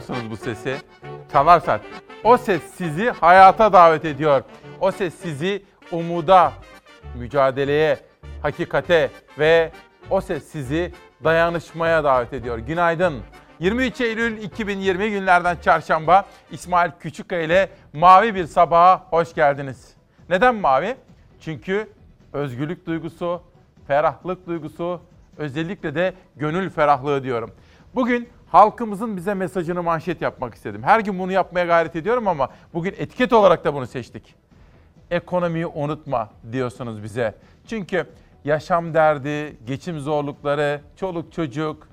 musunuz bu sesi? Çalar Saat. O ses sizi hayata davet ediyor. O ses sizi umuda, mücadeleye, hakikate ve o ses sizi dayanışmaya davet ediyor. Günaydın. 23 Eylül 2020 günlerden çarşamba İsmail Küçükkaya ile mavi bir sabaha hoş geldiniz. Neden mavi? Çünkü özgürlük duygusu, ferahlık duygusu, özellikle de gönül ferahlığı diyorum. Bugün halkımızın bize mesajını manşet yapmak istedim. Her gün bunu yapmaya gayret ediyorum ama bugün etiket olarak da bunu seçtik. Ekonomiyi unutma diyorsunuz bize. Çünkü yaşam derdi, geçim zorlukları, çoluk çocuk,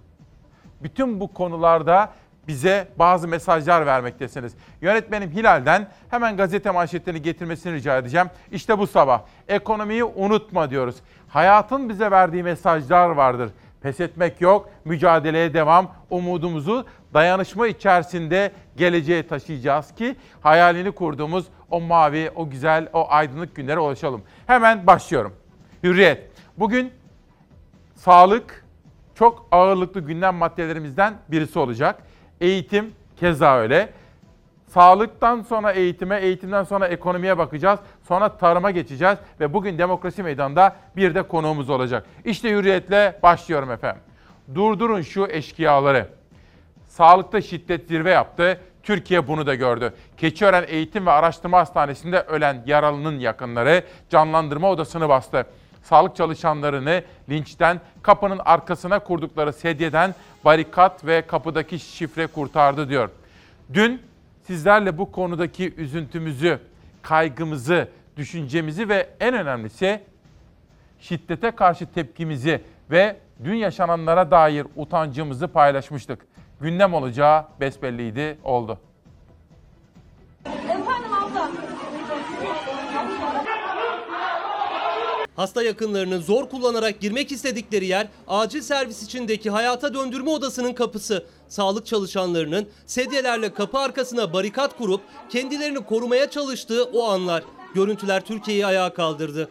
bütün bu konularda bize bazı mesajlar vermektesiniz. Yönetmenim Hilal'den hemen gazete manşetlerini getirmesini rica edeceğim. İşte bu sabah ekonomiyi unutma diyoruz. Hayatın bize verdiği mesajlar vardır. Pes etmek yok, mücadeleye devam. Umudumuzu dayanışma içerisinde geleceğe taşıyacağız ki hayalini kurduğumuz o mavi, o güzel, o aydınlık günlere ulaşalım. Hemen başlıyorum. Hürriyet. Bugün sağlık çok ağırlıklı gündem maddelerimizden birisi olacak. Eğitim keza öyle. Sağlıktan sonra eğitime, eğitimden sonra ekonomiye bakacağız. Sonra tarıma geçeceğiz ve bugün demokrasi meydanında bir de konuğumuz olacak. İşte hürriyetle başlıyorum efendim. Durdurun şu eşkıyaları. Sağlıkta şiddet zirve yaptı. Türkiye bunu da gördü. Keçiören Eğitim ve Araştırma Hastanesi'nde ölen yaralının yakınları canlandırma odasını bastı. Sağlık çalışanlarını linçten, kapının arkasına kurdukları sedyeden barikat ve kapıdaki şifre kurtardı diyor. Dün sizlerle bu konudaki üzüntümüzü, kaygımızı, düşüncemizi ve en önemlisi şiddete karşı tepkimizi ve dün yaşananlara dair utancımızı paylaşmıştık. Gündem olacağı besbelliydi, oldu. Efendim abla. Hasta yakınlarının zor kullanarak girmek istedikleri yer acil servis içindeki hayata döndürme odasının kapısı. Sağlık çalışanlarının sedyelerle kapı arkasına barikat kurup kendilerini korumaya çalıştığı o anlar. Görüntüler Türkiye'yi ayağa kaldırdı.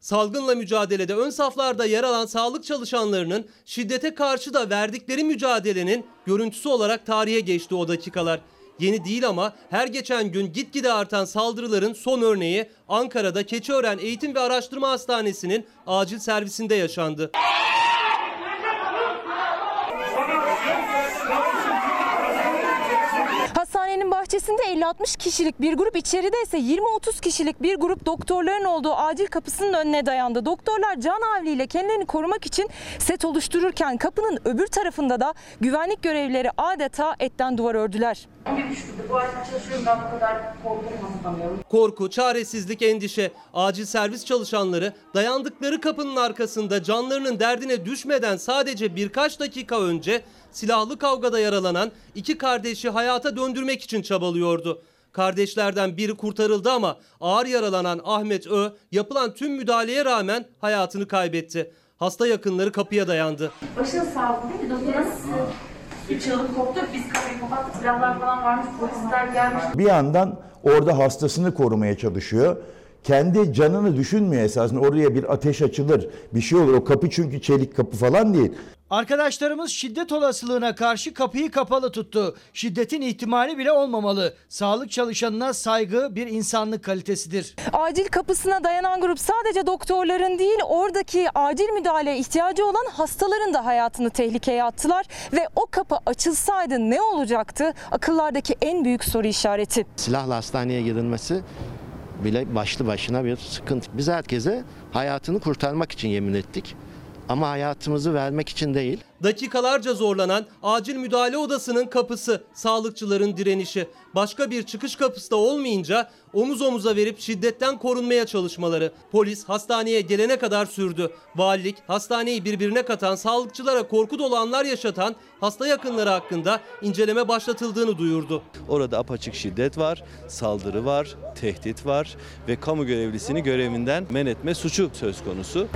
Salgınla mücadelede ön saflarda yer alan sağlık çalışanlarının şiddete karşı da verdikleri mücadelenin görüntüsü olarak tarihe geçti o dakikalar. Yeni değil ama her geçen gün gitgide artan saldırıların son örneği Ankara'da Keçiören Eğitim ve Araştırma Hastanesi'nin acil servisinde yaşandı. Hastanenin bahçesinde 50-60 kişilik bir grup içeride ise 20-30 kişilik bir grup doktorların olduğu acil kapısının önüne dayandı. Doktorlar can havliyle kendilerini korumak için set oluştururken kapının öbür tarafında da güvenlik görevlileri adeta etten duvar ördüler. Bir. Bu arada çalışıyorum ben bu kadar korkuyorum sanıyorum. Korku, çaresizlik, endişe. Acil servis çalışanları dayandıkları kapının arkasında canlarının derdine düşmeden sadece birkaç dakika önce silahlı kavgada yaralanan iki kardeşi hayata döndürmek için çabalıyordu. Kardeşlerden biri kurtarıldı ama ağır yaralanan Ahmet Ö yapılan tüm müdahaleye rağmen hayatını kaybetti. Hasta yakınları kapıya dayandı. Başınız sağ olsun değil mi? Doktor bir çığlık koptu. Biz kapıyı kapattık. Silahlar falan varmış. Polisler gelmiş. Bir yandan orada hastasını korumaya çalışıyor. Kendi canını düşünmüyor esasında. Oraya bir ateş açılır, bir şey olur. O kapı çünkü çelik kapı falan değil. Arkadaşlarımız şiddet olasılığına karşı kapıyı kapalı tuttu. Şiddetin ihtimali bile olmamalı. Sağlık çalışanına saygı bir insanlık kalitesidir. Acil kapısına dayanan grup sadece doktorların değil oradaki acil müdahaleye ihtiyacı olan hastaların da hayatını tehlikeye attılar ve o kapı açılsaydı ne olacaktı? Akıllardaki en büyük soru işareti. silahla hastaneye girilmesi bile başlı başına bir sıkıntı. Biz herkese hayatını kurtarmak için yemin ettik. Ama hayatımızı vermek için değil. Dakikalarca zorlanan acil müdahale odasının kapısı, sağlıkçıların direnişi. Başka bir çıkış kapısı da olmayınca omuz omuza verip şiddetten korunmaya çalışmaları. Polis hastaneye gelene kadar sürdü. Valilik hastaneyi birbirine katan, sağlıkçılara korku dolu anlar yaşatan hasta yakınları hakkında inceleme başlatıldığını duyurdu. Orada apaçık şiddet var, saldırı var, tehdit var ve kamu görevlisini görevinden men etme suçu söz konusu.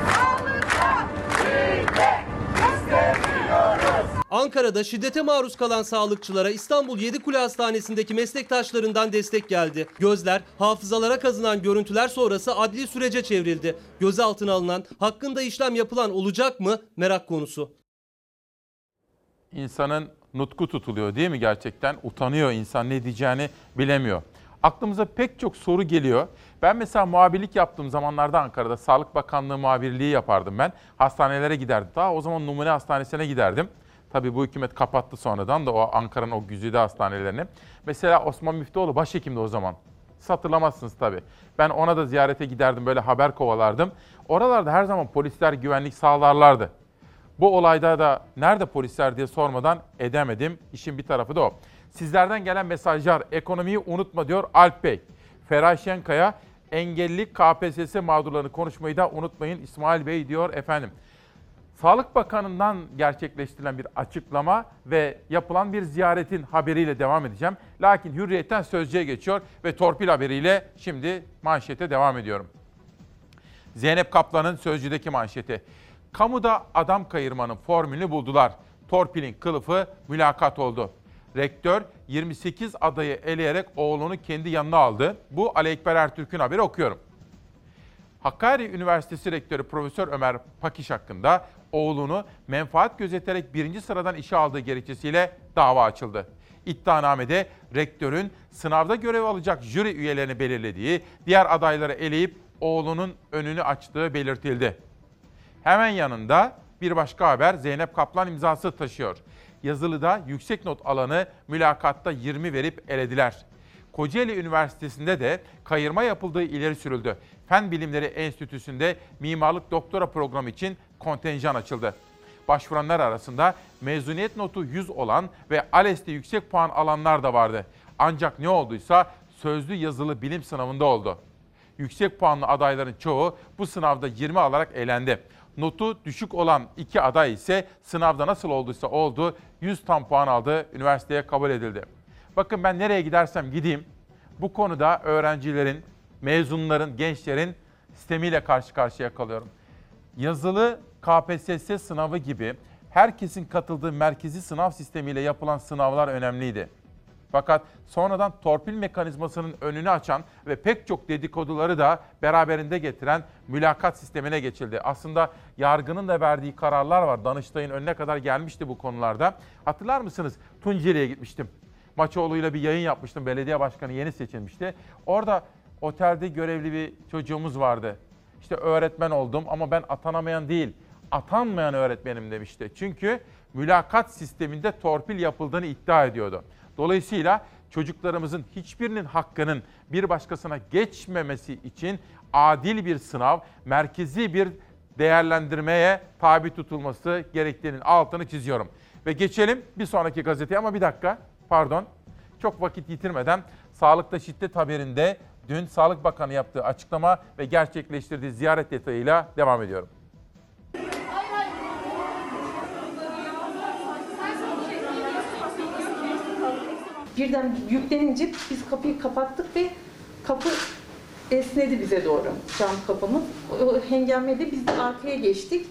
Ankara'da şiddete maruz kalan sağlıkçılara İstanbul Yedikule Hastanesi'ndeki meslektaşlarından destek geldi. Gözler hafızalara kazınan görüntüler sonrası adli sürece çevrildi. Gözaltına alınan, hakkında işlem yapılan olacak mı merak konusu. İnsanın nutku tutuluyor değil mi gerçekten? Utanıyor insan ne diyeceğini bilemiyor. Aklımıza pek çok soru geliyor. Ben mesela muhabirlik yaptığım zamanlarda Ankara'da Sağlık Bakanlığı muhabirliği yapardım ben. Hastanelere giderdim. Daha o zaman numune hastanesine giderdim. Tabii bu hükümet kapattı sonradan da o Ankara'nın o güzide hastanelerini. Mesela Osman Müftüoğlu başhekimdi o zaman. Hatırlamazsınız tabii. Ben ona da ziyarete giderdim böyle haber kovalardım. Oralarda her zaman polisler güvenlik sağlarlardı. Bu olayda da nerede polisler diye sormadan edemedim. İşin bir tarafı da o. Sizlerden gelen mesajlar ekonomiyi unutma diyor Alp Bey. Feray Şenkaya engelli KPSS mağdurlarını konuşmayı da unutmayın İsmail Bey diyor efendim. Sağlık Bakanı'ndan gerçekleştirilen bir açıklama ve yapılan bir ziyaretin haberiyle devam edeceğim. Lakin hürriyetten sözcüye geçiyor ve torpil haberiyle şimdi manşete devam ediyorum. Zeynep Kaplan'ın Sözcü'deki manşeti. Kamuda adam kayırmanın formülünü buldular. Torpilin kılıfı mülakat oldu. Rektör 28 adayı eleyerek oğlunu kendi yanına aldı. Bu Ali Ekber Ertürk'ün haberi okuyorum. Hakkari Üniversitesi Rektörü Profesör Ömer Pakiş hakkında oğlunu menfaat gözeterek birinci sıradan işe aldığı gerekçesiyle dava açıldı. İddianamede rektörün sınavda görev alacak jüri üyelerini belirlediği, diğer adayları eleyip oğlunun önünü açtığı belirtildi. Hemen yanında bir başka haber Zeynep Kaplan imzası taşıyor. Yazılıda yüksek not alanı mülakatta 20 verip elediler. Kocaeli Üniversitesi'nde de kayırma yapıldığı ileri sürüldü. Fen Bilimleri Enstitüsü'nde mimarlık doktora programı için kontenjan açıldı. Başvuranlar arasında mezuniyet notu 100 olan ve ALES'te yüksek puan alanlar da vardı. Ancak ne olduysa sözlü yazılı bilim sınavında oldu. Yüksek puanlı adayların çoğu bu sınavda 20 alarak elendi. Notu düşük olan iki aday ise sınavda nasıl olduysa oldu 100 tam puan aldı, üniversiteye kabul edildi. Bakın ben nereye gidersem gideyim bu konuda öğrencilerin, mezunların, gençlerin sistemiyle karşı karşıya kalıyorum. Yazılı KPSS sınavı gibi herkesin katıldığı merkezi sınav sistemiyle yapılan sınavlar önemliydi. Fakat sonradan torpil mekanizmasının önünü açan ve pek çok dedikoduları da beraberinde getiren mülakat sistemine geçildi. Aslında yargının da verdiği kararlar var. Danıştay'ın önüne kadar gelmişti bu konularda. Hatırlar mısınız? Tunceli'ye gitmiştim. Maçoğlu'yla bir yayın yapmıştım. Belediye başkanı yeni seçilmişti. Orada otelde görevli bir çocuğumuz vardı. İşte öğretmen oldum ama ben atanamayan değil, atanmayan öğretmenim demişti. Çünkü mülakat sisteminde torpil yapıldığını iddia ediyordu. Dolayısıyla çocuklarımızın hiçbirinin hakkının bir başkasına geçmemesi için adil bir sınav, merkezi bir değerlendirmeye tabi tutulması gerektiğinin altını çiziyorum. Ve geçelim bir sonraki gazeteye ama bir dakika pardon çok vakit yitirmeden sağlıkta şiddet haberinde dün Sağlık Bakanı yaptığı açıklama ve gerçekleştirdiği ziyaret detayıyla devam ediyorum. Birden yüklenince biz kapıyı kapattık ve kapı esnedi bize doğru cam kapımız. O hengameyle biz de arkaya geçtik.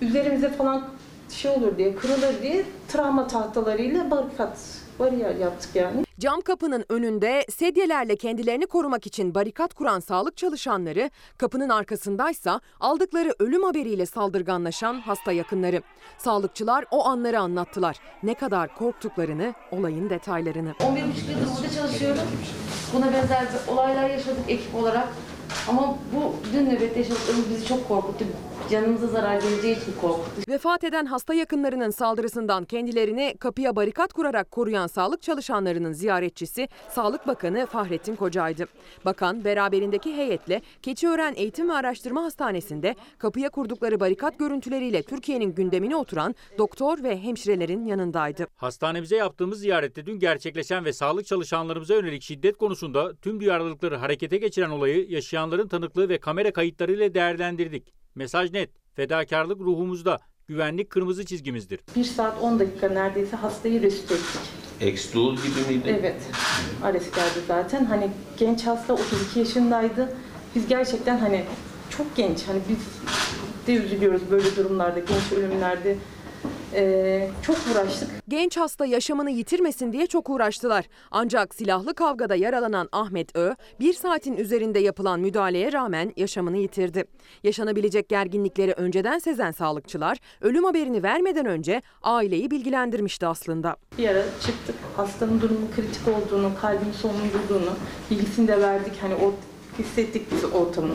Üzerimize falan şey olur diye, kırılır diye travma tahtalarıyla barikat, bariyer yaptık yani. Cam kapının önünde sedyelerle kendilerini korumak için barikat kuran sağlık çalışanları, kapının arkasındaysa aldıkları ölüm haberiyle saldırganlaşan hasta yakınları. Sağlıkçılar o anları anlattılar. Ne kadar korktuklarını, olayın detaylarını. 11,5 yıldır burada çalışıyorum. Buna benzer olaylar yaşadık ekip olarak. Ama bu dün nöbette yaşadıklarımız bizi çok korkuttu. Canımıza zarar geleceği için korkuttu. Vefat eden hasta yakınlarının saldırısından kendilerini kapıya barikat kurarak koruyan sağlık çalışanlarının ziyaretçisi Sağlık Bakanı Fahrettin Koca'ydı. Bakan beraberindeki heyetle Keçiören Eğitim ve Araştırma Hastanesi'nde kapıya kurdukları barikat görüntüleriyle Türkiye'nin gündemine oturan doktor ve hemşirelerin yanındaydı. Hastanemize yaptığımız ziyarette dün gerçekleşen ve sağlık çalışanlarımıza yönelik şiddet konusunda tüm duyarlılıkları harekete geçiren olayı yaşayanların tanıklığı ve kamera kayıtlarıyla değerlendirdik. Mesaj net, fedakarlık ruhumuzda, güvenlik kırmızı çizgimizdir. 1 saat 10 dakika neredeyse hastayı resüt ettik. Exdul gibi miydi? Evet, Ares geldi zaten. Hani genç hasta 32 yaşındaydı. Biz gerçekten hani çok genç. Hani biz de üzülüyoruz böyle durumlarda, genç ölümlerde. Ee, çok uğraştık. Genç hasta yaşamını yitirmesin diye çok uğraştılar. Ancak silahlı kavgada yaralanan Ahmet Ö, bir saatin üzerinde yapılan müdahaleye rağmen yaşamını yitirdi. Yaşanabilecek gerginlikleri önceden sezen sağlıkçılar, ölüm haberini vermeden önce aileyi bilgilendirmişti aslında. Bir ara çıktık. Hastanın durumu kritik olduğunu, kalbin sonlandırdığını bilgisini de verdik. Hani o hissettik biz ortamı.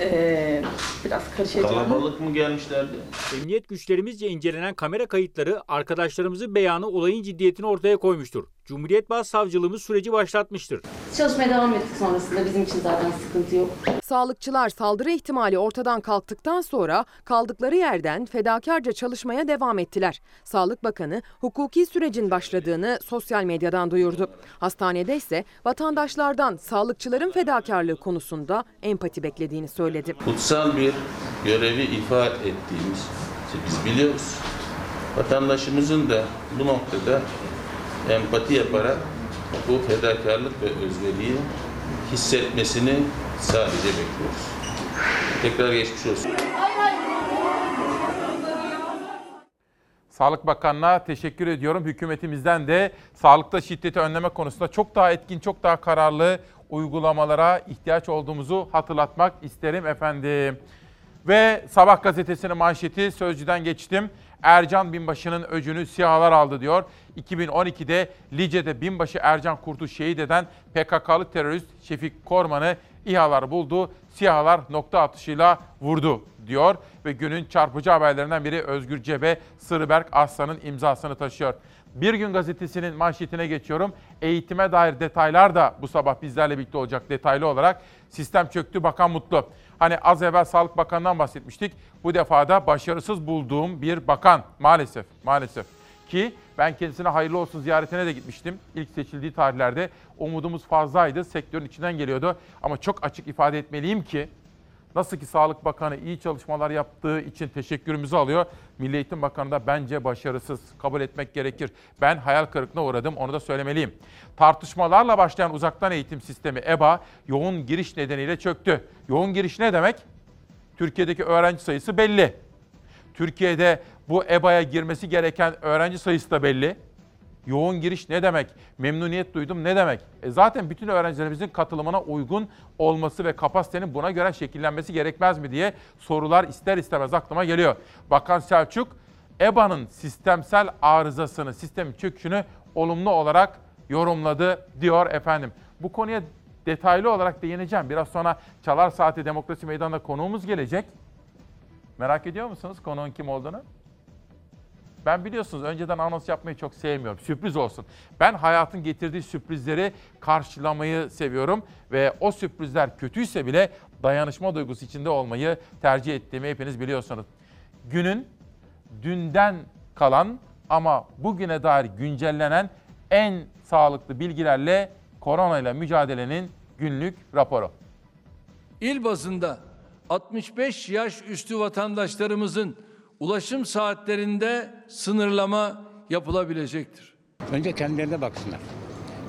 Ee, biraz karışık. Kalabalık mı gelmişlerdi? Emniyet güçlerimizce incelenen kamera kayıtları arkadaşlarımızın beyanı olayın ciddiyetini ortaya koymuştur. Cumhuriyet Başsavcılığımız süreci başlatmıştır. Çalışmaya devam ettik sonrasında bizim için zaten sıkıntı yok. Sağlıkçılar saldırı ihtimali ortadan kalktıktan sonra kaldıkları yerden fedakarca çalışmaya devam ettiler. Sağlık Bakanı hukuki sürecin başladığını sosyal medyadan duyurdu. Hastanede ise vatandaşlardan sağlıkçıların fedakarlığı konusunda empati beklediğini söyledi. Kutsal bir görevi ifa ettiğimiz işte biz biliyoruz. Vatandaşımızın da bu noktada empati yaparak bu fedakarlık ve özveriyi hissetmesini sadece bekliyoruz. Tekrar geçmiş olsun. Sağlık Bakanı'na teşekkür ediyorum. Hükümetimizden de sağlıkta şiddeti önleme konusunda çok daha etkin, çok daha kararlı uygulamalara ihtiyaç olduğumuzu hatırlatmak isterim efendim. Ve Sabah gazetesinin manşeti Sözcü'den geçtim. Ercan Binbaşı'nın öcünü SİHA'lar aldı diyor. 2012'de Lice'de Binbaşı Ercan Kurt'u şehit eden PKK'lı terörist Şefik Korman'ı İHA'lar buldu. SİHA'lar nokta atışıyla vurdu diyor. Ve günün çarpıcı haberlerinden biri Özgür Cebe, Sırberk Aslan'ın imzasını taşıyor. Bir gün gazetesinin manşetine geçiyorum. Eğitime dair detaylar da bu sabah bizlerle birlikte olacak detaylı olarak. Sistem çöktü, bakan mutlu. Hani az evvel Sağlık Bakanı'ndan bahsetmiştik. Bu defa da başarısız bulduğum bir bakan maalesef, maalesef. Ki ben kendisine hayırlı olsun ziyaretine de gitmiştim. İlk seçildiği tarihlerde umudumuz fazlaydı. Sektörün içinden geliyordu. Ama çok açık ifade etmeliyim ki Nasıl ki Sağlık Bakanı iyi çalışmalar yaptığı için teşekkürümüzü alıyor. Milli Eğitim Bakanı da bence başarısız. Kabul etmek gerekir. Ben hayal kırıklığına uğradım onu da söylemeliyim. Tartışmalarla başlayan uzaktan eğitim sistemi EBA yoğun giriş nedeniyle çöktü. Yoğun giriş ne demek? Türkiye'deki öğrenci sayısı belli. Türkiye'de bu EBA'ya girmesi gereken öğrenci sayısı da belli. Yoğun giriş ne demek? Memnuniyet duydum ne demek? E zaten bütün öğrencilerimizin katılımına uygun olması ve kapasitenin buna göre şekillenmesi gerekmez mi diye sorular ister istemez aklıma geliyor. Bakan Selçuk, EBA'nın sistemsel arızasını, sistemin çöküşünü olumlu olarak yorumladı diyor efendim. Bu konuya detaylı olarak değineceğim. Biraz sonra Çalar Saati Demokrasi Meydanı'nda konuğumuz gelecek. Merak ediyor musunuz konuğun kim olduğunu? Ben biliyorsunuz önceden anons yapmayı çok sevmiyorum. Sürpriz olsun. Ben hayatın getirdiği sürprizleri karşılamayı seviyorum ve o sürprizler kötüyse bile dayanışma duygusu içinde olmayı tercih ettiğimi hepiniz biliyorsunuz. Günün dünden kalan ama bugüne dair güncellenen en sağlıklı bilgilerle koronayla mücadelenin günlük raporu. İl bazında 65 yaş üstü vatandaşlarımızın ulaşım saatlerinde sınırlama yapılabilecektir. Önce kendilerine baksınlar.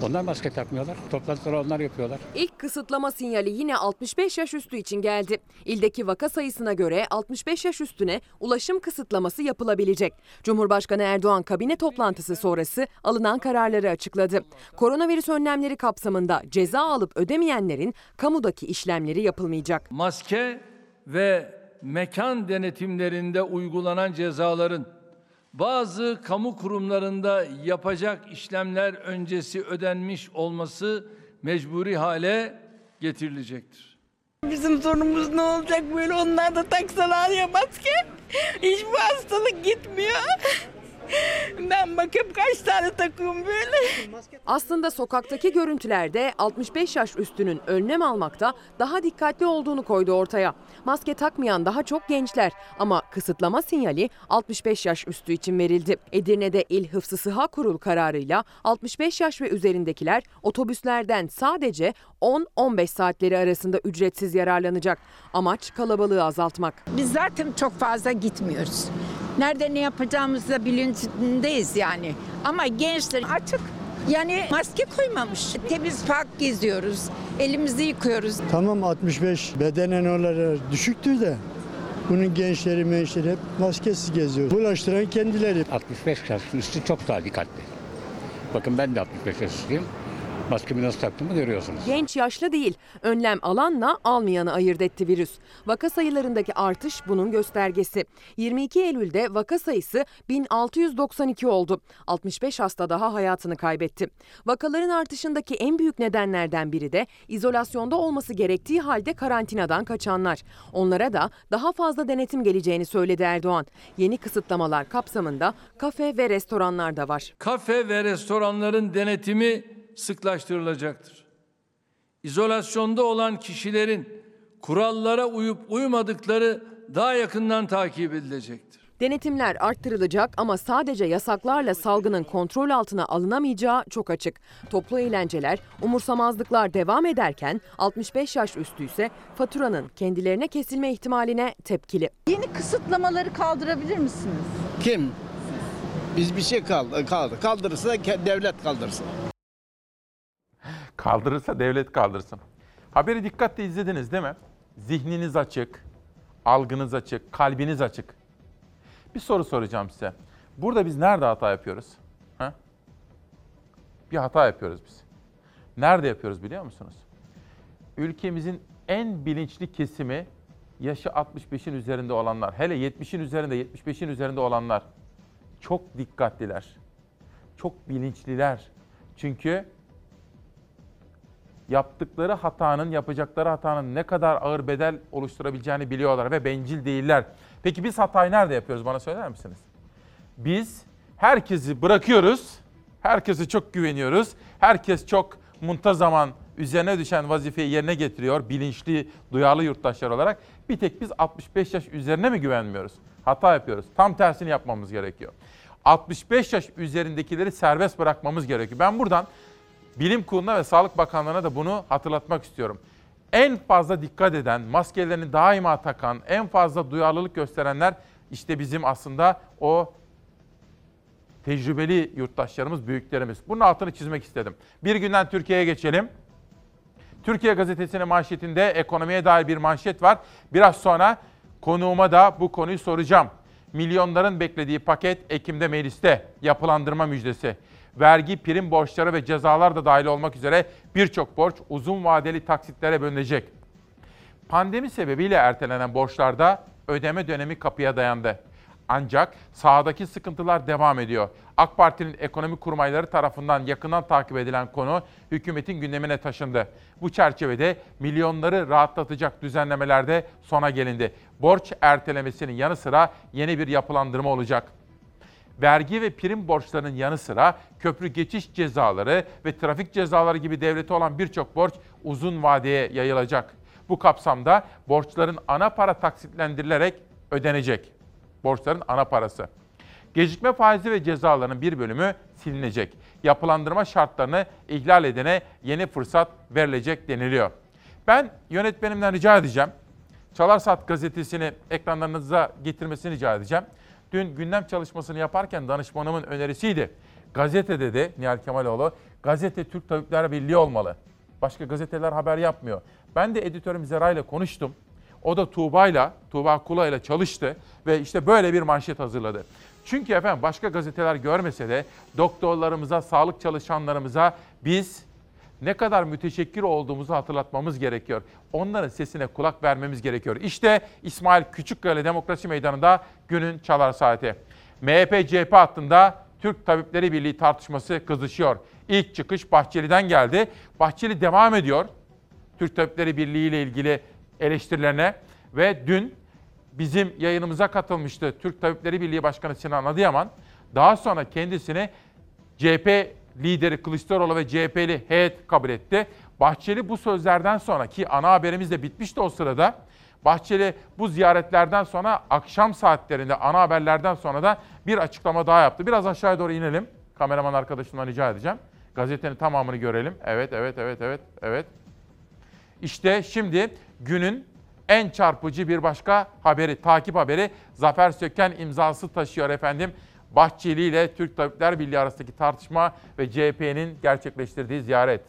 Onlar maske takmıyorlar. Toplantıları onlar yapıyorlar. İlk kısıtlama sinyali yine 65 yaş üstü için geldi. İldeki vaka sayısına göre 65 yaş üstüne ulaşım kısıtlaması yapılabilecek. Cumhurbaşkanı Erdoğan kabine toplantısı sonrası alınan kararları açıkladı. Koronavirüs önlemleri kapsamında ceza alıp ödemeyenlerin kamudaki işlemleri yapılmayacak. Maske ve mekan denetimlerinde uygulanan cezaların bazı kamu kurumlarında yapacak işlemler öncesi ödenmiş olması mecburi hale getirilecektir. Bizim sorunumuz ne olacak böyle onlar da taksalar ya maske. Hiç bu hastalık gitmiyor. Ben bakıp kaç tane takıyorum böyle. Aslında sokaktaki görüntülerde 65 yaş üstünün önlem almakta daha dikkatli olduğunu koydu ortaya. Maske takmayan daha çok gençler ama kısıtlama sinyali 65 yaş üstü için verildi. Edirne'de İl Hıfzı Sıha Kurulu kararıyla 65 yaş ve üzerindekiler otobüslerden sadece 10-15 saatleri arasında ücretsiz yararlanacak. Amaç kalabalığı azaltmak. Biz zaten çok fazla gitmiyoruz. Nerede ne yapacağımızda bilincindeyiz yani. Ama gençler açık. Yani maske koymamış. Temiz park geziyoruz. Elimizi yıkıyoruz. Tamam 65 bedenen olarak düşüktür de Bunun gençleri mençleri hep maskesiz geziyor. Bulaştıran kendileri. 65 yaş üstü çok daha dikkatli. Bakın ben de 65 yaş üstüyüm. Maskemi nasıl taktığımı görüyorsunuz. Genç yaşlı değil, önlem alanla almayanı ayırt etti virüs. Vaka sayılarındaki artış bunun göstergesi. 22 Eylül'de vaka sayısı 1692 oldu. 65 hasta daha hayatını kaybetti. Vakaların artışındaki en büyük nedenlerden biri de izolasyonda olması gerektiği halde karantinadan kaçanlar. Onlara da daha fazla denetim geleceğini söyledi Erdoğan. Yeni kısıtlamalar kapsamında kafe ve restoranlar da var. Kafe ve restoranların denetimi sıklaştırılacaktır. İzolasyonda olan kişilerin kurallara uyup uymadıkları daha yakından takip edilecektir. Denetimler arttırılacak ama sadece yasaklarla salgının kontrol altına alınamayacağı çok açık. Toplu eğlenceler, umursamazlıklar devam ederken 65 yaş üstü ise faturanın kendilerine kesilme ihtimaline tepkili. Yeni kısıtlamaları kaldırabilir misiniz? Kim? Biz bir şey kaldı, kaldı. Kaldırırsa devlet kaldırsın. Kaldırırsa devlet kaldırsın. Haberi dikkatle izlediniz değil mi? Zihniniz açık, algınız açık, kalbiniz açık. Bir soru soracağım size. Burada biz nerede hata yapıyoruz? Ha? Bir hata yapıyoruz biz. Nerede yapıyoruz biliyor musunuz? Ülkemizin en bilinçli kesimi yaşı 65'in üzerinde olanlar. Hele 70'in üzerinde, 75'in üzerinde olanlar. Çok dikkatliler. Çok bilinçliler. Çünkü yaptıkları hatanın, yapacakları hatanın ne kadar ağır bedel oluşturabileceğini biliyorlar ve bencil değiller. Peki biz hatayı nerede yapıyoruz bana söyler misiniz? Biz herkesi bırakıyoruz, herkese çok güveniyoruz, herkes çok muntazaman üzerine düşen vazifeyi yerine getiriyor bilinçli, duyarlı yurttaşlar olarak. Bir tek biz 65 yaş üzerine mi güvenmiyoruz? Hata yapıyoruz. Tam tersini yapmamız gerekiyor. 65 yaş üzerindekileri serbest bırakmamız gerekiyor. Ben buradan Bilim Kurulu'na ve Sağlık Bakanlığı'na da bunu hatırlatmak istiyorum. En fazla dikkat eden, maskelerini daima takan, en fazla duyarlılık gösterenler işte bizim aslında o tecrübeli yurttaşlarımız, büyüklerimiz. Bunun altını çizmek istedim. Bir günden Türkiye'ye geçelim. Türkiye Gazetesi'nin manşetinde ekonomiye dair bir manşet var. Biraz sonra konuğuma da bu konuyu soracağım. Milyonların beklediği paket Ekim'de mecliste yapılandırma müjdesi vergi, prim borçları ve cezalar da dahil olmak üzere birçok borç uzun vadeli taksitlere bölünecek. Pandemi sebebiyle ertelenen borçlarda ödeme dönemi kapıya dayandı. Ancak sahadaki sıkıntılar devam ediyor. AK Parti'nin ekonomi kurmayları tarafından yakından takip edilen konu hükümetin gündemine taşındı. Bu çerçevede milyonları rahatlatacak düzenlemelerde sona gelindi. Borç ertelemesinin yanı sıra yeni bir yapılandırma olacak vergi ve prim borçlarının yanı sıra köprü geçiş cezaları ve trafik cezaları gibi devlete olan birçok borç uzun vadeye yayılacak. Bu kapsamda borçların ana para taksitlendirilerek ödenecek. Borçların ana parası. Gecikme faizi ve cezalarının bir bölümü silinecek. Yapılandırma şartlarını ihlal edene yeni fırsat verilecek deniliyor. Ben yönetmenimden rica edeceğim. Çalar Saat gazetesini ekranlarınıza getirmesini rica edeceğim. Dün gündem çalışmasını yaparken danışmanımın önerisiydi. Gazete dedi Nihal Kemaloğlu, gazete Türk Tabipler Birliği olmalı. Başka gazeteler haber yapmıyor. Ben de editörüm Zera ile konuştum. O da Tuğba'yla, Tuğba Kula ile çalıştı ve işte böyle bir manşet hazırladı. Çünkü efendim başka gazeteler görmese de doktorlarımıza, sağlık çalışanlarımıza biz ne kadar müteşekkir olduğumuzu hatırlatmamız gerekiyor. Onların sesine kulak vermemiz gerekiyor. İşte İsmail Küçükkaya Demokrasi Meydanı'nda günün çalar saati. MHP-CHP hattında Türk Tabipleri Birliği tartışması kızışıyor. İlk çıkış Bahçeli'den geldi. Bahçeli devam ediyor Türk Tabipleri Birliği ile ilgili eleştirilerine ve dün bizim yayınımıza katılmıştı Türk Tabipleri Birliği Başkanı Sinan Adıyaman. Daha sonra kendisini CHP lideri Kılıçdaroğlu ve CHP'li heyet kabul etti. Bahçeli bu sözlerden sonra ki ana haberimiz de bitmişti o sırada. Bahçeli bu ziyaretlerden sonra akşam saatlerinde ana haberlerden sonra da bir açıklama daha yaptı. Biraz aşağıya doğru inelim. Kameraman arkadaşımdan rica edeceğim. Gazetenin tamamını görelim. Evet, evet, evet, evet, evet. İşte şimdi günün en çarpıcı bir başka haberi, takip haberi Zafer Söken imzası taşıyor efendim. Bahçeli ile Türk Tabipler Birliği arasındaki tartışma ve CHP'nin gerçekleştirdiği ziyaret.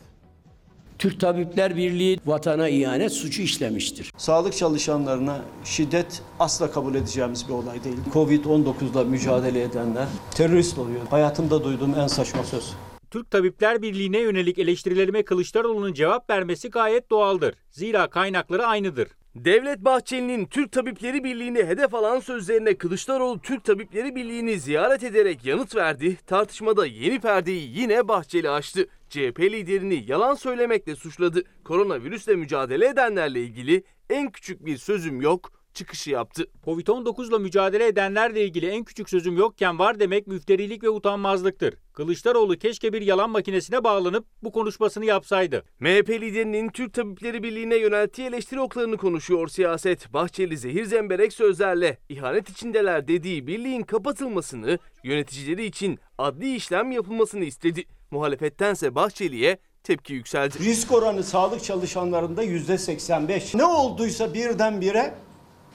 Türk Tabipler Birliği vatana ihanet suçu işlemiştir. Sağlık çalışanlarına şiddet asla kabul edeceğimiz bir olay değil. Covid-19'la mücadele edenler terörist oluyor. Hayatımda duyduğum en saçma söz. Türk Tabipler Birliği'ne yönelik eleştirilerime Kılıçdaroğlu'nun cevap vermesi gayet doğaldır. Zira kaynakları aynıdır. Devlet Bahçeli'nin Türk Tabipleri Birliği'ni hedef alan sözlerine Kılıçdaroğlu Türk Tabipleri Birliği'ni ziyaret ederek yanıt verdi. Tartışmada yeni perdeyi yine Bahçeli açtı. CHP liderini yalan söylemekle suçladı. Koronavirüsle mücadele edenlerle ilgili en küçük bir sözüm yok çıkışı yaptı. Covid-19'la mücadele edenlerle ilgili en küçük sözüm yokken var demek müfterilik ve utanmazlıktır. Kılıçdaroğlu keşke bir yalan makinesine bağlanıp bu konuşmasını yapsaydı. MHP liderinin Türk Tabipleri Birliği'ne yönelttiği eleştiri oklarını konuşuyor siyaset. Bahçeli zehir zemberek sözlerle ihanet içindeler dediği birliğin kapatılmasını, yöneticileri için adli işlem yapılmasını istedi. Muhalefettense Bahçeli'ye tepki yükseldi. Risk oranı sağlık çalışanlarında yüzde 85. Ne olduysa birdenbire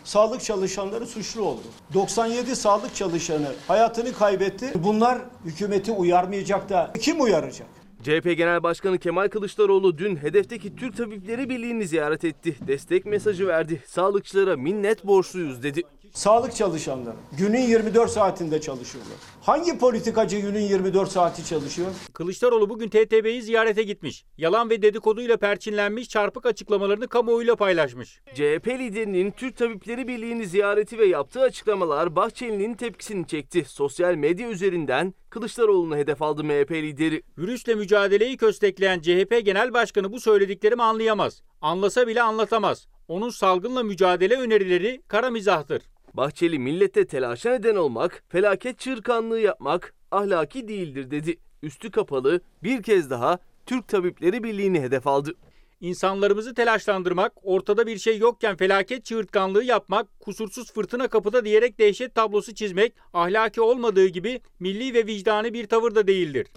sağlık çalışanları suçlu oldu. 97 sağlık çalışanı hayatını kaybetti. Bunlar hükümeti uyarmayacak da kim uyaracak? CHP Genel Başkanı Kemal Kılıçdaroğlu dün hedefteki Türk Tabipleri Birliği'ni ziyaret etti. Destek mesajı verdi. Sağlıkçılara minnet borçluyuz dedi. Sağlık çalışanları günün 24 saatinde çalışıyorlar. Hangi politikacı günün 24 saati çalışıyor? Kılıçdaroğlu bugün TTB'yi ziyarete gitmiş. Yalan ve dedikoduyla perçinlenmiş çarpık açıklamalarını kamuoyuyla paylaşmış. CHP liderinin Türk Tabipleri Birliği'ni ziyareti ve yaptığı açıklamalar Bahçeli'nin tepkisini çekti. Sosyal medya üzerinden Kılıçdaroğlu'nu hedef aldı MHP lideri. Virüsle mücadeleyi köstekleyen CHP Genel Başkanı bu söylediklerimi anlayamaz. Anlasa bile anlatamaz. Onun salgınla mücadele önerileri kara mizahtır. Bahçeli millete telaşa neden olmak, felaket çırkanlığı yapmak ahlaki değildir dedi. Üstü kapalı bir kez daha Türk Tabipleri Birliği'ni hedef aldı. İnsanlarımızı telaşlandırmak, ortada bir şey yokken felaket çığırtkanlığı yapmak, kusursuz fırtına kapıda diyerek dehşet tablosu çizmek ahlaki olmadığı gibi milli ve vicdani bir tavır da değildir.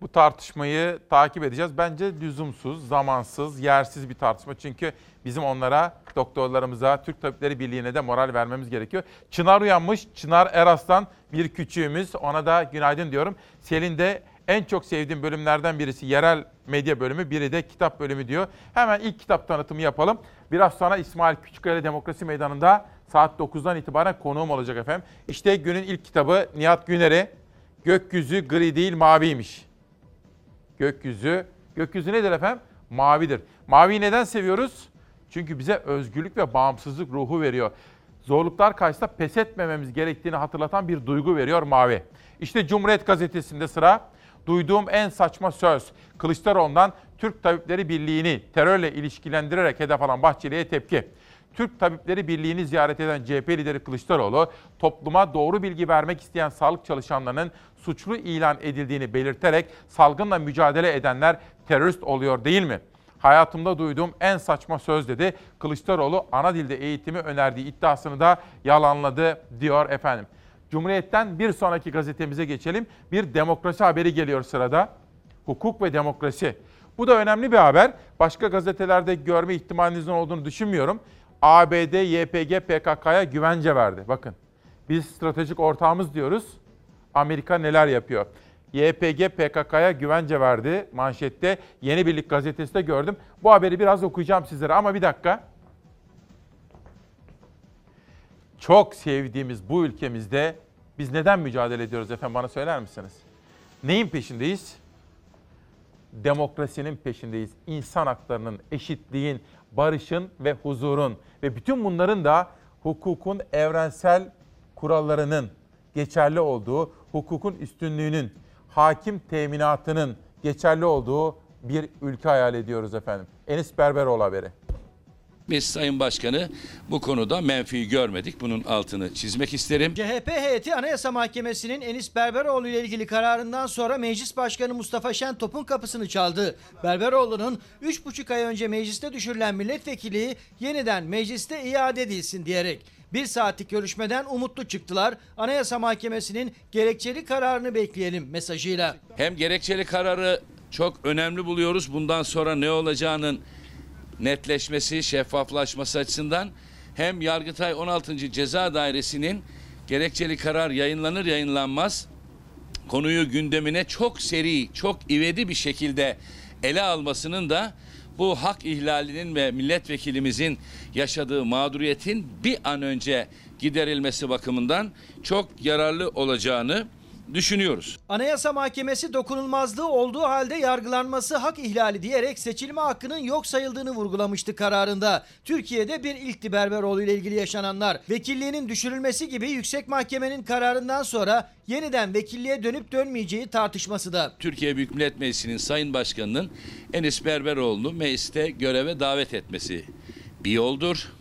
Bu tartışmayı takip edeceğiz. Bence lüzumsuz, zamansız, yersiz bir tartışma. Çünkü bizim onlara, doktorlarımıza, Türk Tabipleri Birliği'ne de moral vermemiz gerekiyor. Çınar uyanmış, Çınar Eraslan bir küçüğümüz. Ona da günaydın diyorum. Selin de en çok sevdiğim bölümlerden birisi yerel medya bölümü, biri de kitap bölümü diyor. Hemen ilk kitap tanıtımı yapalım. Biraz sonra İsmail Küçükkaya Demokrasi Meydanı'nda saat 9'dan itibaren konuğum olacak efendim. İşte günün ilk kitabı Nihat Güner'i. Gökyüzü gri değil maviymiş. Gökyüzü. Gökyüzü nedir efendim? Mavidir. Maviyi neden seviyoruz? Çünkü bize özgürlük ve bağımsızlık ruhu veriyor. Zorluklar karşısında pes etmememiz gerektiğini hatırlatan bir duygu veriyor mavi. İşte Cumhuriyet Gazetesi'nde sıra. Duyduğum en saçma söz. Kılıçdaroğlu'ndan Türk Tabipleri Birliği'ni terörle ilişkilendirerek hedef alan Bahçeli'ye tepki. Türk Tabipleri Birliği'ni ziyaret eden CHP lideri Kılıçdaroğlu, topluma doğru bilgi vermek isteyen sağlık çalışanlarının suçlu ilan edildiğini belirterek salgınla mücadele edenler terörist oluyor değil mi? Hayatımda duyduğum en saçma söz dedi. Kılıçdaroğlu ana dilde eğitimi önerdiği iddiasını da yalanladı diyor efendim. Cumhuriyet'ten bir sonraki gazetemize geçelim. Bir demokrasi haberi geliyor sırada. Hukuk ve demokrasi. Bu da önemli bir haber. Başka gazetelerde görme ihtimalinizin olduğunu düşünmüyorum. ABD, YPG, PKK'ya güvence verdi. Bakın biz stratejik ortağımız diyoruz. Amerika neler yapıyor? YPG PKK'ya güvence verdi manşette. Yeni Birlik gazetesinde gördüm. Bu haberi biraz okuyacağım sizlere ama bir dakika. Çok sevdiğimiz bu ülkemizde biz neden mücadele ediyoruz efendim bana söyler misiniz? Neyin peşindeyiz? Demokrasinin peşindeyiz. İnsan haklarının, eşitliğin, barışın ve huzurun ve bütün bunların da hukukun evrensel kurallarının geçerli olduğu, hukukun üstünlüğünün, hakim teminatının geçerli olduğu bir ülke hayal ediyoruz efendim. Enis Berberoğlu haberi. Biz Sayın Başkanı bu konuda menfi görmedik. Bunun altını çizmek isterim. CHP heyeti Anayasa Mahkemesi'nin Enis Berberoğlu ile ilgili kararından sonra Meclis Başkanı Mustafa Şentop'un kapısını çaldı. Berberoğlu'nun 3,5 ay önce mecliste düşürülen milletvekili yeniden mecliste iade edilsin diyerek bir saatlik görüşmeden umutlu çıktılar. Anayasa Mahkemesi'nin gerekçeli kararını bekleyelim mesajıyla. Hem gerekçeli kararı çok önemli buluyoruz. Bundan sonra ne olacağının netleşmesi, şeffaflaşması açısından hem Yargıtay 16. Ceza Dairesi'nin gerekçeli karar yayınlanır yayınlanmaz konuyu gündemine çok seri, çok ivedi bir şekilde ele almasının da bu hak ihlalinin ve milletvekilimizin yaşadığı mağduriyetin bir an önce giderilmesi bakımından çok yararlı olacağını düşünüyoruz. Anayasa Mahkemesi dokunulmazlığı olduğu halde yargılanması hak ihlali diyerek seçilme hakkının yok sayıldığını vurgulamıştı kararında. Türkiye'de bir ilkti Berberoğlu ile ilgili yaşananlar. Vekilliğinin düşürülmesi gibi yüksek mahkemenin kararından sonra yeniden vekilliğe dönüp dönmeyeceği tartışması da. Türkiye Büyük Millet Meclisi'nin Sayın Başkanı'nın Enis Berberoğlu'nu mecliste göreve davet etmesi bir yoldur.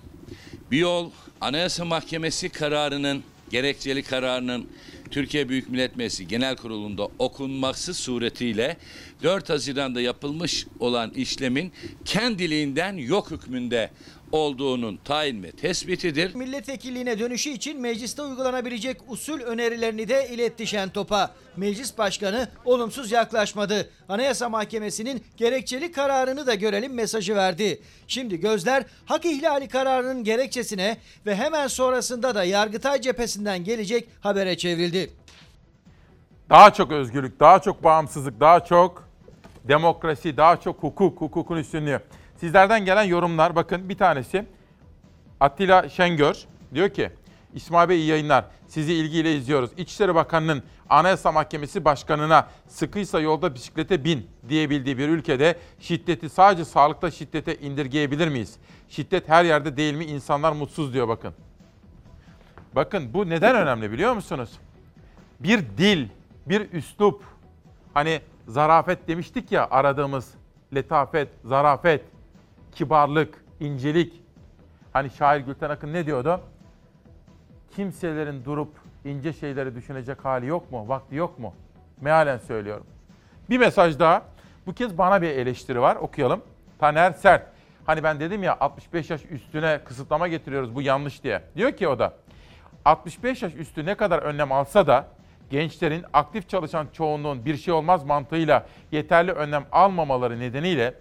Bir yol Anayasa Mahkemesi kararının, gerekçeli kararının Türkiye Büyük Millet Meclisi Genel Kurulu'nda okunması suretiyle 4 Haziran'da yapılmış olan işlemin kendiliğinden yok hükmünde olduğunun tayin ve tespitidir. Milletvekilliğine dönüşü için mecliste uygulanabilecek usul önerilerini de iletti Şentop'a. Meclis Başkanı olumsuz yaklaşmadı. Anayasa Mahkemesi'nin gerekçeli kararını da görelim mesajı verdi. Şimdi gözler hak ihlali kararının gerekçesine ve hemen sonrasında da Yargıtay cephesinden gelecek habere çevrildi. Daha çok özgürlük, daha çok bağımsızlık, daha çok demokrasi, daha çok hukuk, hukukun üstünlüğü. Sizlerden gelen yorumlar bakın bir tanesi Attila Şengör diyor ki İsmail Bey iyi yayınlar. Sizi ilgiyle izliyoruz. İçişleri Bakanı'nın Anayasa Mahkemesi Başkanı'na sıkıysa yolda bisiklete bin diyebildiği bir ülkede şiddeti sadece sağlıkta şiddete indirgeyebilir miyiz? Şiddet her yerde değil mi? İnsanlar mutsuz diyor bakın. Bakın bu neden önemli biliyor musunuz? Bir dil, bir üslup. Hani zarafet demiştik ya aradığımız letafet, zarafet, kibarlık, incelik. Hani şair Gülten Akın ne diyordu? Kimselerin durup ince şeyleri düşünecek hali yok mu? Vakti yok mu? Mealen söylüyorum. Bir mesaj daha. Bu kez bana bir eleştiri var. Okuyalım. Taner Sert. Hani ben dedim ya 65 yaş üstüne kısıtlama getiriyoruz bu yanlış diye. Diyor ki o da 65 yaş üstü ne kadar önlem alsa da gençlerin aktif çalışan çoğunluğun bir şey olmaz mantığıyla yeterli önlem almamaları nedeniyle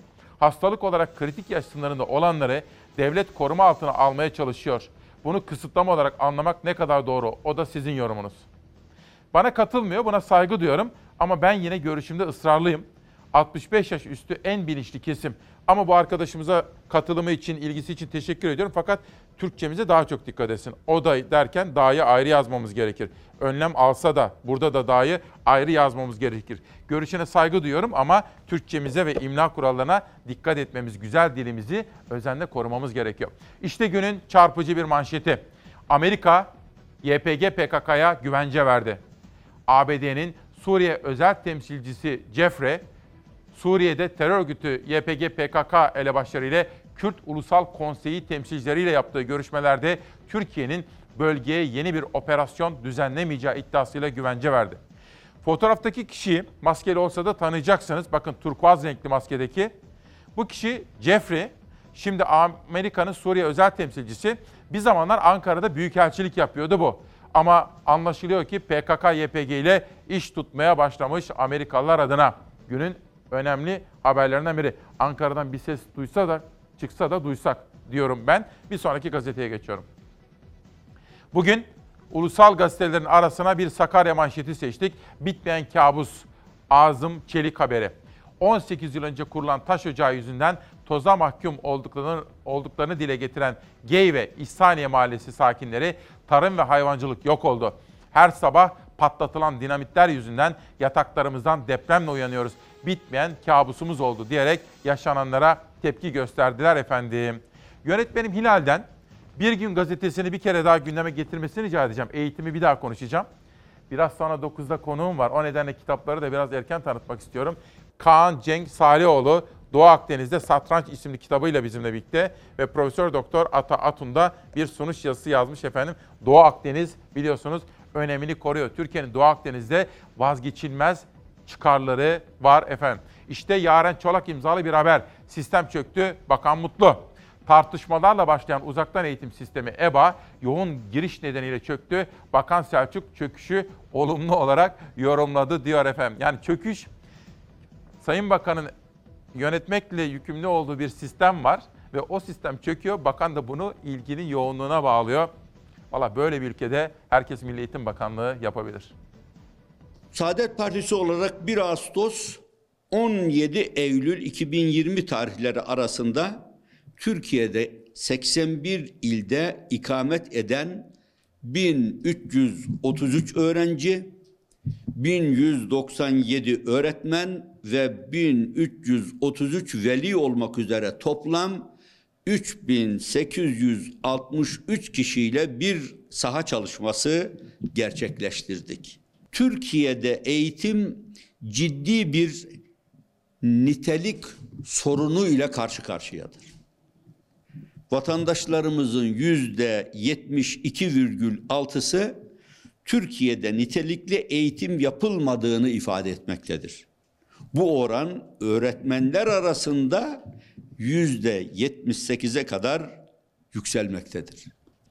hastalık olarak kritik yaş sınırında olanları devlet koruma altına almaya çalışıyor. Bunu kısıtlama olarak anlamak ne kadar doğru? O da sizin yorumunuz. Bana katılmıyor, buna saygı duyuyorum ama ben yine görüşümde ısrarlıyım. 65 yaş üstü en bilinçli kesim. Ama bu arkadaşımıza katılımı için, ilgisi için teşekkür ediyorum. Fakat Türkçemize daha çok dikkat etsin. O da derken da'yı ayrı yazmamız gerekir. Önlem alsa da burada da da'yı ayrı yazmamız gerekir. Görüşüne saygı duyuyorum ama Türkçemize ve imla kurallarına dikkat etmemiz, güzel dilimizi özenle korumamız gerekiyor. İşte günün çarpıcı bir manşeti. Amerika YPG PKK'ya güvence verdi. ABD'nin Suriye özel temsilcisi Jeffrey, Suriye'de terör örgütü YPG PKK elebaşları ile Kürt Ulusal Konseyi temsilcileriyle yaptığı görüşmelerde Türkiye'nin bölgeye yeni bir operasyon düzenlemeyeceği iddiasıyla güvence verdi. Fotoğraftaki kişiyi maskeli olsa da tanıyacaksınız. Bakın turkuaz renkli maskedeki. Bu kişi Jeffrey. Şimdi Amerika'nın Suriye özel temsilcisi. Bir zamanlar Ankara'da büyükelçilik yapıyordu bu. Ama anlaşılıyor ki PKK-YPG ile iş tutmaya başlamış Amerikalılar adına. Günün önemli haberlerinden biri. Ankara'dan bir ses duysa da çıksa da duysak diyorum ben. Bir sonraki gazeteye geçiyorum. Bugün ulusal gazetelerin arasına bir Sakarya manşeti seçtik. Bitmeyen kabus Azım Çelik haberi. 18 yıl önce kurulan taş ocağı yüzünden toza mahkum olduklarını, olduklarını dile getiren Gey ve İhsaniye Mahallesi sakinleri tarım ve hayvancılık yok oldu. Her sabah patlatılan dinamitler yüzünden yataklarımızdan depremle uyanıyoruz. Bitmeyen kabusumuz oldu diyerek yaşananlara tepki gösterdiler efendim. Yönetmenim Hilal'den Bir Gün gazetesini bir kere daha gündeme getirmesini rica edeceğim. Eğitimi bir daha konuşacağım. Biraz sonra 9'da konuğum var. O nedenle kitapları da biraz erken tanıtmak istiyorum. Kaan Cenk Salihoğlu Doğu Akdeniz'de Satranç isimli kitabıyla bizimle birlikte ve Profesör Doktor Ata Atun da bir sunuş yazısı yazmış efendim. Doğu Akdeniz biliyorsunuz önemini koruyor. Türkiye'nin Doğu Akdeniz'de vazgeçilmez çıkarları var efendim. İşte Yaren Çolak imzalı bir haber. Sistem çöktü, bakan mutlu. Tartışmalarla başlayan uzaktan eğitim sistemi EBA yoğun giriş nedeniyle çöktü. Bakan Selçuk çöküşü olumlu olarak yorumladı diyor efendim. Yani çöküş Sayın Bakan'ın yönetmekle yükümlü olduğu bir sistem var ve o sistem çöküyor. Bakan da bunu ilginin yoğunluğuna bağlıyor. Valla böyle bir ülkede herkes Milli Eğitim Bakanlığı yapabilir. Saadet Partisi olarak 1 Ağustos 17 Eylül 2020 tarihleri arasında Türkiye'de 81 ilde ikamet eden 1333 öğrenci, 1197 öğretmen ve 1333 veli olmak üzere toplam 3863 kişiyle bir saha çalışması gerçekleştirdik. Türkiye'de eğitim ciddi bir nitelik sorunu ile karşı karşıyadır. Vatandaşlarımızın yüzde 72,6'sı Türkiye'de nitelikli eğitim yapılmadığını ifade etmektedir. Bu oran öğretmenler arasında yüzde 78'e kadar yükselmektedir.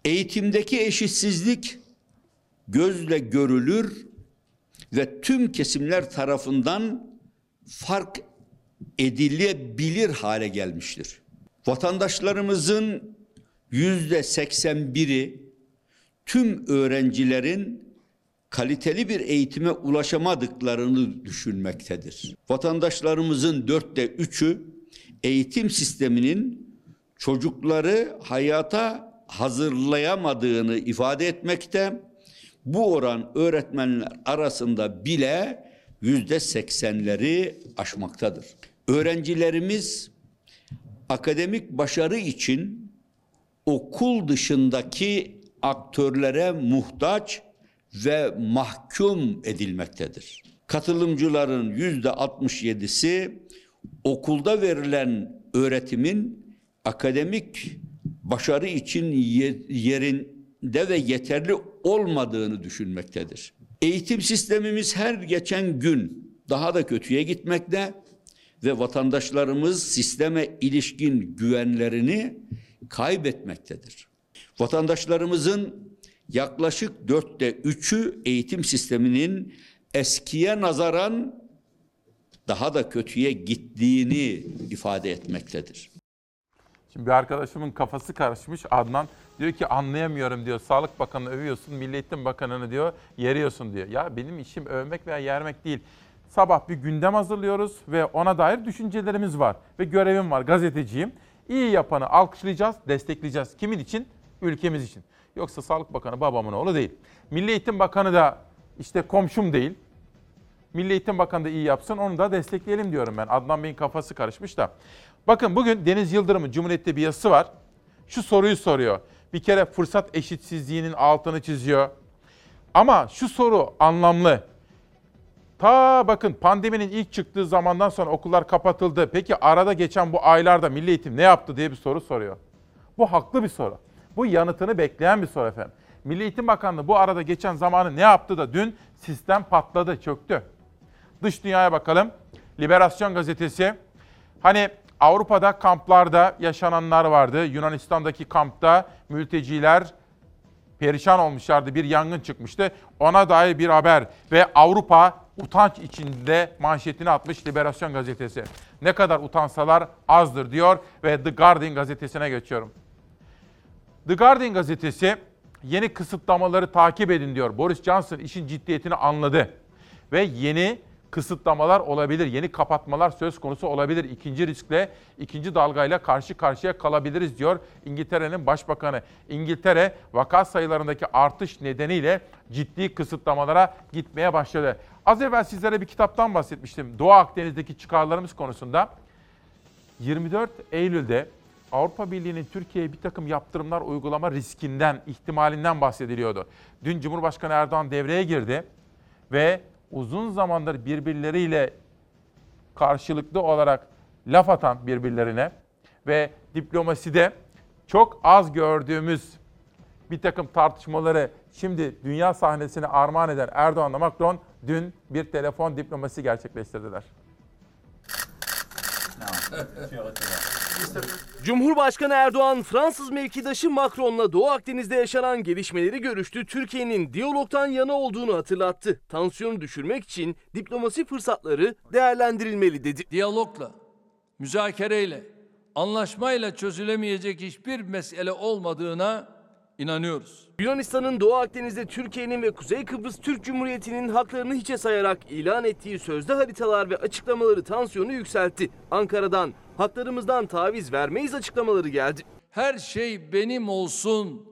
Eğitimdeki eşitsizlik gözle görülür ve tüm kesimler tarafından fark edilebilir hale gelmiştir. Vatandaşlarımızın yüzde 81'i tüm öğrencilerin kaliteli bir eğitime ulaşamadıklarını düşünmektedir. Vatandaşlarımızın dörtte üçü eğitim sisteminin çocukları hayata hazırlayamadığını ifade etmekte. Bu oran öğretmenler arasında bile yüzde seksenleri aşmaktadır. Öğrencilerimiz akademik başarı için okul dışındaki aktörlere muhtaç ve mahkum edilmektedir. Katılımcıların yüzde 67'si okulda verilen öğretimin akademik başarı için yerinde ve yeterli olmadığını düşünmektedir. Eğitim sistemimiz her geçen gün daha da kötüye gitmekte ve vatandaşlarımız sisteme ilişkin güvenlerini kaybetmektedir. Vatandaşlarımızın yaklaşık dörtte üçü eğitim sisteminin eskiye nazaran daha da kötüye gittiğini ifade etmektedir. Şimdi bir arkadaşımın kafası karışmış Adnan. Diyor ki anlayamıyorum diyor. Sağlık Bakanı övüyorsun, Milli Eğitim Bakanı'nı diyor yeriyorsun diyor. Ya benim işim övmek veya yermek değil. Sabah bir gündem hazırlıyoruz ve ona dair düşüncelerimiz var. Ve görevim var, gazeteciyim. İyi yapanı alkışlayacağız, destekleyeceğiz. Kimin için? Ülkemiz için. Yoksa Sağlık Bakanı babamın oğlu değil. Milli Eğitim Bakanı da işte komşum değil. Milli Eğitim Bakanı da iyi yapsın onu da destekleyelim diyorum ben. Adnan Bey'in kafası karışmış da. Bakın bugün Deniz Yıldırım'ın Cumhuriyet'te bir yazısı var. Şu soruyu soruyor. Bir kere fırsat eşitsizliğinin altını çiziyor. Ama şu soru anlamlı. Ta bakın pandeminin ilk çıktığı zamandan sonra okullar kapatıldı. Peki arada geçen bu aylarda Milli Eğitim ne yaptı diye bir soru soruyor. Bu haklı bir soru. Bu yanıtını bekleyen bir soru efendim. Milli Eğitim Bakanlığı bu arada geçen zamanı ne yaptı da dün sistem patladı, çöktü. Dış dünyaya bakalım. Liberasyon gazetesi. Hani Avrupa'da kamplarda yaşananlar vardı. Yunanistan'daki kampta mülteciler perişan olmuşlardı. Bir yangın çıkmıştı. Ona dair bir haber ve Avrupa utanç içinde manşetini atmış Liberasyon gazetesi. Ne kadar utansalar azdır diyor ve The Guardian gazetesine geçiyorum. The Guardian gazetesi yeni kısıtlamaları takip edin diyor. Boris Johnson işin ciddiyetini anladı ve yeni kısıtlamalar olabilir, yeni kapatmalar söz konusu olabilir. İkinci riskle, ikinci dalgayla karşı karşıya kalabiliriz diyor İngiltere'nin başbakanı. İngiltere vaka sayılarındaki artış nedeniyle ciddi kısıtlamalara gitmeye başladı. Az evvel sizlere bir kitaptan bahsetmiştim. Doğu Akdeniz'deki çıkarlarımız konusunda. 24 Eylül'de Avrupa Birliği'nin Türkiye'ye bir takım yaptırımlar uygulama riskinden, ihtimalinden bahsediliyordu. Dün Cumhurbaşkanı Erdoğan devreye girdi ve uzun zamandır birbirleriyle karşılıklı olarak laf atan birbirlerine ve diplomaside çok az gördüğümüz bir takım tartışmaları şimdi dünya sahnesine armağan eden Erdoğan'la Macron dün bir telefon diplomasi gerçekleştirdiler. Cumhurbaşkanı Erdoğan, Fransız mevkidaşı Macron'la Doğu Akdeniz'de yaşanan gelişmeleri görüştü. Türkiye'nin diyalogtan yana olduğunu hatırlattı. Tansiyonu düşürmek için diplomasi fırsatları değerlendirilmeli dedi. Diyalogla, müzakereyle, anlaşmayla çözülemeyecek hiçbir mesele olmadığına inanıyoruz. Yunanistan'ın Doğu Akdeniz'de Türkiye'nin ve Kuzey Kıbrıs Türk Cumhuriyeti'nin haklarını hiçe sayarak ilan ettiği sözde haritalar ve açıklamaları tansiyonu yükseltti. Ankara'dan haklarımızdan taviz vermeyiz açıklamaları geldi. Her şey benim olsun,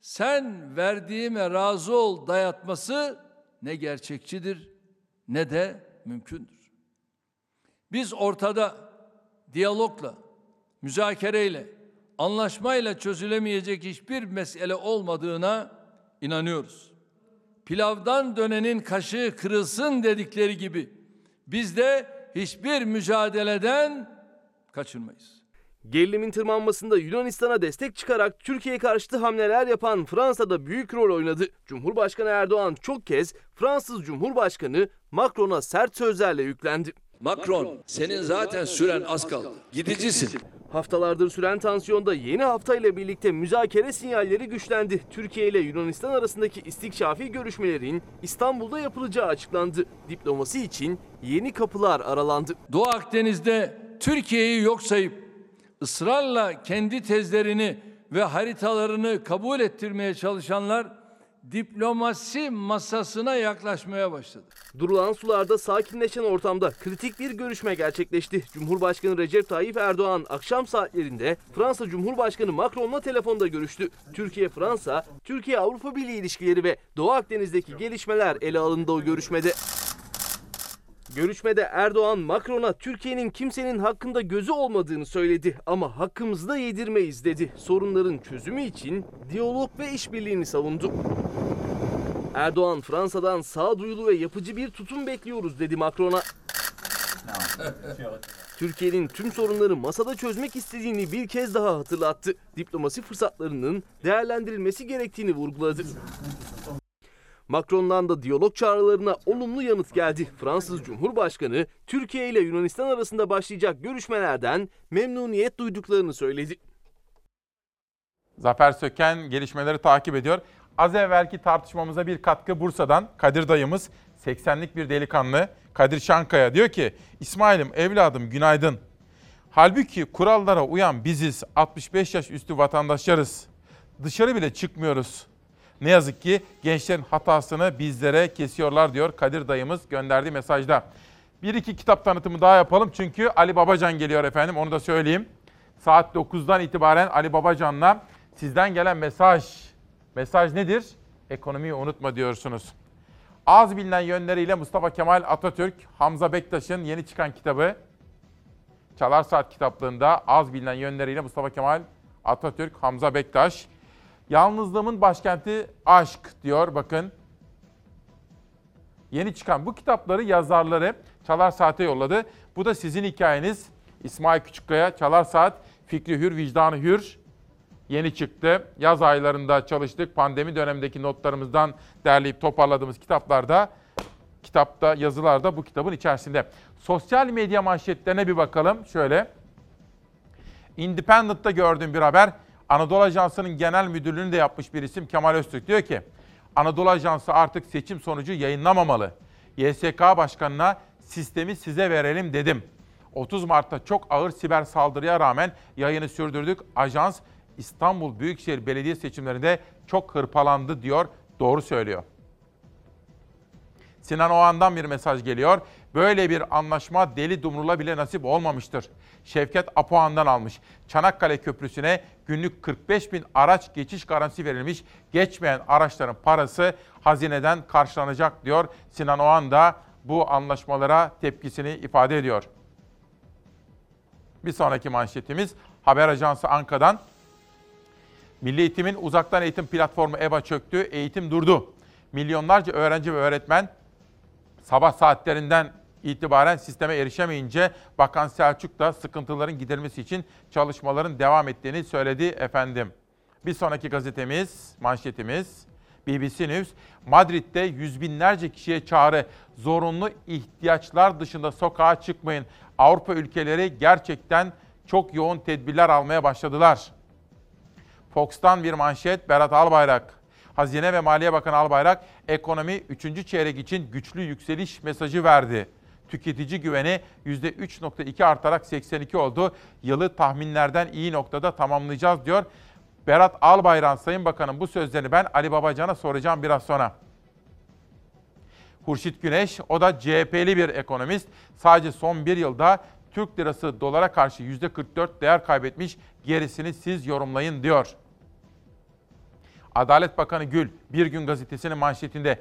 sen verdiğime razı ol dayatması ne gerçekçidir ne de mümkündür. Biz ortada diyalogla, müzakereyle, anlaşmayla çözülemeyecek hiçbir mesele olmadığına inanıyoruz. Pilavdan dönenin kaşığı kırılsın dedikleri gibi biz de hiçbir mücadeleden kaçınmayız. Gerilimin tırmanmasında Yunanistan'a destek çıkarak Türkiye karşıtı hamleler yapan Fransa'da büyük rol oynadı. Cumhurbaşkanı Erdoğan çok kez Fransız Cumhurbaşkanı Macron'a sert sözlerle yüklendi. Macron, senin zaten süren az kaldı. Gidicisin. Haftalardır süren tansiyonda yeni haftayla birlikte müzakere sinyalleri güçlendi. Türkiye ile Yunanistan arasındaki istikşafi görüşmelerin İstanbul'da yapılacağı açıklandı. Diplomasi için yeni kapılar aralandı. Doğu Akdeniz'de Türkiye'yi yok sayıp ısrarla kendi tezlerini ve haritalarını kabul ettirmeye çalışanlar diplomasi masasına yaklaşmaya başladı. Durulan sularda sakinleşen ortamda kritik bir görüşme gerçekleşti. Cumhurbaşkanı Recep Tayyip Erdoğan akşam saatlerinde Fransa Cumhurbaşkanı Macron'la telefonda görüştü. Türkiye-Fransa, Türkiye-Avrupa Birliği ilişkileri ve Doğu Akdeniz'deki gelişmeler ele alındı o görüşmede. Görüşmede Erdoğan Macron'a Türkiye'nin kimsenin hakkında gözü olmadığını söyledi ama hakkımızı da yedirmeyiz dedi. Sorunların çözümü için diyalog ve işbirliğini savundu. Erdoğan Fransa'dan sağduyulu ve yapıcı bir tutum bekliyoruz dedi Macron'a. Türkiye'nin tüm sorunları masada çözmek istediğini bir kez daha hatırlattı. Diplomasi fırsatlarının değerlendirilmesi gerektiğini vurguladı. Macron'dan da diyalog çağrılarına olumlu yanıt geldi. Fransız Cumhurbaşkanı Türkiye ile Yunanistan arasında başlayacak görüşmelerden memnuniyet duyduklarını söyledi. Zafer Söken gelişmeleri takip ediyor. Az evvelki tartışmamıza bir katkı Bursa'dan Kadir dayımız 80'lik bir delikanlı Kadir Şankaya diyor ki İsmail'im evladım günaydın. Halbuki kurallara uyan biziz 65 yaş üstü vatandaşlarız. Dışarı bile çıkmıyoruz. Ne yazık ki gençlerin hatasını bizlere kesiyorlar diyor Kadir dayımız gönderdiği mesajda. Bir iki kitap tanıtımı daha yapalım çünkü Ali Babacan geliyor efendim onu da söyleyeyim. Saat 9'dan itibaren Ali Babacan'la sizden gelen mesaj. Mesaj nedir? Ekonomiyi unutma diyorsunuz. Az bilinen yönleriyle Mustafa Kemal Atatürk, Hamza Bektaş'ın yeni çıkan kitabı. Çalar Saat kitaplığında az bilinen yönleriyle Mustafa Kemal Atatürk, Hamza Bektaş. Yalnızlığımın başkenti aşk diyor bakın. Yeni çıkan bu kitapları yazarları Çalar Saat'e yolladı. Bu da sizin hikayeniz. İsmail Küçükkaya, Çalar Saat, Fikri Hür, Vicdanı Hür yeni çıktı. Yaz aylarında çalıştık. Pandemi dönemindeki notlarımızdan derleyip toparladığımız kitaplarda, kitapta, yazılarda bu kitabın içerisinde. Sosyal medya manşetlerine bir bakalım. Şöyle. Independent'ta gördüğüm bir haber. Anadolu Ajansı'nın genel müdürlüğünü de yapmış bir isim Kemal Öztürk. Diyor ki Anadolu Ajansı artık seçim sonucu yayınlamamalı. YSK Başkanı'na sistemi size verelim dedim. 30 Mart'ta çok ağır siber saldırıya rağmen yayını sürdürdük. Ajans İstanbul Büyükşehir Belediye seçimlerinde çok hırpalandı diyor. Doğru söylüyor. Sinan Oğan'dan bir mesaj geliyor. Böyle bir anlaşma Deli Dumrul'a bile nasip olmamıştır. Şevket Apoğan'dan almış. Çanakkale Köprüsü'ne günlük 45 bin araç geçiş garantisi verilmiş. Geçmeyen araçların parası hazineden karşılanacak diyor. Sinan Oğan da bu anlaşmalara tepkisini ifade ediyor. Bir sonraki manşetimiz Haber Ajansı Anka'dan. Milli Eğitim'in uzaktan eğitim platformu EBA çöktü, eğitim durdu. Milyonlarca öğrenci ve öğretmen sabah saatlerinden itibaren sisteme erişemeyince Bakan Selçuk da sıkıntıların giderilmesi için çalışmaların devam ettiğini söyledi efendim. Bir sonraki gazetemiz, manşetimiz BBC News. Madrid'de yüz binlerce kişiye çağrı. Zorunlu ihtiyaçlar dışında sokağa çıkmayın. Avrupa ülkeleri gerçekten çok yoğun tedbirler almaya başladılar. Fox'tan bir manşet Berat Albayrak. Hazine ve Maliye Bakanı Albayrak ekonomi 3. çeyrek için güçlü yükseliş mesajı verdi. Tüketici güveni %3.2 artarak 82 oldu. Yılı tahminlerden iyi noktada tamamlayacağız diyor. Berat Albayrak Sayın Bakan'ın bu sözlerini ben Ali Babacan'a soracağım biraz sonra. Hurşit Güneş, o da CHP'li bir ekonomist. Sadece son bir yılda Türk lirası dolara karşı %44 değer kaybetmiş. Gerisini siz yorumlayın diyor. Adalet Bakanı Gül, Bir Gün Gazetesi'nin manşetinde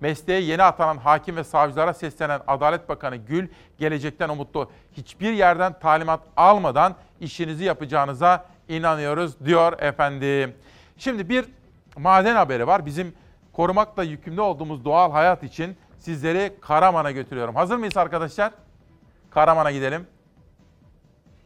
mesleğe yeni atanan hakim ve savcılara seslenen Adalet Bakanı Gül, gelecekten umutlu. Hiçbir yerden talimat almadan işinizi yapacağınıza inanıyoruz diyor efendim. Şimdi bir maden haberi var. Bizim korumakla yükümlü olduğumuz doğal hayat için sizleri Karaman'a götürüyorum. Hazır mıyız arkadaşlar? Karaman'a gidelim.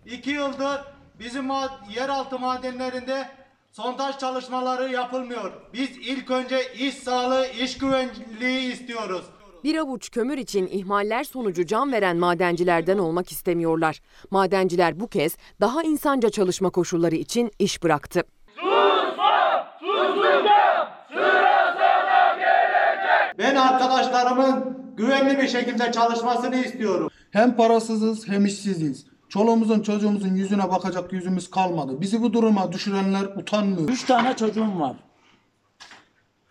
İki yıldır bizim yeraltı madenlerinde sondaj çalışmaları yapılmıyor. Biz ilk önce iş sağlığı, iş güvenliği istiyoruz. Bir avuç kömür için ihmaller sonucu can veren madencilerden olmak istemiyorlar. Madenciler bu kez daha insanca çalışma koşulları için iş bıraktı. Ben arkadaşlarımın güvenli bir şekilde çalışmasını istiyorum. Hem parasızız hem işsiziz. Çoluğumuzun çocuğumuzun yüzüne bakacak yüzümüz kalmadı. Bizi bu duruma düşürenler utanmıyor. Üç tane çocuğum var.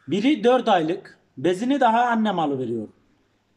Biri dört aylık. Bezini daha annem alıveriyor.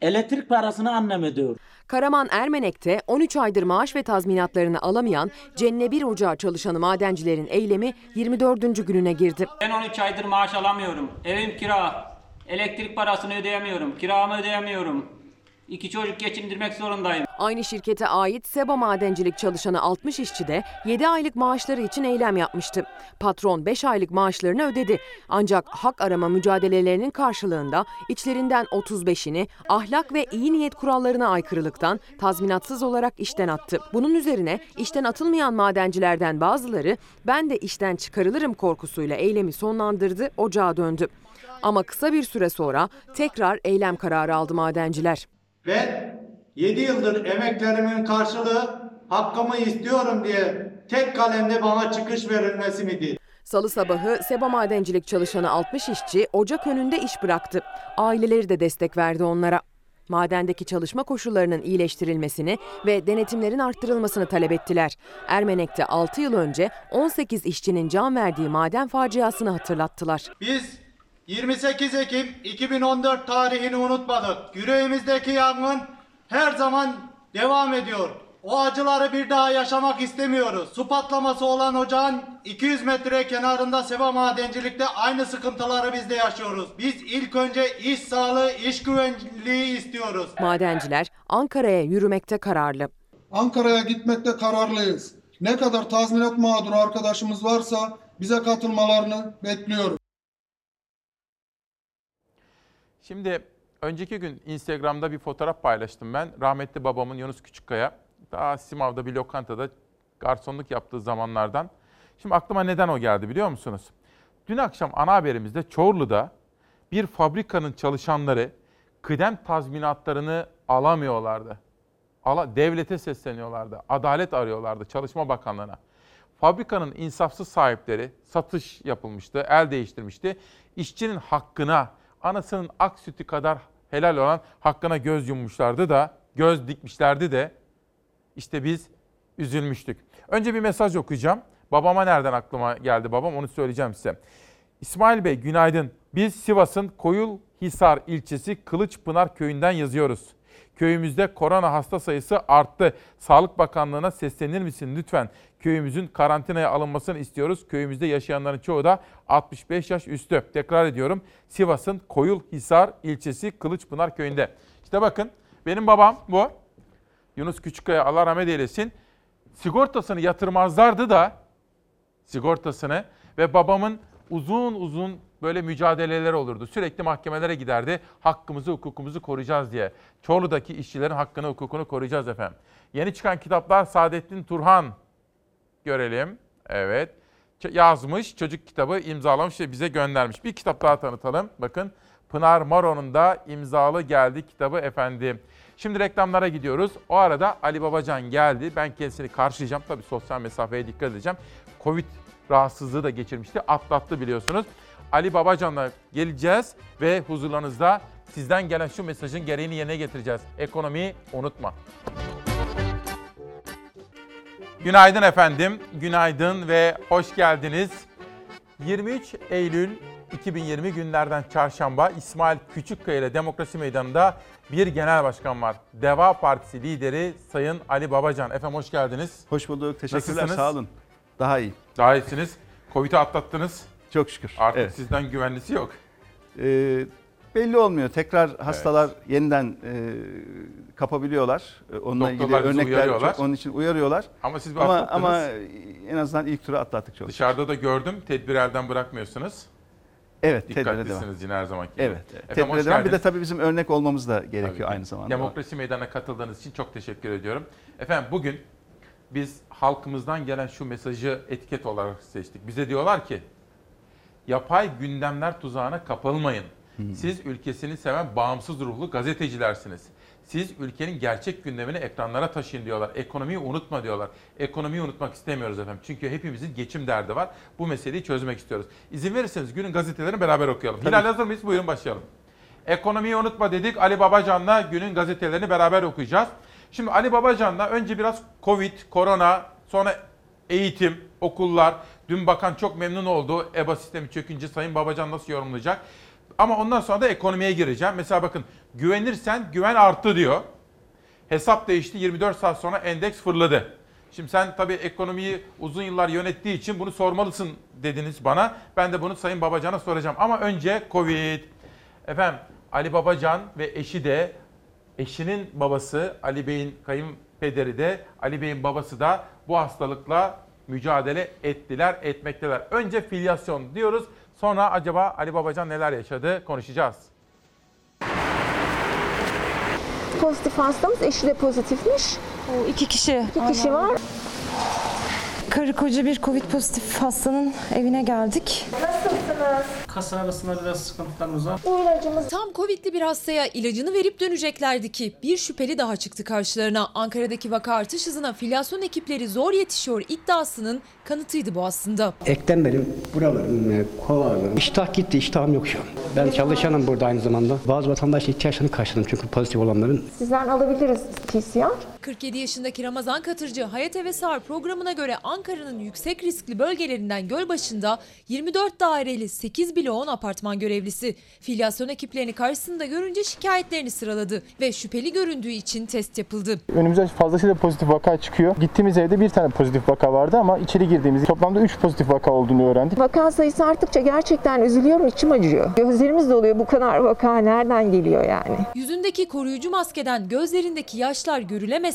Elektrik parasını annem ödüyor. Karaman Ermenek'te 13 aydır maaş ve tazminatlarını alamayan Cenne bir Ocağı çalışanı madencilerin eylemi 24. gününe girdi. Ben 13 aydır maaş alamıyorum. Evim kira. Elektrik parasını ödeyemiyorum. Kiramı ödeyemiyorum. İki çocuk geçindirmek zorundayım. Aynı şirkete ait Seba Madencilik çalışanı 60 işçi de 7 aylık maaşları için eylem yapmıştı. Patron 5 aylık maaşlarını ödedi. Ancak hak arama mücadelelerinin karşılığında içlerinden 35'ini ahlak ve iyi niyet kurallarına aykırılıktan tazminatsız olarak işten attı. Bunun üzerine işten atılmayan madencilerden bazıları ben de işten çıkarılırım korkusuyla eylemi sonlandırdı, ocağa döndü. Ama kısa bir süre sonra tekrar eylem kararı aldı madenciler. Ben 7 yıldır emeklerimin karşılığı hakkımı istiyorum diye tek kalemde bana çıkış verilmesi midir? Salı sabahı Seba Madencilik çalışanı 60 işçi ocak önünde iş bıraktı. Aileleri de destek verdi onlara. Madendeki çalışma koşullarının iyileştirilmesini ve denetimlerin arttırılmasını talep ettiler. Ermenek'te 6 yıl önce 18 işçinin can verdiği maden faciasını hatırlattılar. Biz 28 Ekim 2014 tarihini unutmadık. Yüreğimizdeki yangın her zaman devam ediyor. O acıları bir daha yaşamak istemiyoruz. Su patlaması olan ocağın 200 metre kenarında Seva Madencilik'te aynı sıkıntıları biz de yaşıyoruz. Biz ilk önce iş sağlığı, iş güvenliği istiyoruz. Madenciler Ankara'ya yürümekte kararlı. Ankara'ya gitmekte kararlıyız. Ne kadar tazminat mağduru arkadaşımız varsa bize katılmalarını bekliyoruz. Şimdi önceki gün Instagram'da bir fotoğraf paylaştım ben. Rahmetli babamın Yunus Küçükkaya daha Simav'da bir lokantada garsonluk yaptığı zamanlardan. Şimdi aklıma neden o geldi biliyor musunuz? Dün akşam ana haberimizde Çorlu'da bir fabrikanın çalışanları kıdem tazminatlarını alamıyorlardı. Ala, devlete sesleniyorlardı. Adalet arıyorlardı Çalışma Bakanlığı'na. Fabrikanın insafsız sahipleri satış yapılmıştı, el değiştirmişti. İşçinin hakkına, anasının ak sütü kadar helal olan hakkına göz yummuşlardı da, göz dikmişlerdi de işte biz üzülmüştük. Önce bir mesaj okuyacağım. Babama nereden aklıma geldi babam onu söyleyeceğim size. İsmail Bey günaydın. Biz Sivas'ın Koyulhisar ilçesi Kılıçpınar köyünden yazıyoruz. Köyümüzde korona hasta sayısı arttı. Sağlık Bakanlığı'na seslenir misin lütfen? Köyümüzün karantinaya alınmasını istiyoruz. Köyümüzde yaşayanların çoğu da 65 yaş üstü. Tekrar ediyorum. Sivas'ın Koyulhisar ilçesi Kılıçpınar köyünde. İşte bakın benim babam bu. Yunus Küçükkaya Allah rahmet eylesin. Sigortasını yatırmazlardı da sigortasını ve babamın uzun uzun böyle mücadeleler olurdu. Sürekli mahkemelere giderdi. Hakkımızı, hukukumuzu koruyacağız diye. Çorlu'daki işçilerin hakkını, hukukunu koruyacağız efendim. Yeni çıkan kitaplar Saadettin Turhan. Görelim. Evet. Yazmış, çocuk kitabı imzalamış ve bize göndermiş. Bir kitap daha tanıtalım. Bakın Pınar Maro'nun da imzalı geldi kitabı efendim. Şimdi reklamlara gidiyoruz. O arada Ali Babacan geldi. Ben kendisini karşılayacağım. Tabii sosyal mesafeye dikkat edeceğim. Covid rahatsızlığı da geçirmişti. Atlattı biliyorsunuz. Ali Babacan'la geleceğiz ve huzurlarınızda sizden gelen şu mesajın gereğini yerine getireceğiz. Ekonomiyi unutma. Günaydın efendim. Günaydın ve hoş geldiniz. 23 Eylül 2020 günlerden çarşamba İsmail Küçükkaya ile Demokrasi Meydanı'nda bir genel başkan var. Deva Partisi lideri Sayın Ali Babacan. Efendim hoş geldiniz. Hoş bulduk. Teşekkürler. Nasılsınız? Sağ olun. Daha iyi. Daha iyisiniz. Covid'i atlattınız. Çok şükür. Artık Evet. sizden güvenlisi yok. Ee, belli olmuyor. Tekrar hastalar yeniden e, kapabiliyorlar. E, Onunla ilgili Doktorlar bizi örnekler çok. Onun için uyarıyorlar. Ama siz ama, atlattınız. ama en azından ilk turu atlattık çok. Dışarıda da gördüm. Tedbiri elden bırakmıyorsunuz. Evet. Dikkatlisiniz yine her zamanki gibi. Evet. evet. Efendim, Tedbire hoş devam. Bir de tabii bizim örnek olmamız da gerekiyor Tabii aynı zamanda. Demokrasi Meydanı'na katıldığınız için çok teşekkür ediyorum. Efendim bugün biz halkımızdan gelen şu mesajı etiket olarak seçtik. Bize diyorlar ki yapay gündemler tuzağına kapılmayın. Siz ülkesini seven bağımsız ruhlu gazetecilersiniz. Siz ülkenin gerçek gündemini ekranlara taşıyın diyorlar. Ekonomiyi unutma diyorlar. Ekonomiyi unutmak istemiyoruz efendim. Çünkü hepimizin geçim derdi var. Bu meseleyi çözmek istiyoruz. İzin verirseniz günün gazetelerini beraber okuyalım. Tabii. Hilal hazır mıyız? Buyurun başlayalım. Ekonomiyi unutma dedik. Ali Babacan'la günün gazetelerini beraber okuyacağız. Şimdi Ali Babacan'la önce biraz Covid, korona, sonra eğitim, okullar. Dün bakan çok memnun oldu. EBA sistemi çökünce Sayın Babacan nasıl yorumlayacak? Ama ondan sonra da ekonomiye gireceğim. Mesela bakın güvenirsen güven arttı diyor. Hesap değişti 24 saat sonra endeks fırladı. Şimdi sen tabii ekonomiyi uzun yıllar yönettiği için bunu sormalısın dediniz bana. Ben de bunu Sayın Babacan'a soracağım. Ama önce Covid. Efendim Ali Babacan ve eşi de eşinin babası Ali Bey'in kayınpederi de Ali Bey'in babası da bu hastalıkla mücadele ettiler, etmekteler. Önce filyasyon diyoruz. Sonra acaba Ali Babacan neler yaşadı konuşacağız. Pozitif hastamız, eşi de pozitifmiş. O iki kişi. İki kişi var. Karı koca bir Covid pozitif hastanın evine geldik. Nasılsınız? Kasa arasında biraz sıkıntılarımız var. Bu ilacımız Tam Covid'li bir hastaya ilacını verip döneceklerdi ki bir şüpheli daha çıktı karşılarına. Ankara'daki vaka artış hızına filyasyon ekipleri zor yetişiyor iddiasının kanıtıydı bu aslında. Ekten benim buralarım, e, kovalarım. İştah gitti, iştahım yok şu an. Ben çalışanım burada aynı zamanda. Bazı vatandaş ihtiyaçlarını karşıladım çünkü pozitif olanların. sizden alabiliriz PCR. 47 yaşındaki Ramazan Katırcı Hayat Eve Sağır programına göre Ankara'nın yüksek riskli bölgelerinden Gölbaşı'nda 24 daireli 8 bloğun apartman görevlisi. Filyasyon ekiplerini karşısında görünce şikayetlerini sıraladı ve şüpheli göründüğü için test yapıldı. Önümüze fazlasıyla pozitif vaka çıkıyor. Gittiğimiz evde bir tane pozitif vaka vardı ama içeri girdiğimiz toplamda 3 pozitif vaka olduğunu öğrendik. Vaka sayısı arttıkça gerçekten üzülüyorum, içim acıyor. Gözlerimiz doluyor bu kadar vaka nereden geliyor yani? Yüzündeki koruyucu maskeden gözlerindeki yaşlar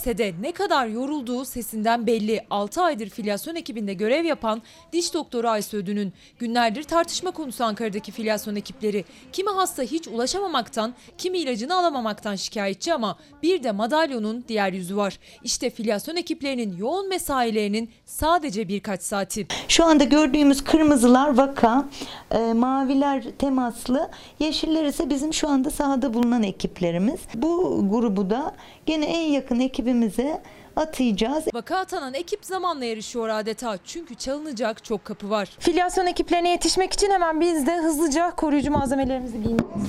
görülemese de ne kadar yorulduğu sesinden belli. 6 aydır filyasyon ekibinde görev yapan diş doktoru Aysu Ödün'ün günlerdir tartışma konusu Ankara'daki filyasyon ekipleri. Kimi hasta hiç ulaşamamaktan, kimi ilacını alamamaktan şikayetçi ama bir de madalyonun diğer yüzü var. İşte filyasyon ekiplerinin yoğun mesailerinin sadece birkaç saati. Şu anda gördüğümüz kırmızılar vaka, e, maviler temaslı, yeşiller ise bizim şu anda sahada bulunan ekiplerimiz. Bu grubu da gene en yakın ekibimize atayacağız. Vaka atanan ekip zamanla yarışıyor adeta çünkü çalınacak çok kapı var. Filyasyon ekiplerine yetişmek için hemen biz de hızlıca koruyucu malzemelerimizi giyiniyoruz.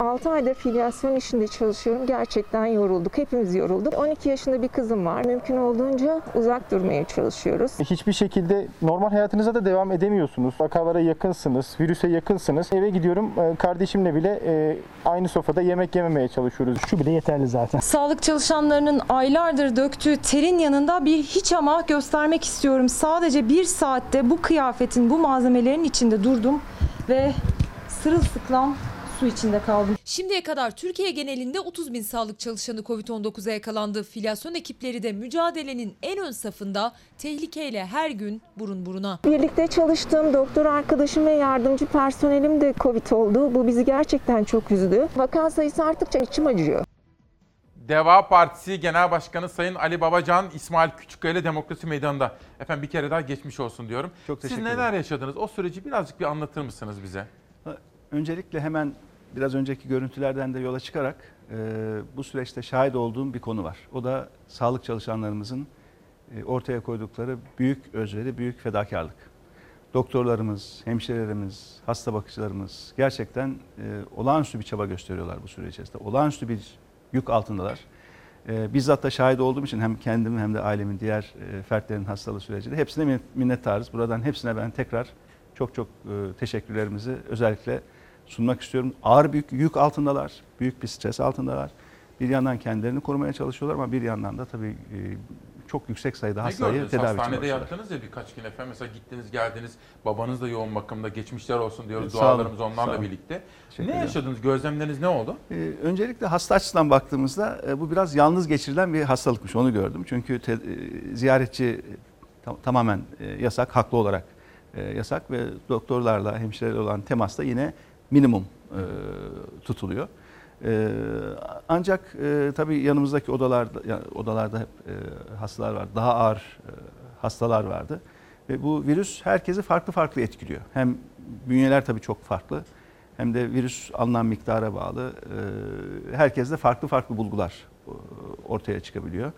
6 aydır filyasyon işinde çalışıyorum. Gerçekten yorulduk. Hepimiz yorulduk. 12 yaşında bir kızım var. Mümkün olduğunca uzak durmaya çalışıyoruz. Hiçbir şekilde normal hayatınıza da devam edemiyorsunuz. Vakalara yakınsınız, virüse yakınsınız. Eve gidiyorum e, kardeşimle bile e, aynı sofrada yemek yememeye çalışıyoruz. Şu bile yeterli zaten. Sağlık çalışanlarının aylardır döktüğü terin yanında bir hiç ama göstermek istiyorum. Sadece bir saatte bu kıyafetin, bu malzemelerin içinde durdum ve sırılsıklam su içinde kaldım. Şimdiye kadar Türkiye genelinde 30 bin sağlık çalışanı Covid-19'a yakalandı. Filyasyon ekipleri de mücadelenin en ön safında tehlikeyle her gün burun buruna. Birlikte çalıştığım doktor arkadaşım ve yardımcı personelim de Covid oldu. Bu bizi gerçekten çok üzdü. Vaka sayısı arttıkça içim acıyor. Deva Partisi Genel Başkanı Sayın Ali Babacan, İsmail Küçükkaya ile Demokrasi Meydanı'nda. Efendim bir kere daha geçmiş olsun diyorum. Çok Siz teşekkür neler ederim. yaşadınız? O süreci birazcık bir anlatır mısınız bize? Öncelikle hemen biraz önceki görüntülerden de yola çıkarak e, bu süreçte şahit olduğum bir konu var. O da sağlık çalışanlarımızın e, ortaya koydukları büyük özveri, büyük fedakarlık. Doktorlarımız, hemşirelerimiz, hasta bakıcılarımız gerçekten e, olağanüstü bir çaba gösteriyorlar bu süreç içerisinde. Olağanüstü bir yük altındalar. E, bizzat da şahit olduğum için hem kendim hem de ailemin diğer e, fertlerin hastalığı sürecinde hepsine min- minnettarız. Buradan hepsine ben tekrar çok çok e, teşekkürlerimizi özellikle sunmak istiyorum. Ağır büyük yük altındalar, büyük bir stres altındalar. Bir yandan kendilerini korumaya çalışıyorlar ama bir yandan da tabii e, çok yüksek sayıda hastayı tedavi için Hastanede yattınız ya birkaç gün efendim. Mesela gittiniz geldiniz. Babanız da yoğun bakımda. Geçmişler olsun diyoruz. Sağ olun, Dualarımız onlarla birlikte. Teşekkür Ne yaşadınız? Gözlemleriniz ne oldu? Ee, öncelikle hasta açısından baktığımızda e, bu biraz yalnız geçirilen bir hastalıkmış onu gördüm. Çünkü te- e, ziyaretçi e, tam- tamamen e, yasak, haklı olarak e, yasak ve doktorlarla, hemşirelerle olan temasta yine minimum e, tutuluyor. E, ancak e, tabii yanımızdaki odalarda ya, odalarda hep e, hastalar var. Daha ağır e, hastalar vardı. Ve bu virüs herkesi farklı farklı etkiliyor. Hem bünyeler tabii çok farklı hem de virüs alınan miktara bağlı. e, Herkeste farklı farklı bulgular e, ortaya çıkabiliyor.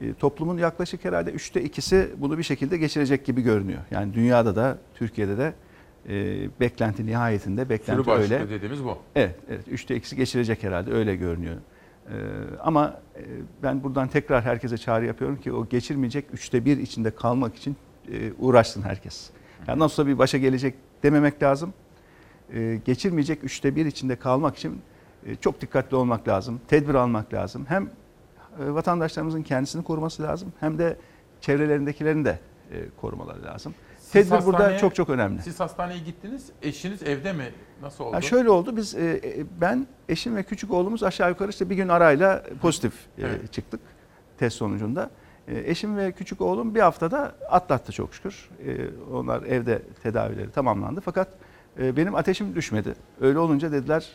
E, Toplumun yaklaşık herhalde üçte ikisi bunu bir şekilde geçirecek gibi görünüyor. Yani dünyada da Türkiye'de de e, beklenti nihayetinde beklenti Sürü öyle. dediğimiz bu. Evet, evet. Üçte ikisi geçirecek herhalde öyle görünüyor. Ee, ama e, ben buradan tekrar herkese çağrı yapıyorum ki o geçirmeyecek üçte bir içinde kalmak için e, uğraşsın herkes. Yani nasıl olsa bir başa gelecek dememek lazım. Ee, geçirmeyecek üçte bir içinde kalmak için e, çok dikkatli olmak lazım. Tedbir almak lazım. Hem e, vatandaşlarımızın kendisini koruması lazım hem de çevrelerindekilerin de e, korumaları lazım. Tedbir burada çok çok önemli. Siz hastaneye gittiniz. Eşiniz evde mi? Nasıl oldu? Ha şöyle oldu biz e, e, ben eşim ve küçük oğlumuz aşağı yukarı işte bir gün arayla pozitif e, Evet. çıktık test sonucunda. E, eşim ve küçük oğlum bir haftada atlattı çok şükür. E, onlar evde tedavileri tamamlandı fakat e, benim ateşim düşmedi. Öyle olunca dediler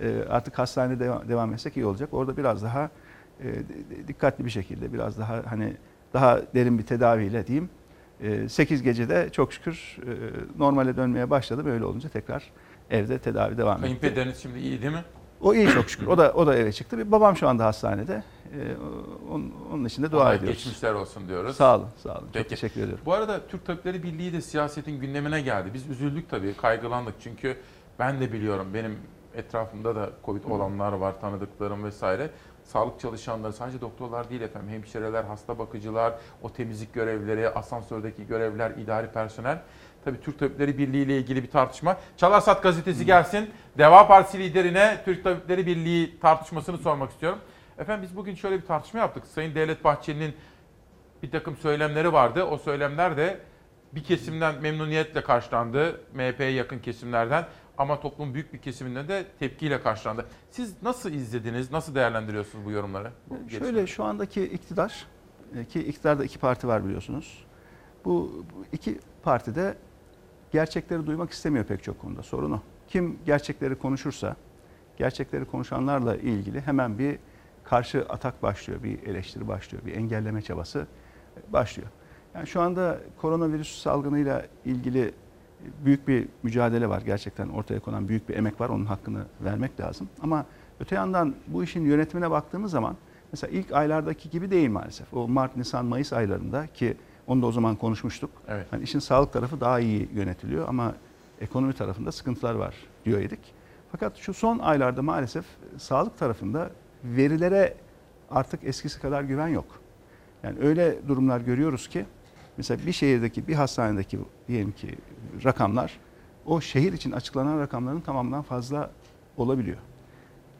e, artık hastanede devam, devam etsek iyi olacak. Orada biraz daha e, dikkatli bir şekilde biraz daha hani daha derin bir tedaviyle diyeyim. 8 gecede çok şükür e, normale dönmeye başladım. Öyle olunca tekrar evde tedavi devam etti. Kayınpederiniz şimdi iyi değil mi? O iyi çok şükür. O da o da eve çıktı. Bir babam şu anda hastanede. Ee, onun, onun için de dua Ona ediyoruz. Geçmişler olsun diyoruz. Sağ olun, sağ olun. Peki. Çok teşekkür ediyorum. Bu arada Türk Tabipleri Birliği de siyasetin gündemine geldi. Biz üzüldük tabii, kaygılandık. Çünkü ben de biliyorum benim etrafımda da Covid olanlar var, tanıdıklarım vesaire. Sağlık çalışanları sadece doktorlar değil efendim. Hemşireler, hasta bakıcılar, o temizlik görevlileri, asansördeki görevliler, idari personel. Tabii Türk Tabipleri Birliği ile ilgili bir tartışma. Çalarsat gazetesi gelsin. Deva Partisi liderine Türk Tabipleri Birliği tartışmasını sormak istiyorum. Efendim biz bugün şöyle bir tartışma yaptık. Sayın Devlet Bahçeli'nin bir takım söylemleri vardı. O söylemler de bir kesimden memnuniyetle karşılandı. MHP'ye yakın kesimlerden. Ama toplumun büyük bir kesiminden de tepkiyle karşılandı. Siz nasıl izlediniz, nasıl değerlendiriyorsunuz bu yorumları? Bu Şöyle gelişmeleri? şu andaki iktidar e, ki iktidarda iki parti var biliyorsunuz. Bu, bu iki parti de gerçekleri duymak istemiyor pek çok konuda. Sorun o. Kim gerçekleri konuşursa, gerçekleri konuşanlarla ilgili hemen bir karşı atak başlıyor, bir eleştiri başlıyor, bir engelleme çabası başlıyor. Yani şu anda koronavirüs salgınıyla ilgili büyük bir mücadele var. Gerçekten ortaya konan büyük bir emek var. Onun hakkını vermek lazım. Ama öte yandan bu işin yönetimine baktığımız zaman mesela ilk aylardaki gibi değil maalesef. O Mart, Nisan, Mayıs aylarında ki onu da o zaman konuşmuştuk. Evet. Hani işin sağlık tarafı daha iyi yönetiliyor ama ekonomi tarafında sıkıntılar var diyor idik. Fakat şu son aylarda maalesef sağlık tarafında verilere artık eskisi kadar güven yok. Yani öyle durumlar görüyoruz ki mesela bir şehirdeki bir hastanedeki diyelim ki rakamlar o şehir için açıklanan rakamların tamamından fazla olabiliyor.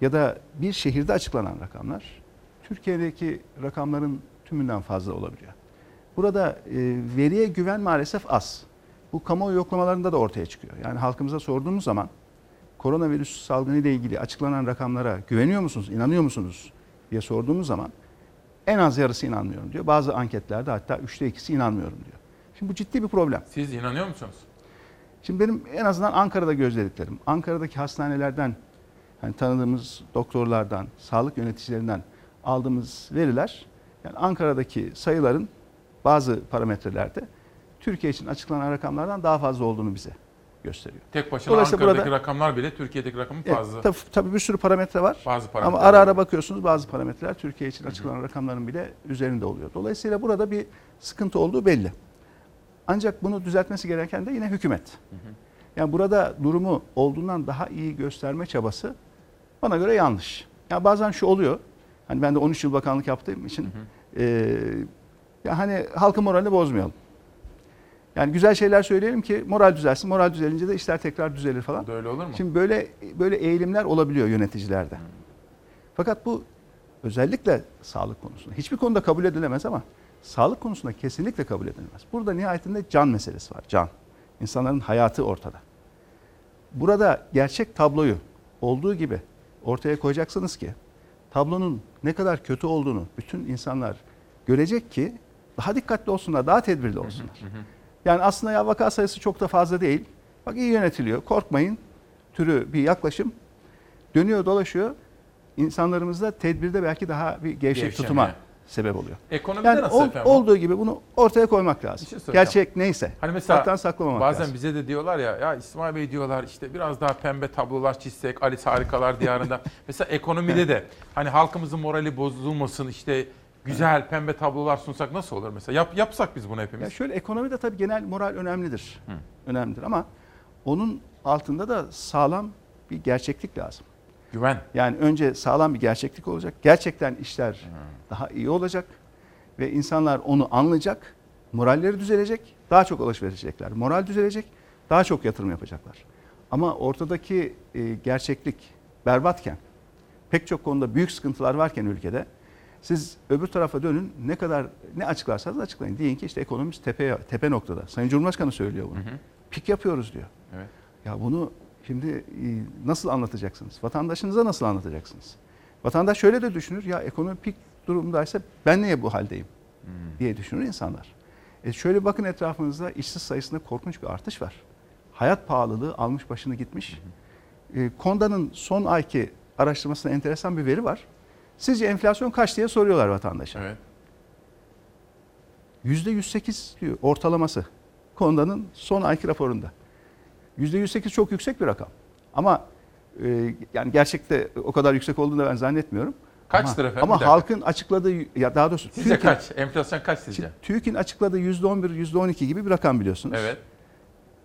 Ya da bir şehirde açıklanan rakamlar Türkiye'deki rakamların tümünden fazla olabiliyor. Burada e, veriye güven maalesef az. Bu kamuoyu yoklamalarında da ortaya çıkıyor. Yani halkımıza sorduğumuz zaman koronavirüs salgını ile ilgili açıklanan rakamlara güveniyor musunuz, inanıyor musunuz diye sorduğumuz zaman en az yarısı inanmıyorum diyor. Bazı anketlerde hatta üçte ikisi inanmıyorum diyor. Şimdi bu ciddi bir problem. Siz inanıyor musunuz? Şimdi benim en azından Ankara'da gözlediklerim, Ankara'daki hastanelerden, hani tanıdığımız doktorlardan, sağlık yöneticilerinden aldığımız veriler, yani Ankara'daki sayıların bazı parametrelerde Türkiye için açıklanan rakamlardan daha fazla olduğunu bize gösteriyor. Tek başına Dolayısıyla Ankara'daki burada- rakamlar bile Türkiye'deki rakamın Evet, fazla. tabii, tabii bir sürü parametre var. Bazı Ama parametreler ara ara bakıyorsunuz bazı parametreler Türkiye için açıklanan rakamların bile üzerinde oluyor. Dolayısıyla burada bir sıkıntı olduğu belli. Ancak bunu düzeltmesi gereken de yine hükümet. Yani burada durumu olduğundan daha iyi gösterme çabası bana göre yanlış. Yani bazen şu oluyor. Hani ben de 13 yıl bakanlık yaptığım için e, ya hani halkın moralini bozmayalım. Yani güzel şeyler söyleyelim ki moral düzelsin. Moral düzelince de işler tekrar düzelir falan. Da öyle olur mu? Şimdi böyle böyle eğilimler olabiliyor yöneticilerde. Fakat bu özellikle sağlık konusunda hiçbir konuda kabul edilemez ama sağlık konusunda kesinlikle kabul edilemez. Burada nihayetinde can meselesi var. Can. İnsanların hayatı ortada. Burada gerçek tabloyu olduğu gibi ortaya koyacaksınız ki tablonun ne kadar kötü olduğunu bütün insanlar görecek ki daha dikkatli olsunlar, daha tedbirli olsunlar. Yani aslında ya vaka sayısı çok da fazla değil. Bak iyi yönetiliyor. Korkmayın. Türü bir yaklaşım. Dönüyor dolaşıyor. İnsanlarımızda tedbirde belki daha bir gevşek Gevşemeye. tutuma sebep oluyor. Ekonomide yani nasıl ol- efendim? olduğu gibi bunu ortaya koymak lazım. Şey. Gerçek neyse. Hani mesela saktan saklamamak bazen lazım. bize de diyorlar ya ya İsmail Bey diyorlar işte biraz daha pembe tablolar çizsek Alice Harikalar Diyarı'nda. mesela ekonomide de hani halkımızın morali bozulmasın işte güzel pembe tablolar sunsak nasıl olur mesela? Yap, yapsak biz bunu hepimiz. Ya şöyle ekonomide tabii genel moral önemlidir. Önemlidir ama onun altında da sağlam bir gerçeklik lazım. Güven. Yani önce sağlam bir gerçeklik olacak. Gerçekten işler daha iyi olacak ve insanlar onu anlayacak. Moralleri düzelecek, daha çok alışveriş edecekler. Moral düzelecek, daha çok yatırım yapacaklar. Ama ortadaki e, gerçeklik berbatken, pek çok konuda büyük sıkıntılar varken ülkede siz öbür tarafa dönün ne kadar ne açıklarsanız açıklayın. Deyin ki işte ekonomimiz tepe tepe noktada. Sayın Cumhurbaşkanı söylüyor bunu. Pik yapıyoruz diyor. Evet. Ya bunu şimdi e, nasıl anlatacaksınız? Vatandaşınıza nasıl anlatacaksınız? Vatandaş şöyle de düşünür. Ya ekonomi pik durumdaysa ben niye bu haldeyim? diye düşünür insanlar. E şöyle bakın etrafınızda işsiz sayısında korkunç bir artış var. Hayat pahalılığı almış başını gitmiş. E, Konda'nın son ayki araştırmasında enteresan bir veri var. Sizce enflasyon kaç diye soruyorlar vatandaşa. Evet. %108 diyor ortalaması. Konda'nın son ayki raporunda. %108 çok yüksek bir rakam. Ama e, yani gerçekte o kadar yüksek olduğunu da ben zannetmiyorum. Kaçtır ama, efendim? Ama halkın açıkladığı ya daha doğrusu Sizce TÜİK'in- kaç? Enflasyon kaç sizce? TÜİK'in açıkladığı %11, %12 gibi bir rakam biliyorsunuz. Evet.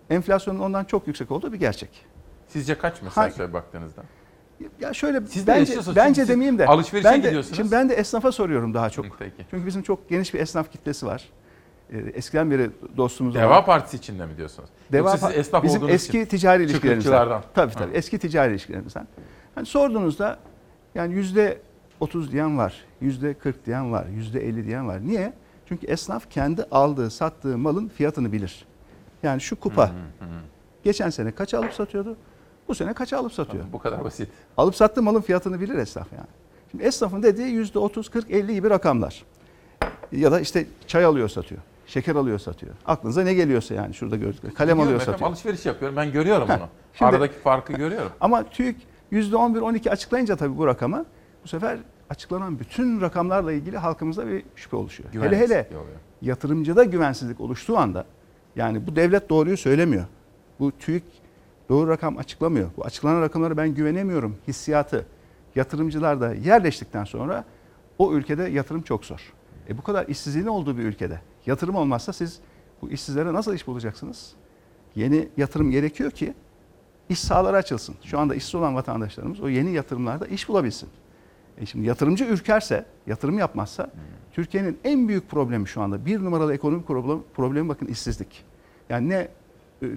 Enflasyonun ondan çok yüksek olduğu bir gerçek. Sizce kaç mesela Hangi- baktığınızda? Ya şöyle Siz de bence yaşıyorsunuz. bence Çünkü siz demeyeyim de alışverişe ben de, gidiyorsunuz. Şimdi ben de esnafa soruyorum daha çok. peki. Çünkü bizim çok geniş bir esnaf kitlesi var. Ee, eskiden beri dostumuz Deva olan- Partisi içinde mi diyorsunuz? Deva Yoksa siz esnaf bizim olduğunuz eski için. ticari ilişkilerimizden. Çıkırtılardan. Tabii tabii eski ticari ilişkilerimizden. Hani sorduğunuzda yani yüzde 30 diyen var, yüzde 40 diyen var, yüzde 50 diyen var. Niye? Çünkü esnaf kendi aldığı, sattığı malın fiyatını bilir. Yani şu kupa geçen sene kaç alıp satıyordu? Bu sene kaç alıp satıyor? Bu kadar basit. Alıp sattığı malın fiyatını bilir esnaf yani. Şimdi esnafın dediği yüzde 30, 40, 50 gibi rakamlar. Ya da işte çay alıyor satıyor. Şeker alıyor satıyor. Aklınıza ne geliyorsa yani şurada gördük. Kalem alıyor efendim, satıyor. Alışveriş yapıyorum. Ben görüyorum bunu. şimdi- Aradaki farkı görüyorum. Ama TÜİK %11-12 açıklayınca tabii bu rakamı bu sefer açıklanan bütün rakamlarla ilgili halkımızda bir şüphe oluşuyor. Hele hele oluyor. yatırımcıda güvensizlik oluştuğu anda yani bu devlet doğruyu söylemiyor. Bu TÜİK doğru rakam açıklamıyor. Bu açıklanan rakamlara ben güvenemiyorum hissiyatı yatırımcılarda yerleştikten sonra o ülkede yatırım çok zor. E bu kadar işsizliğin olduğu bir ülkede yatırım olmazsa siz bu işsizlere nasıl iş bulacaksınız? Yeni yatırım gerekiyor ki iş sahaları açılsın. Şu anda işsiz olan vatandaşlarımız o yeni yatırımlarda iş bulabilsin. E şimdi yatırımcı ürkerse, yatırım yapmazsa Türkiye'nin en büyük problemi şu anda bir numaralı ekonomik problem, problemi bakın işsizlik. Yani ne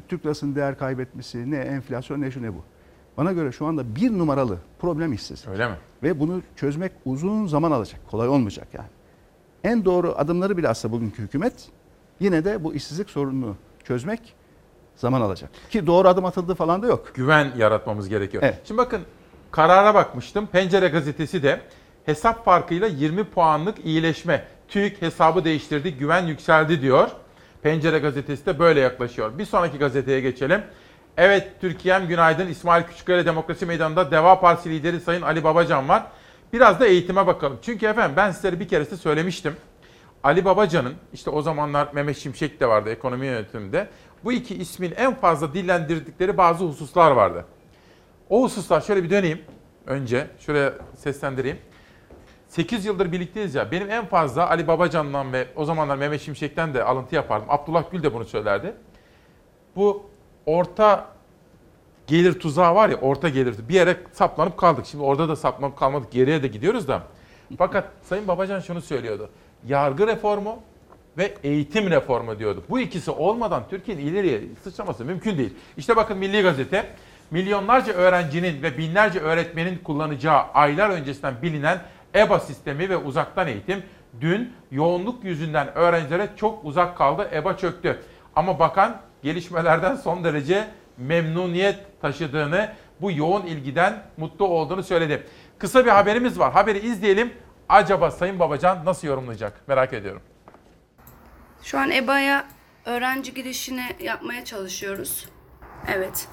Türk lirasının değer kaybetmesi, ne enflasyon, ne şu ne bu. Bana göre şu anda bir numaralı problem işsizlik. Öyle mi? Ve bunu çözmek uzun zaman alacak. Kolay olmayacak yani. En doğru adımları bile atsa bugünkü hükümet yine de bu işsizlik sorununu çözmek zaman alacak. Ki doğru adım atıldığı falan da yok. Güven yaratmamız gerekiyor. Evet. Şimdi bakın karara bakmıştım. Pencere gazetesi de hesap farkıyla 20 puanlık iyileşme. TÜİK hesabı değiştirdi, güven yükseldi diyor. Pencere gazetesi de böyle yaklaşıyor. Bir sonraki gazeteye geçelim. Evet Türkiye'm günaydın. İsmail Küçükkaya Demokrasi Meydanı'nda Deva Partisi lideri Sayın Ali Babacan var. Biraz da eğitime bakalım. Çünkü efendim ben sizlere bir keresinde söylemiştim. Ali Babacan'ın işte o zamanlar Mehmet Şimşek de vardı ekonomi yönetiminde. Bu iki ismin en fazla dillendirdikleri bazı hususlar vardı. O hususlar şöyle bir döneyim önce. Şuraya seslendireyim. 8 yıldır birlikteyiz ya. Benim en fazla Ali Babacan'dan ve o zamanlar Mehmet Şimşek'ten de alıntı yapardım. Abdullah Gül de bunu söylerdi. Bu orta gelir tuzağı var ya orta gelir. Bir yere saplanıp kaldık. Şimdi orada da saplanıp kalmadık. Geriye de gidiyoruz da. Fakat Sayın Babacan şunu söylüyordu. Yargı reformu ve eğitim reformu diyordu. Bu ikisi olmadan Türkiye'nin ileriye sıçraması mümkün değil. İşte bakın Milli Gazete milyonlarca öğrencinin ve binlerce öğretmenin kullanacağı aylar öncesinden bilinen EBA sistemi ve uzaktan eğitim dün yoğunluk yüzünden öğrencilere çok uzak kaldı. EBA çöktü. Ama bakan gelişmelerden son derece memnuniyet taşıdığını, bu yoğun ilgiden mutlu olduğunu söyledi. Kısa bir haberimiz var. Haberi izleyelim. Acaba Sayın Babacan nasıl yorumlayacak? Merak ediyorum. Şu an EBA'ya öğrenci girişini yapmaya çalışıyoruz. Evet.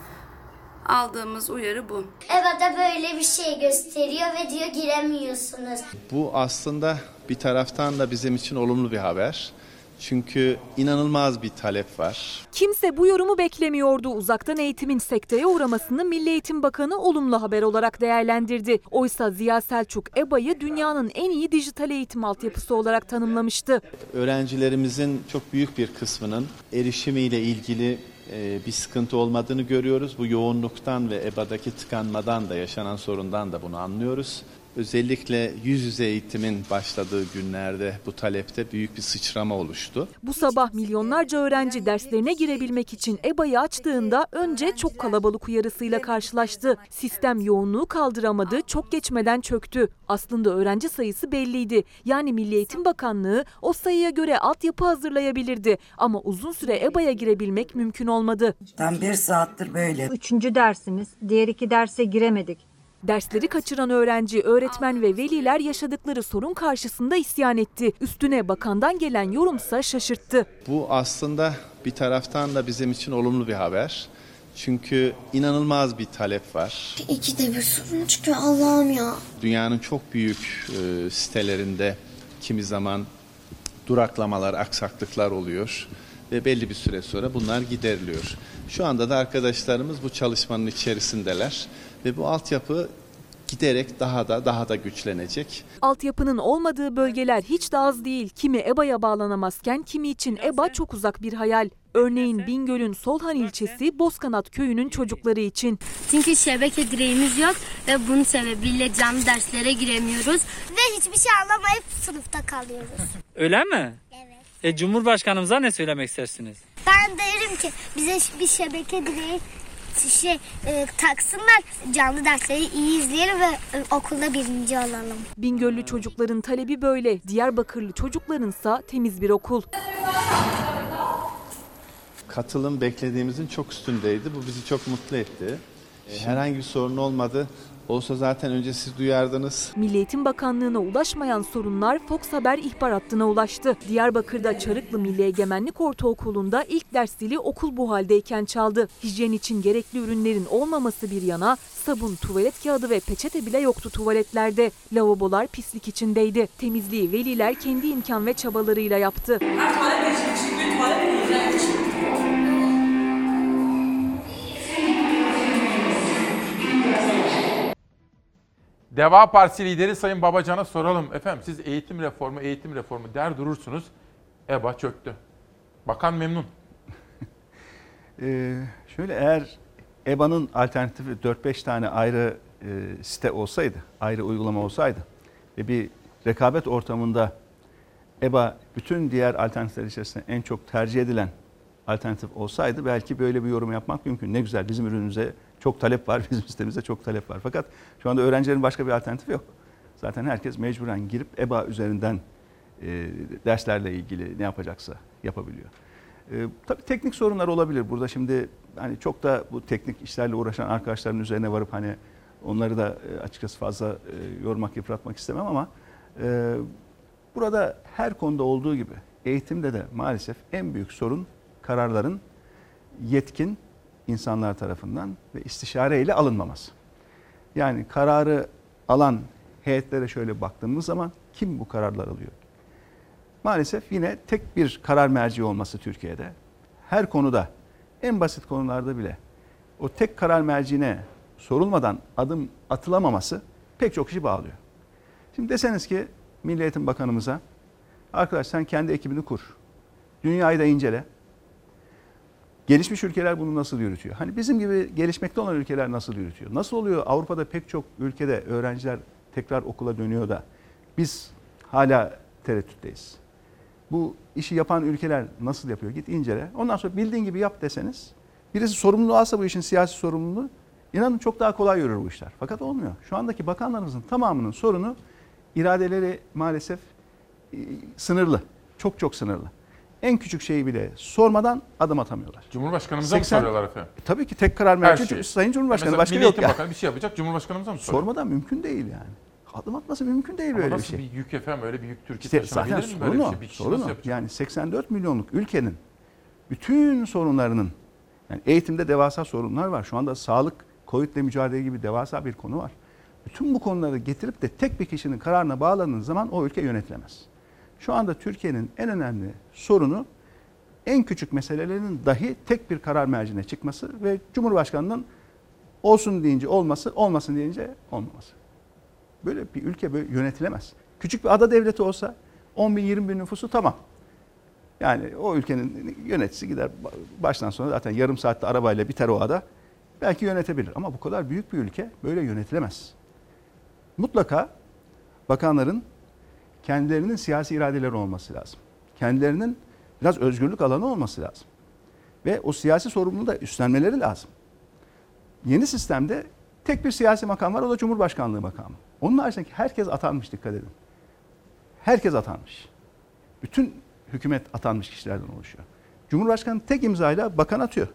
Aldığımız uyarı bu. EBA'da böyle bir şey gösteriyor ve diyor giremiyorsunuz. Bu aslında bir taraftan da bizim için olumlu bir haber. Çünkü inanılmaz bir talep var. Kimse bu yorumu beklemiyordu. Uzaktan eğitimin sekteye uğramasını Milli Eğitim Bakanı olumlu haber olarak değerlendirdi. Oysa Ziya Selçuk EBA'yı dünyanın en iyi dijital eğitim altyapısı olarak tanımlamıştı. Öğrencilerimizin çok büyük bir kısmının erişimiyle ilgili e, bir sıkıntı olmadığını görüyoruz. Bu yoğunluktan ve EBA'daki tıkanmadan da yaşanan sorundan da bunu anlıyoruz. Özellikle yüz yüze eğitimin başladığı günlerde bu talepte büyük bir sıçrama oluştu. Bu sabah milyonlarca öğrenci derslerine girebilmek için EBA'yı açtığında önce çok kalabalık uyarısıyla karşılaştı. Sistem yoğunluğu kaldıramadı, çok geçmeden çöktü. Aslında öğrenci sayısı belliydi. Yani Milli Eğitim Bakanlığı o sayıya göre altyapı hazırlayabilirdi. Ama uzun süre EBA'ya girebilmek mümkün olmadı. Tam bir saattir böyle. Üçüncü dersimiz. Diğer iki derse giremedik. Dersleri kaçıran öğrenci, öğretmen ve veliler yaşadıkları sorun karşısında isyan etti. Üstüne bakandan gelen yorumsa şaşırttı. Bu aslında bir taraftan da bizim için olumlu bir haber. Çünkü inanılmaz bir talep var. İki de bir sorun çıkıyor Allah'ım ya. Dünyanın çok büyük e, sitelerinde kimi zaman duraklamalar, aksaklıklar oluyor ve belli bir süre sonra bunlar gideriliyor. Şu anda da arkadaşlarımız bu çalışmanın içerisindeler ve bu altyapı giderek daha da daha da güçlenecek. Altyapının olmadığı bölgeler hiç de az değil. Kimi EBA'ya bağlanamazken kimi için EBA çok uzak bir hayal. Örneğin Bingöl'ün Solhan ilçesi Bozkanat köyünün çocukları için. Çünkü şebeke direğimiz yok ve bunun sebebiyle canlı derslere giremiyoruz. Ve hiçbir şey anlamayıp sınıfta kalıyoruz. Öyle mi? Evet. E, Cumhurbaşkanımıza ne söylemek istersiniz? Ben derim ki bize bir şebeke direği şey e, taksınlar canlı dersleri iyi izleyelim ve e, okulda birinci olalım. Bingöllü çocukların talebi böyle. Diyarbakırlı çocuklarınsa temiz bir okul. Katılım beklediğimizin çok üstündeydi. Bu bizi çok mutlu etti. Herhangi bir sorun olmadı. Olsa zaten önce siz duyardınız. Milli Eğitim Bakanlığı'na ulaşmayan sorunlar Fox Haber ihbar hattına ulaştı. Diyarbakır'da Çarıklı Milli Egemenlik Ortaokulu'nda ilk ders zili okul bu haldeyken çaldı. Hijyen için gerekli ürünlerin olmaması bir yana sabun, tuvalet kağıdı ve peçete bile yoktu tuvaletlerde. Lavabolar pislik içindeydi. Temizliği veliler kendi imkan ve çabalarıyla yaptı. Deva Partisi lideri Sayın Babacan'a soralım. Efendim siz eğitim reformu, eğitim reformu der durursunuz. EBA çöktü. Bakan memnun. Ee, şöyle eğer EBA'nın alternatifi 4-5 tane ayrı e, site olsaydı, ayrı uygulama olsaydı ve bir rekabet ortamında EBA bütün diğer alternatifler içerisinde en çok tercih edilen alternatif olsaydı belki böyle bir yorum yapmak mümkün. Ne güzel bizim ürünümüze çok talep var, bizim sitemizde çok talep var. Fakat şu anda öğrencilerin başka bir alternatifi yok. Zaten herkes mecburen girip EBA üzerinden e, derslerle ilgili ne yapacaksa yapabiliyor. E, tabii teknik sorunlar olabilir. Burada şimdi hani çok da bu teknik işlerle uğraşan arkadaşların üzerine varıp hani onları da e, açıkçası fazla e, yormak, yıpratmak istemem ama e, burada her konuda olduğu gibi eğitimde de maalesef en büyük sorun kararların yetkin insanlar tarafından ve istişare ile alınmaması. Yani kararı alan heyetlere şöyle baktığımız zaman kim bu kararlar alıyor? Maalesef yine tek bir karar merci olması Türkiye'de. Her konuda, en basit konularda bile o tek karar merciine sorulmadan adım atılamaması pek çok kişi bağlıyor. Şimdi deseniz ki Milli Eğitim Bakanımıza, arkadaş sen kendi ekibini kur, dünyayı da incele, Gelişmiş ülkeler bunu nasıl yürütüyor? Hani bizim gibi gelişmekte olan ülkeler nasıl yürütüyor? Nasıl oluyor Avrupa'da pek çok ülkede öğrenciler tekrar okula dönüyor da Biz hala tereddütteyiz. Bu işi yapan ülkeler nasıl yapıyor? Git incele. Ondan sonra bildiğin gibi yap deseniz birisi sorumluluğu alsa bu işin siyasi sorumluluğu inanın çok daha kolay yürür bu işler. Fakat olmuyor. Şu andaki bakanlarımızın tamamının sorunu iradeleri maalesef e, sınırlı. Çok çok sınırlı. En küçük şeyi bile sormadan adım atamıyorlar. Cumhurbaşkanımıza 80 mı soruyorlar efendim? Tabii ki tek karar merci şeyi. Sayın Cumhurbaşkanı Mesela başka Milli yok ya. Bakanı bir şey yapacak, Cumhurbaşkanımıza mı soruyor? Sormadan mümkün değil yani. Adım atması mümkün değil Ama böyle bir nasıl şey. bir yük efendim öyle bir yük Türkiye İşte taşınabilir zaten mi böyle bir sorun o. şey? Bir kişi Sorun nasıl o. yapacak? Yani 84 milyonluk ülkenin bütün sorunlarının yani eğitimde devasa sorunlar var. Şu anda sağlık, Covid'le mücadele gibi devasa bir konu var. Bütün bu konuları getirip de tek bir kişinin kararına bağladığın zaman o ülke yönetilemez. Şu anda Türkiye'nin en önemli sorunu en küçük meselelerin dahi tek bir karar mercine çıkması ve Cumhurbaşkanı'nın olsun deyince olması, olmasın deyince olmaması. Böyle bir ülke böyle yönetilemez. Küçük bir ada devleti olsa 10 bin 20 bin nüfusu tamam. Yani o ülkenin yöneticisi gider baştan sona zaten yarım saatte arabayla biter o ada. Belki yönetebilir ama bu kadar büyük bir ülke böyle yönetilemez. Mutlaka bakanların kendilerinin siyasi iradeleri olması lazım. Kendilerinin biraz özgürlük alanı olması lazım. Ve o siyasi sorumluluğu da üstlenmeleri lazım. Yeni sistemde tek bir siyasi makam var o da Cumhurbaşkanlığı makamı. Onun haricindeki herkes atanmış dikkat edin. Herkes atanmış. Bütün hükümet atanmış kişilerden oluşuyor. Cumhurbaşkanı tek imzayla bakan atıyor.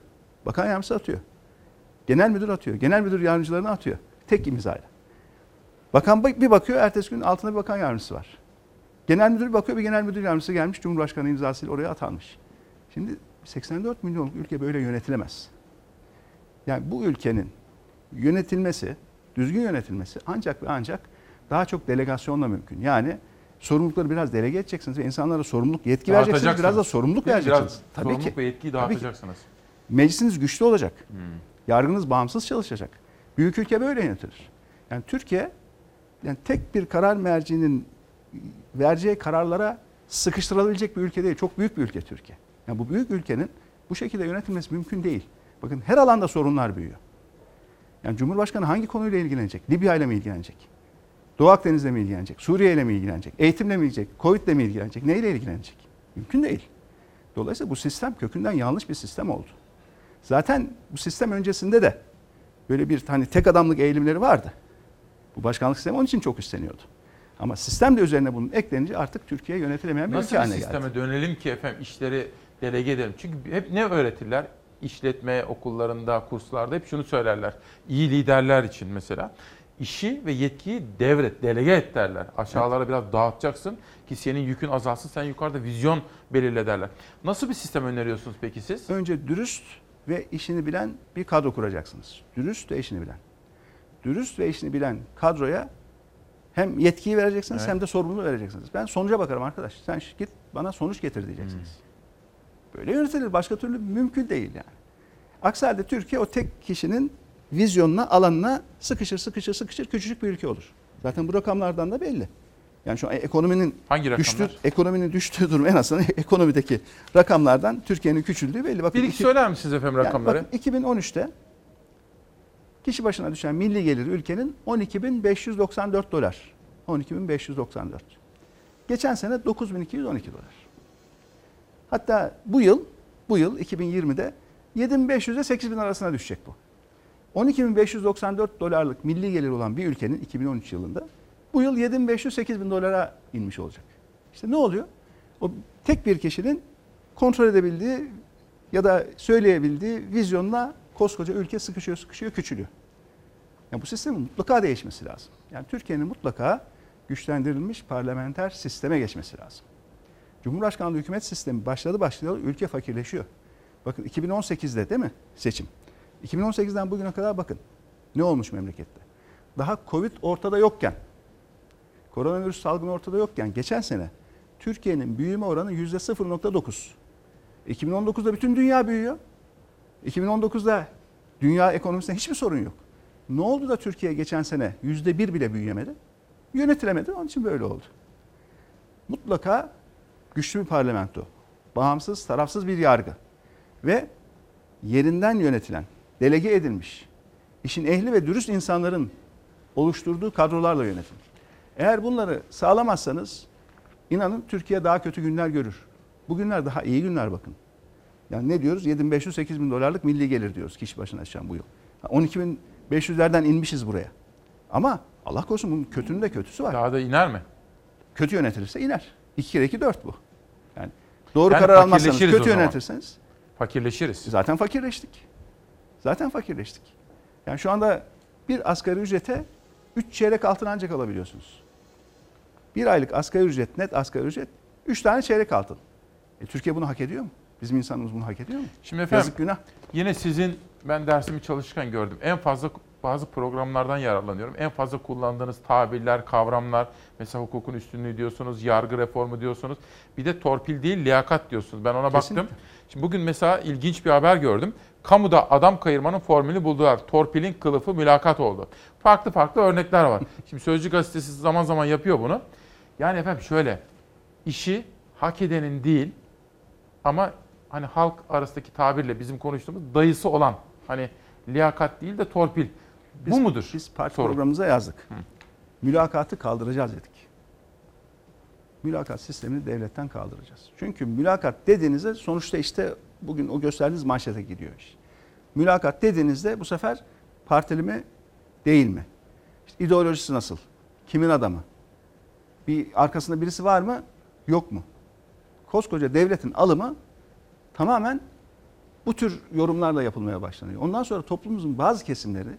Bakan yardımcısı atıyor. Genel müdür atıyor. Genel müdür yardımcılarını atıyor. Tek imzayla. Bakan bir bakıyor ertesi gün altında bir bakan yardımcısı var. Genel müdür bakıyor bir genel müdür yardımcısı gelmiş Cumhurbaşkanı imzasıyla oraya atanmış. Şimdi 84 milyonluk ülke böyle yönetilemez. Yani bu ülkenin yönetilmesi, düzgün yönetilmesi ancak ve ancak daha çok delegasyonla mümkün. Yani sorumlulukları biraz delege edeceksiniz ve insanlara sorumluluk, yetki vereceksiniz. Biraz da Dağıtacaksınız. sorumluluk mi? vereceksiniz. Biraz Tabii sorumluluk ki. ve yetkiyi Tabii ki. dağıtacaksınız. Meclisiniz güçlü olacak. Hmm. Yargınız bağımsız çalışacak. Büyük ülke böyle yönetilir. Yani Türkiye yani tek bir karar mercinin vereceği kararlara sıkıştırılabilecek bir ülke değil. Çok büyük bir ülke Türkiye. Yani bu büyük ülkenin bu şekilde yönetilmesi mümkün değil. Bakın her alanda sorunlar büyüyor. Yani Cumhurbaşkanı hangi konuyla ilgilenecek? Libya ile mi ilgilenecek? Doğu Akdeniz'le mi ilgilenecek? Suriye ile mi ilgilenecek? Eğitimle mi ilgilenecek? Covid'le mi ilgilenecek? Neyle ilgilenecek? Mümkün değil. Dolayısıyla bu sistem kökünden yanlış bir sistem oldu. Zaten bu sistem öncesinde de böyle bir hani tek adamlık eğilimleri vardı. Bu başkanlık sistemi onun için çok üstleniyordu. Ama sistem de üzerine bunun eklenince artık Türkiye yönetilemeyen bir Nasıl ülke haline geldi. sisteme dönelim ki efendim işleri delege edelim? Çünkü hep ne öğretirler? İşletme okullarında, kurslarda hep şunu söylerler. İyi liderler için mesela. işi ve yetkiyi devret, delege et derler. Aşağılara biraz dağıtacaksın ki senin yükün azalsın. Sen yukarıda vizyon belirle derler. Nasıl bir sistem öneriyorsunuz peki siz? Önce dürüst ve işini bilen bir kadro kuracaksınız. Dürüst ve işini bilen. Dürüst ve işini bilen kadroya hem yetkiyi vereceksiniz Evet. hem de sorumluluğu vereceksiniz. Ben sonuca bakarım arkadaş. Sen git bana sonuç getir diyeceksiniz. Böyle yönetilir. Başka türlü mümkün değil yani. Aksi halde Türkiye o tek kişinin vizyonuna, alanına sıkışır, sıkışır, sıkışır. Küçücük bir ülke olur. Zaten bu rakamlardan da belli. Yani şu an ekonominin Hangi düştüğü, ekonominin düştüğü durum en azından ekonomideki rakamlardan Türkiye'nin küçüldüğü belli. Bakın Bir iki iki- söyler misiniz efendim yani rakamları? bakın 2013'te kişi başına düşen milli gelir ülkenin 12.594 dolar. 12.594. Geçen sene 9.212 dolar. Hatta bu yıl bu yıl 2020'de 7.500 ile 8.000 arasına düşecek bu. 12.594 dolarlık milli gelir olan bir ülkenin 2013 yılında bu yıl 7.500-8.000 dolara inmiş olacak. İşte ne oluyor? O tek bir kişinin kontrol edebildiği ya da söyleyebildiği vizyonla koskoca ülke sıkışıyor, sıkışıyor, küçülüyor. Yani bu sistemin mutlaka değişmesi lazım. Yani Türkiye'nin mutlaka güçlendirilmiş parlamenter sisteme geçmesi lazım. Cumhurbaşkanlığı hükümet sistemi başladı başlayalı ülke fakirleşiyor. Bakın 2018'de değil mi seçim? 2018'den bugüne kadar bakın ne olmuş memlekette. Daha Covid ortada yokken, koronavirüs salgını ortada yokken geçen sene Türkiye'nin büyüme oranı yüzde 0.9. 2019'da bütün dünya büyüyor. 2019'da dünya ekonomisinde hiçbir sorun yok. Ne oldu da Türkiye geçen sene yüzde bir bile büyüyemedi? Yönetilemedi. Onun için böyle oldu. Mutlaka güçlü bir parlamento, bağımsız, tarafsız bir yargı ve yerinden yönetilen, delege edilmiş, işin ehli ve dürüst insanların oluşturduğu kadrolarla yönetilir. Eğer bunları sağlamazsanız inanın Türkiye daha kötü günler görür. Bu günler daha iyi günler bakın. Yani ne diyoruz? 7500-8000 dolarlık milli gelir diyoruz kişi başına düşen bu yıl. 12.500'lerden inmişiz buraya. Ama Allah korusun bunun kötünün de kötüsü var. Daha da iner mi? Kötü yönetilirse iner. 2 kere 2 4 bu. Yani doğru Yani karar almazsanız, kötü yönetirseniz Fakirleşiriz. zaten fakirleştik. Zaten fakirleştik. Yani şu anda bir asgari ücrete 3 çeyrek altın ancak alabiliyorsunuz. Bir aylık asgari ücret, net asgari ücret 3 tane çeyrek altın. E, Türkiye bunu hak ediyor mu? Bizim insanımız bunu hak ediyor mu? Şimdi efendim Yazık günah. yine sizin ben dersimi çalışırken gördüm. En fazla bazı programlardan yararlanıyorum. En fazla kullandığınız tabirler, kavramlar, mesela hukukun üstünlüğü diyorsunuz, yargı reformu diyorsunuz. Bir de torpil değil, liyakat diyorsunuz. Ben ona Kesinlikle. baktım. Şimdi bugün mesela ilginç bir haber gördüm. Kamuda adam kayırmanın formülü buldular. Torpilin kılıfı mülakat oldu. Farklı farklı örnekler var. Şimdi Sözcü gazetesi zaman zaman yapıyor bunu. Yani efendim şöyle, işi hak edenin değil ama hani halk arasındaki tabirle bizim konuştuğumuz dayısı olan hani liyakat değil de torpil. Biz- Bu mudur? Biz parti Sorun. programımıza yazdık. Mülakatı kaldıracağız dedik. Mülakat sistemini devletten kaldıracağız. Çünkü mülakat dediğinizde sonuçta işte bugün o gösterdiğiniz manşete gidiyor iş. Mülakat dediğinizde bu sefer partili mi değil mi? İşte ideolojisi nasıl? Kimin adamı? Bir arkasında birisi var mı? Yok mu? Koskoca devletin alımı tamamen bu tür yorumlarla yapılmaya başlanıyor. Ondan sonra toplumumuzun bazı kesimleri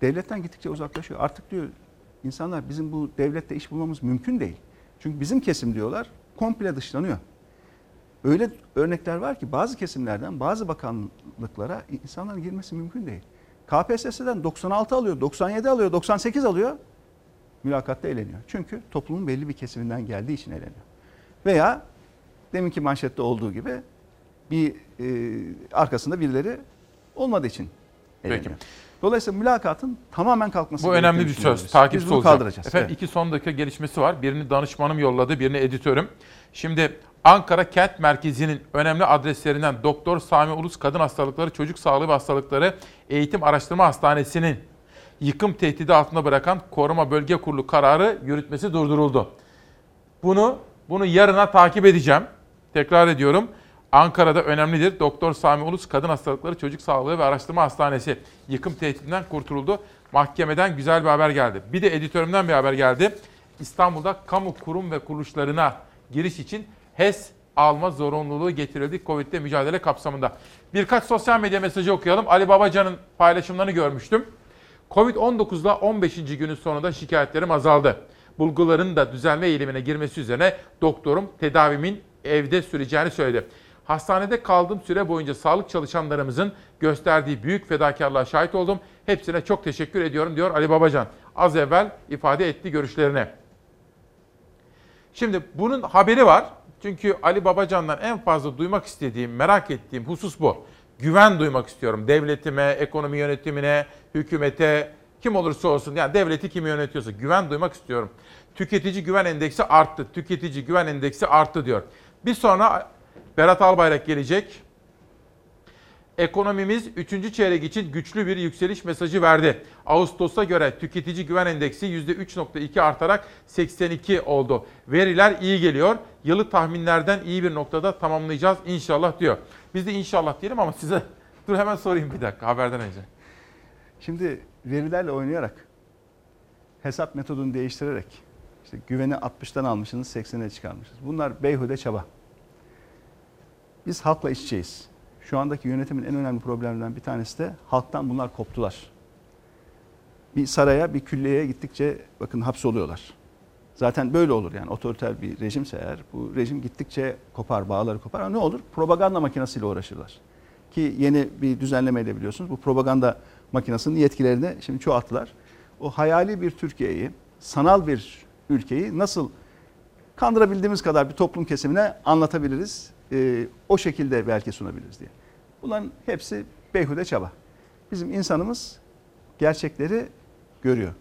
devletten gittikçe uzaklaşıyor. Artık diyor insanlar bizim bu devlette iş bulmamız mümkün değil. Çünkü bizim kesim diyorlar komple dışlanıyor. Öyle örnekler var ki bazı kesimlerden bazı bakanlıklara insanların girmesi mümkün değil. KPSS'den 96 alıyor, 97 alıyor, 98 alıyor. Mülakatta eleniyor. Çünkü toplumun belli bir kesiminden geldiği için eleniyor. Veya deminki manşette olduğu gibi bir e, arkasında birileri olmadığı için. Peki. Dolayısıyla mülakatın tamamen kalkması Bu önemli bir söz. bunu olacağım. kaldıracağız. Efendim Evet. iki son dakika gelişmesi var. Birini danışmanım yolladı, birini editörüm. Şimdi Ankara Kent Merkezi'nin önemli adreslerinden Doktor Sami Ulus Kadın Hastalıkları, Çocuk Sağlığı ve Hastalıkları Eğitim Araştırma Hastanesi'nin yıkım tehdidi altında bırakan Koruma Bölge Kurulu kararı yürütmesi durduruldu. Bunu bunu yarına takip edeceğim. Tekrar ediyorum. Ankara'da önemlidir. Doktor Sami Ulus Kadın Hastalıkları Çocuk Sağlığı ve Araştırma Hastanesi yıkım tehdidinden kurtululdu. Mahkemeden güzel bir haber geldi. Bir de editörümden bir haber geldi. İstanbul'da kamu kurum ve kuruluşlarına giriş için HES alma zorunluluğu getirildi Covid'le mücadele kapsamında. Birkaç sosyal medya mesajı okuyalım. Ali Babacan'ın paylaşımlarını görmüştüm. Covid-19'da 15. günün sonunda şikayetlerim azaldı. Bulguların da düzelme eğilimine girmesi üzerine doktorum tedavimin evde süreceğini söyledi. Hastanede kaldığım süre boyunca sağlık çalışanlarımızın gösterdiği büyük fedakarlığa şahit oldum. Hepsine çok teşekkür ediyorum diyor Ali Babacan. Az evvel ifade etti görüşlerini. Şimdi bunun haberi var. Çünkü Ali Babacan'dan en fazla duymak istediğim, merak ettiğim husus bu. Güven duymak istiyorum. Devletime, ekonomi yönetimine, hükümete, kim olursa olsun. Yani devleti kim yönetiyorsa güven duymak istiyorum. Tüketici güven endeksi arttı. Tüketici güven endeksi arttı diyor. Bir sonra Berat Albayrak gelecek. Ekonomimiz 3. çeyrek için güçlü bir yükseliş mesajı verdi. Ağustos'a göre tüketici güven endeksi %3.2 artarak 82 oldu. Veriler iyi geliyor. Yılı tahminlerden iyi bir noktada tamamlayacağız inşallah diyor. Biz de inşallah diyelim ama size dur hemen sorayım bir dakika haberden önce. Şimdi verilerle oynayarak, hesap metodunu değiştirerek, işte güveni 60'tan almışsınız 80'e çıkarmışsınız. Bunlar beyhude çaba. Biz halkla iç içeyiz. Şu andaki yönetimin en önemli problemlerinden bir tanesi de halktan bunlar koptular. Bir saraya, bir külliyeye gittikçe bakın hapsoluyorlar. Zaten böyle olur yani otoriter bir rejimse eğer bu rejim gittikçe kopar, bağları kopar. Ama ne olur? Propaganda makinesiyle uğraşırlar. Ki yeni bir düzenlemeyle biliyorsunuz bu propaganda makinesinin yetkilerini şimdi çoğalttılar. O hayali bir Türkiye'yi, sanal bir ülkeyi nasıl kandırabildiğimiz kadar bir toplum kesimine anlatabiliriz, e, o şekilde belki sunabiliriz diye. Bunların hepsi beyhude çaba. Bizim insanımız gerçekleri görüyor.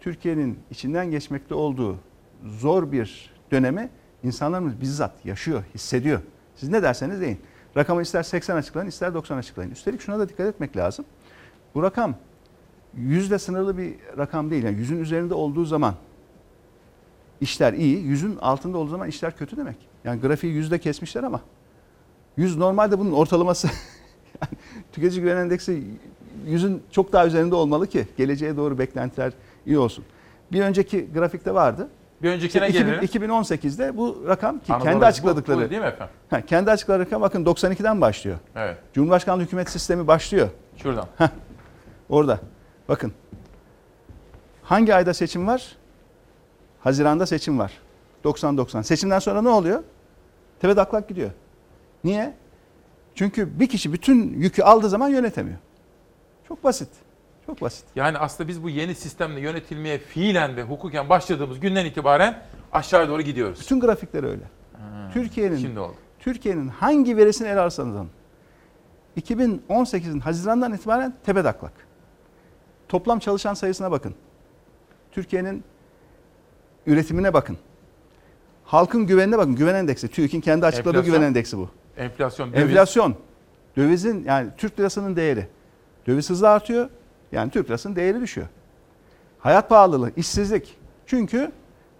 Türkiye'nin içinden geçmekte olduğu zor bir dönemi insanlarımız bizzat yaşıyor, hissediyor. Siz ne derseniz deyin. Rakamı ister 80 açıklayın, ister 90 açıklayın. Üstelik şuna da dikkat etmek lazım. Bu rakam yüzde sınırlı bir rakam değil. Yani yüzün üzerinde olduğu zaman işler iyi, yüzün altında olduğu zaman işler kötü demek. Yani grafiği yüzde kesmişler ama yüz normalde bunun ortalaması yani tüketici güven endeksi yüzün çok daha üzerinde olmalı ki geleceğe doğru beklentiler iyi olsun. Bir önceki grafikte vardı. Bir öncekine İşte 2000 gelelim. 2018'de bu rakam ki Anadolu kendi bu- açıkladıkları bu değil mi efendim? Ha, kendi açıkladıkları rakam bakın 92'den başlıyor. Evet. Cumhurbaşkanlığı hükümet sistemi başlıyor. Şuradan. Heh, orada. Bakın. Hangi ayda seçim var? Haziranda seçim var. 90-90. Seçimden sonra ne oluyor? Tepe taklak gidiyor. Niye? Çünkü bir kişi bütün yükü aldığı zaman yönetemiyor. Çok basit. Çok basit. Yani aslında biz bu yeni sistemle yönetilmeye fiilen ve hukuken başladığımız günden itibaren aşağı doğru gidiyoruz. Bütün grafikler öyle. Türkiye'nin. Türkiye'nin hangi verisini ele alırsanız alın. 2018'in Haziran'dan itibaren tepe taklak. Toplam çalışan sayısına bakın. Türkiye'nin üretimine bakın. Halkın güvenine bakın. Güven endeksi. TÜİK'in kendi açıkladığı Enflasyon. güven endeksi bu. Enflasyon, döviz. Enflasyon. Dövizin yani Türk lirasının değeri. Döviz hızla artıyor. Yani Türk lirasının değeri düşüyor. Hayat pahalılığı, işsizlik. Çünkü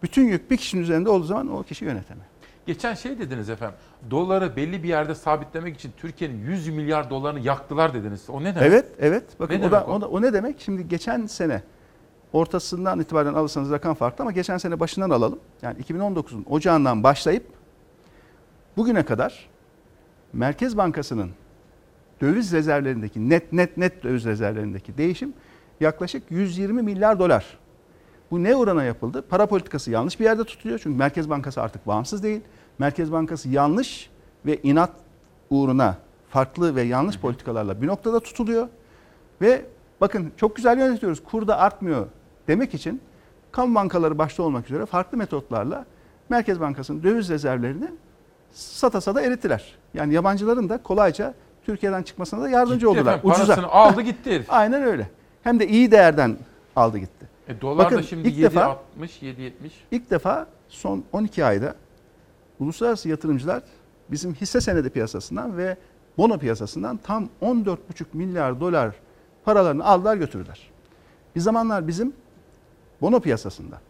bütün yük bir kişinin üzerinde olduğu zaman o kişi yönetemiyor. Geçen şey dediniz efendim. Doları belli bir yerde sabitlemek için Türkiye'nin 100 milyar dolarını yaktılar dediniz. O ne demek? Evet, evet. Bakın Ne o, da, o? o? da- o ne demek? Şimdi geçen sene ortasından itibaren alırsanız rakam farklı ama geçen sene başından alalım. Yani 2019'un ocağından başlayıp bugüne kadar Merkez Bankası'nın döviz rezervlerindeki net net net döviz rezervlerindeki değişim yaklaşık 120 milyar dolar. Bu ne orana yapıldı? Para politikası yanlış bir yerde tutuluyor. Çünkü Merkez Bankası artık bağımsız değil. Merkez Bankası yanlış ve inat uğruna farklı ve yanlış politikalarla bir noktada tutuluyor. Ve bakın çok güzel yönetiyoruz. Kur da artmıyor demek için kamu bankaları başta olmak üzere farklı metotlarla Merkez Bankası'nın döviz rezervlerini sata sata erittiler. Yani yabancıların da kolayca Türkiye'den çıkmasına da yardımcı Gitti oldular. efendim, parasını aldı gitti herif. Aynen öyle. Hem de iyi değerden aldı gitti. E, dolar Bakın, da şimdi ilk 7 defa- 60 7 70. İlk defa son 12 ayda uluslararası yatırımcılar bizim hisse senedi piyasasından ve bono piyasasından tam 14,5 milyar dolar paralarını aldılar götürdüler. Bir zamanlar bizim bono piyasasında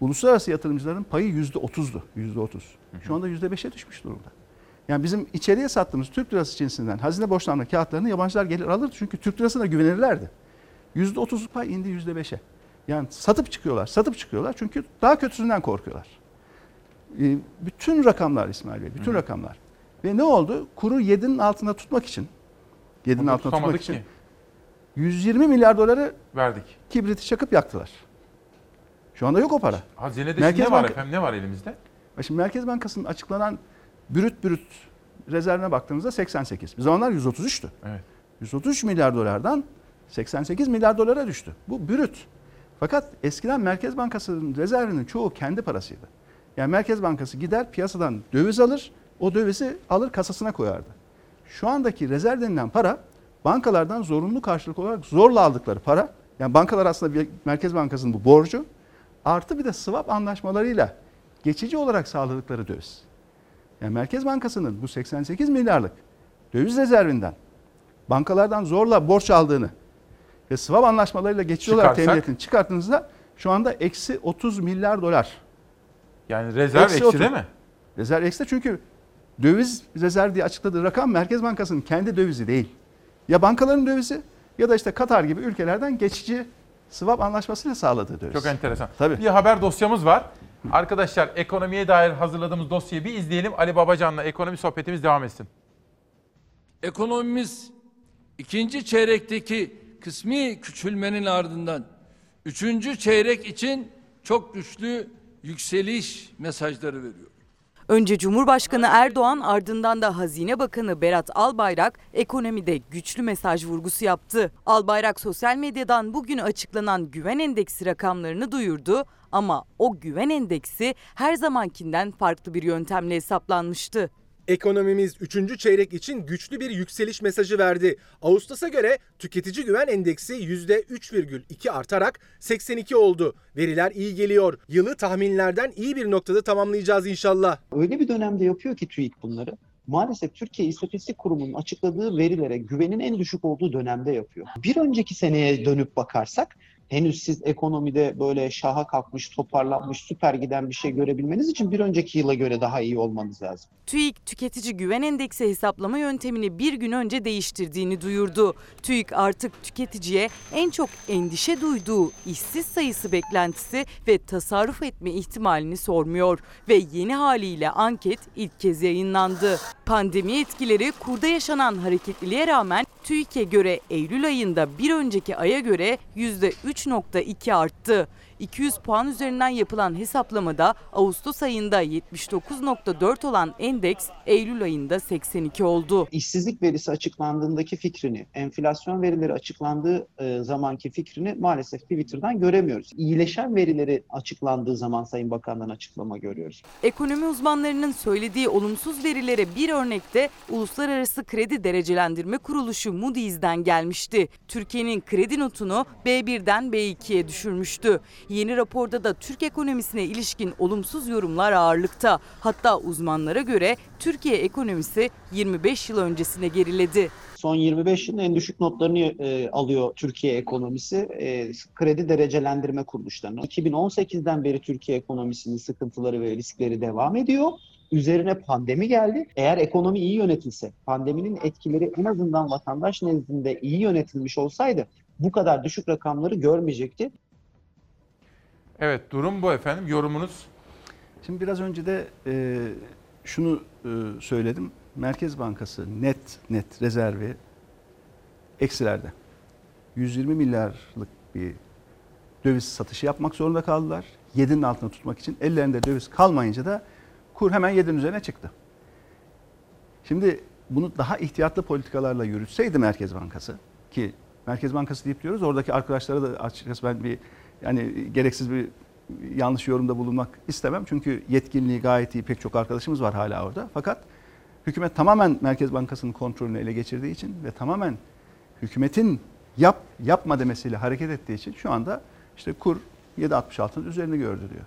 uluslararası yatırımcıların payı %30'du. %30. Şu anda %5'e düşmüş durumda. Yani bizim içeriye sattığımız Türk lirası cinsinden hazine borçlanma kağıtlarını yabancılar gelir alırdı. Çünkü Türk lirasına güvenirlerdi. %30'luk pay indi %5'e. Yani satıp çıkıyorlar, satıp çıkıyorlar çünkü daha kötüsünden korkuyorlar. Ee, bütün rakamlar İsmail Bey, bütün rakamlar. Ve ne oldu? Kuru 7'nin altında tutmak için, 7'nin Onu altında tutmak tutamadık için ki. 120 milyar doları Verdik. kibriti çakıp yaktılar. Şu anda yok o para. Hazinede Merkez ne var Banka- efendim? Ne var elimizde? Şimdi Merkez Bankası'nın açıklanan brüt brüt rezervine baktığımızda 88. Bir zamanlar 133'tü. Evet. 133 milyar dolardan 88 milyar dolara düştü. Bu brüt. Fakat eskiden Merkez Bankası'nın rezervinin çoğu kendi parasıydı. Yani Merkez Bankası gider piyasadan döviz alır, o dövizi alır kasasına koyardı. Şu andaki rezerv denilen para bankalardan zorunlu karşılık olarak zorla aldıkları para. Yani bankalar aslında bir Merkez Bankası'nın bu borcu. Artı bir de swap anlaşmalarıyla geçici olarak sağladıkları döviz. Yani Merkez Bankası'nın bu 88 milyarlık döviz rezervinden bankalardan zorla borç aldığını ve swap anlaşmalarıyla geçici olarak temin ettiğini çıkarttığınızda şu anda eksi 30 milyar dolar. Yani rezerv eksi, otuz. değil mi? Rezerv eksi çünkü döviz rezerv diye açıkladığı rakam Merkez Bankası'nın kendi dövizi değil. Ya bankaların dövizi ya da işte Katar gibi ülkelerden geçici swap anlaşmasıyla sağladığı döviz. Çok enteresan. Tabii. Bir haber dosyamız var. Arkadaşlar ekonomiye dair hazırladığımız dosyayı bir izleyelim. Ali Babacan'la ekonomi sohbetimiz devam etsin. Ekonomimiz ikinci çeyrekteki kısmi küçülmenin ardından üçüncü çeyrek için çok güçlü yükseliş mesajları veriyor. Önce Cumhurbaşkanı Erdoğan ardından da Hazine Bakanı Berat Albayrak ekonomide güçlü mesaj vurgusu yaptı. Albayrak sosyal medyadan bugün açıklanan güven endeksi rakamlarını duyurdu ama o güven endeksi her zamankinden farklı bir yöntemle hesaplanmıştı. Ekonomimiz 3. çeyrek için güçlü bir yükseliş mesajı verdi. Ağustos'a göre tüketici güven endeksi %3,2 artarak 82 oldu. Veriler iyi geliyor. Yılı tahminlerden iyi bir noktada tamamlayacağız inşallah. Öyle bir dönemde yapıyor ki TÜİK bunları. Maalesef Türkiye İstatistik Kurumu'nun açıkladığı verilere güvenin en düşük olduğu dönemde yapıyor. Bir önceki seneye dönüp bakarsak henüz siz ekonomide böyle şaha kalkmış, toparlanmış, süper giden bir şey görebilmeniz için bir önceki yıla göre daha iyi olmanız lazım. TÜİK tüketici güven endeksi hesaplama yöntemini bir gün önce değiştirdiğini duyurdu. TÜİK artık tüketiciye en çok endişe duyduğu işsiz sayısı beklentisi ve tasarruf etme ihtimalini sormuyor ve yeni haliyle anket ilk kez yayınlandı. Pandemi etkileri kurda yaşanan hareketliliğe rağmen TÜİK'e göre Eylül ayında bir önceki aya göre %3.2 arttı. 200 puan üzerinden yapılan hesaplamada Ağustos ayında 79.4 olan endeks Eylül ayında 82 oldu. İşsizlik verisi açıklandığındaki fikrini, enflasyon verileri açıklandığı e, zamanki fikrini maalesef Twitter'dan göremiyoruz. İyileşen verileri açıklandığı zaman Sayın Bakan'dan açıklama görüyoruz. Ekonomi uzmanlarının söylediği olumsuz verilere bir örnekte Uluslararası Kredi Derecelendirme Kuruluşu Moody's'den gelmişti. Türkiye'nin kredi notunu B1'den B2'ye düşürmüştü. Yeni raporda da Türk ekonomisine ilişkin olumsuz yorumlar ağırlıkta. Hatta uzmanlara göre Türkiye ekonomisi 25 yıl öncesine geriledi. Son 25 yılın en düşük notlarını e, alıyor Türkiye ekonomisi e, kredi derecelendirme kuruluşlarına. 2018'den beri Türkiye ekonomisinin sıkıntıları ve riskleri devam ediyor. Üzerine pandemi geldi. Eğer ekonomi iyi yönetilse, pandeminin etkileri en azından vatandaş nezdinde iyi yönetilmiş olsaydı bu kadar düşük rakamları görmeyecekti. Evet durum bu efendim. Yorumunuz? Şimdi biraz önce de e, şunu e, söyledim. Merkez Bankası net net rezervi eksilerde. 120 milyarlık bir döviz satışı yapmak zorunda kaldılar. 7'nin altında tutmak için. Ellerinde döviz kalmayınca da kur hemen 7'nin üzerine çıktı. Şimdi bunu daha ihtiyatlı politikalarla yürütseydi Merkez Bankası ki Merkez Bankası deyip diyoruz oradaki arkadaşlara da açıkçası ben bir yani gereksiz bir yanlış yorumda bulunmak istemem. Çünkü yetkinliği gayet iyi pek çok arkadaşımız var hala orada. Fakat hükümet tamamen Merkez Bankası'nın kontrolünü ele geçirdiği için ve tamamen hükümetin yap yapma demesiyle hareket ettiği için şu anda işte kur 7.66'nın üzerini gördü diyor.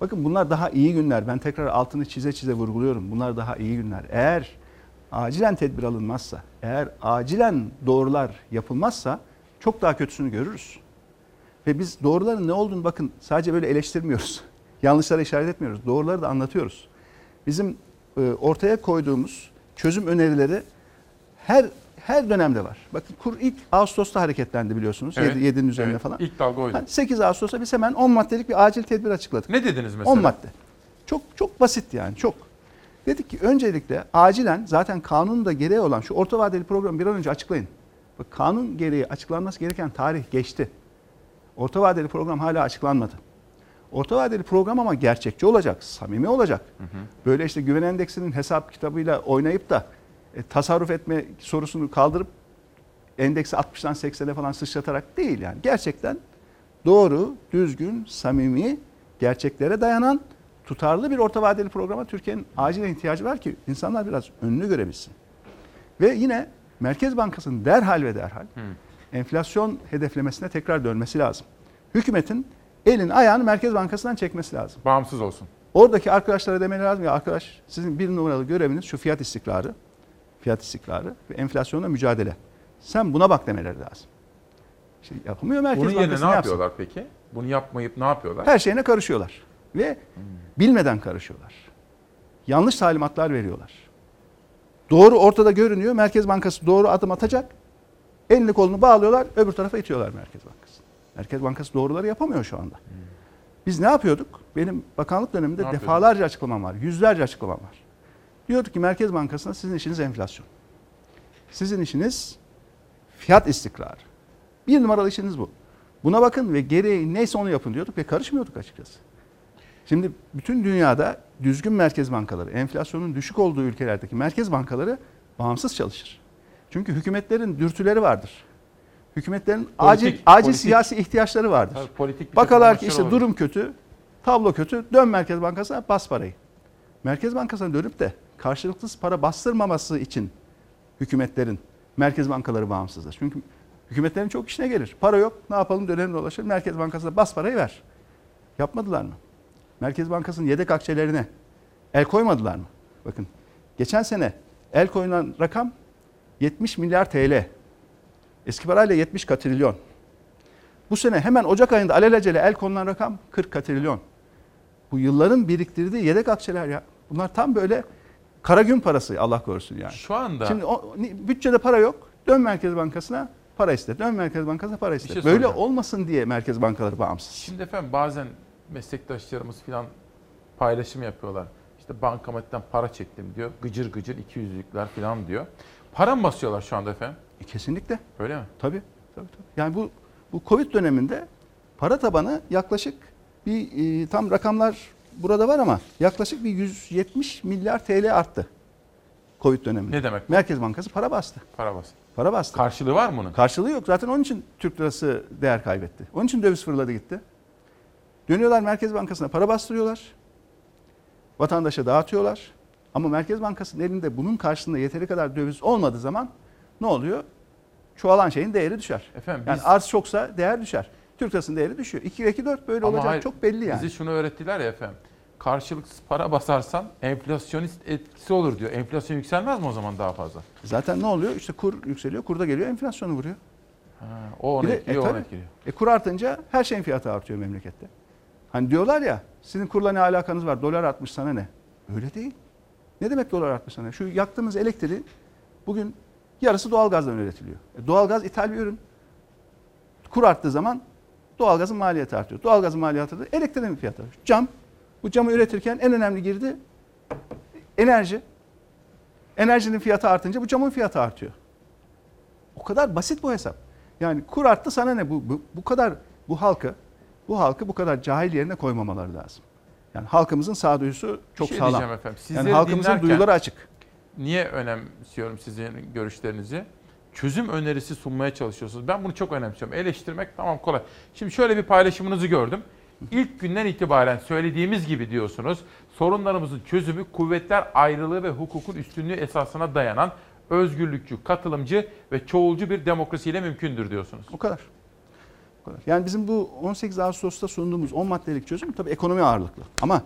Bakın bunlar daha iyi günler. Ben tekrar altını çize çize vurguluyorum. Bunlar daha iyi günler. Eğer acilen tedbir alınmazsa, eğer acilen doğrular yapılmazsa çok daha kötüsünü görürüz. Ve biz doğruların ne olduğunu bakın sadece böyle eleştirmiyoruz. Yanlışlara işaret etmiyoruz. Doğruları da anlatıyoruz. Bizim e, ortaya koyduğumuz çözüm önerileri her her dönemde var. Bakın kur ilk Ağustos'ta hareketlendi biliyorsunuz. Evet, 7, 7'nin üzerinde evet. falan. İlk dalga oydu. Yani 8 Ağustos'ta biz hemen 10 maddelik bir acil tedbir açıkladık. Ne dediniz mesela? 10 madde. Çok çok basit yani çok. Dedik ki öncelikle acilen zaten kanunda gereği olan şu orta vadeli programı bir an önce açıklayın. Bak kanun gereği açıklanması gereken tarih geçti. Orta vadeli program hala açıklanmadı. Orta vadeli program ama gerçekçi olacak, samimi olacak. Böyle işte güven endeksinin hesap kitabıyla oynayıp da e, tasarruf etme sorusunu kaldırıp endeksi 60'dan 80'e falan sıçratarak değil yani. Gerçekten doğru, düzgün, samimi, gerçeklere dayanan tutarlı bir orta vadeli programa Türkiye'nin acilen ihtiyacı var ki insanlar biraz önünü görebilsin. Ve yine Merkez Bankası'nın derhal ve derhal enflasyon hedeflemesine tekrar dönmesi lazım. Hükümetin elin ayağını Merkez Bankası'ndan çekmesi lazım. Bağımsız olsun. Oradaki arkadaşlara demeleri lazım ya arkadaş sizin bir numaralı göreviniz şu fiyat istikrarı, fiyat istikrarı ve enflasyonla mücadele. Sen buna bak demeleri lazım. İşte yapamıyor Merkez Bunun yerine Bankası ne ne yapsın? yapıyorlar peki? Bunu yapmayıp ne yapıyorlar? Her şeyine karışıyorlar. Ve bilmeden karışıyorlar. Yanlış talimatlar veriyorlar. Doğru ortada görünüyor. Merkez Bankası doğru adım atacak. Elini kolunu bağlıyorlar. Öbür tarafa itiyorlar Merkez Bankası. Merkez Bankası doğruları yapamıyor şu anda. Biz ne yapıyorduk? Benim bakanlık döneminde Ne defalarca açıklamam var. Yüzlerce açıklamam var. Diyorduk ki Merkez Bankası'na sizin işiniz enflasyon. Sizin işiniz fiyat istikrarı. Bir numaralı işiniz bu. Buna bakın ve gereği neyse onu yapın diyorduk ve karışmıyorduk açıkçası. Şimdi bütün dünyada düzgün merkez bankaları, enflasyonun düşük olduğu ülkelerdeki merkez bankaları bağımsız çalışır. Çünkü hükümetlerin dürtüleri vardır. Hükümetlerin acil acil politik. siyasi ihtiyaçları vardır. Tabii, politik Bakarlar ki işte olabilir. durum kötü, tablo kötü, dön Merkez Bankası'na bas parayı. Merkez Bankası'na dönüp de karşılıksız para bastırmaması için hükümetlerin merkez bankaları bağımsızdır. Çünkü hükümetlerin çok işine gelir. Para yok, ne yapalım dönelim dolaşalım. Merkez Bankası'na bas parayı ver. Yapmadılar mı? Merkez Bankası'nın yedek akçelerine el koymadılar mı? Bakın geçen sene el koyulan rakam 70 milyar TL. Eski parayla 70 katrilyon. Bu sene hemen Ocak ayında alelacele el konulan rakam 40 katrilyon. Bu yılların biriktirdiği yedek akçeler ya. Bunlar tam böyle kara gün parası Allah korusun yani. Şu anda Şimdi o, bütçede para yok. Dön Merkez Bankası'na para iste. Dön Merkez Bankası'na para iste. şey Böyle soracağım. olmasın diye merkez bankaları bağımsız. Şimdi efendim bazen meslektaşlarımız filan paylaşım yapıyorlar. İşte bankamatikten para çektim diyor. Gıcır gıcır 200'lükler filan diyor. Para mı basıyorlar şu anda efendim? E, kesinlikle. Öyle mi? Tabii. tabii, tabii. Yani bu bu Covid döneminde para tabanı yaklaşık bir e, tam rakamlar burada var ama yaklaşık bir 170 milyar TL arttı. Covid döneminde. Ne demek? Merkez Bankası para bastı. Para bas. Para bastı. Karşılığı var mı bunun? Karşılığı yok. Zaten onun için Türk lirası değer kaybetti. Onun için döviz fırladı gitti. Dönüyorlar Merkez Bankası'na para bastırıyorlar. Vatandaşa dağıtıyorlar. Ama Merkez Bankası'nın elinde bunun karşılığında yeteri kadar döviz olmadığı zaman ne oluyor? Çoğalan şeyin değeri düşer. Efendim yani biz- arz çoksa değer düşer. Türk lirasının değeri düşüyor. 2 2 4 böyle Ama olacak hayır, çok belli yani. Bizi şunu öğrettiler ya efendim. Karşılıksız para basarsan enflasyonist etkisi olur diyor. Enflasyon yükselmez mi o zaman daha fazla? Zaten ne oluyor? İşte kur yükseliyor. Kurda geliyor enflasyonu vuruyor. Ha, o onu de- etkiliyor, o tabii. onu etkiliyor. E, kur artınca her şeyin fiyatı artıyor memlekette. Hani diyorlar ya sizin kurla ne alakanız var? Dolar artmış sana ne? Öyle değil. Ne demek dolar artmış sana? Şu yaktığımız elektriği bugün yarısı doğalgazdan üretiliyor. E, doğalgaz ithal bir ürün. Kur arttığı zaman doğalgazın maliyeti artıyor. Doğalgazın maliyeti de elektriğin fiyatı. Cam. Bu camı üretirken en önemli girdi enerji. Enerjinin fiyatı artınca bu camın fiyatı artıyor. O kadar basit bu hesap. Yani kur arttı sana ne? Bu, bu, bu kadar bu halkı bu halkı bu kadar cahil yerine koymamaları lazım. Yani halkımızın sağduyusu çok şey sağlam. efendim, Yani halkımızın duyuları açık. Niye önemsiyorum sizin görüşlerinizi? Çözüm önerisi sunmaya çalışıyorsunuz. Ben bunu çok önemsiyorum. Eleştirmek tamam kolay. Şimdi şöyle bir paylaşımınızı gördüm. İlk günden itibaren söylediğimiz gibi diyorsunuz. Sorunlarımızın çözümü kuvvetler ayrılığı ve hukukun üstünlüğü esasına dayanan özgürlükçü, katılımcı ve çoğulcu bir demokrasiyle mümkündür diyorsunuz. O kadar. O kadar. Yani bizim bu 18 Ağustos'ta sunduğumuz 10 maddelik çözüm tabii ekonomi ağırlıklı. Ama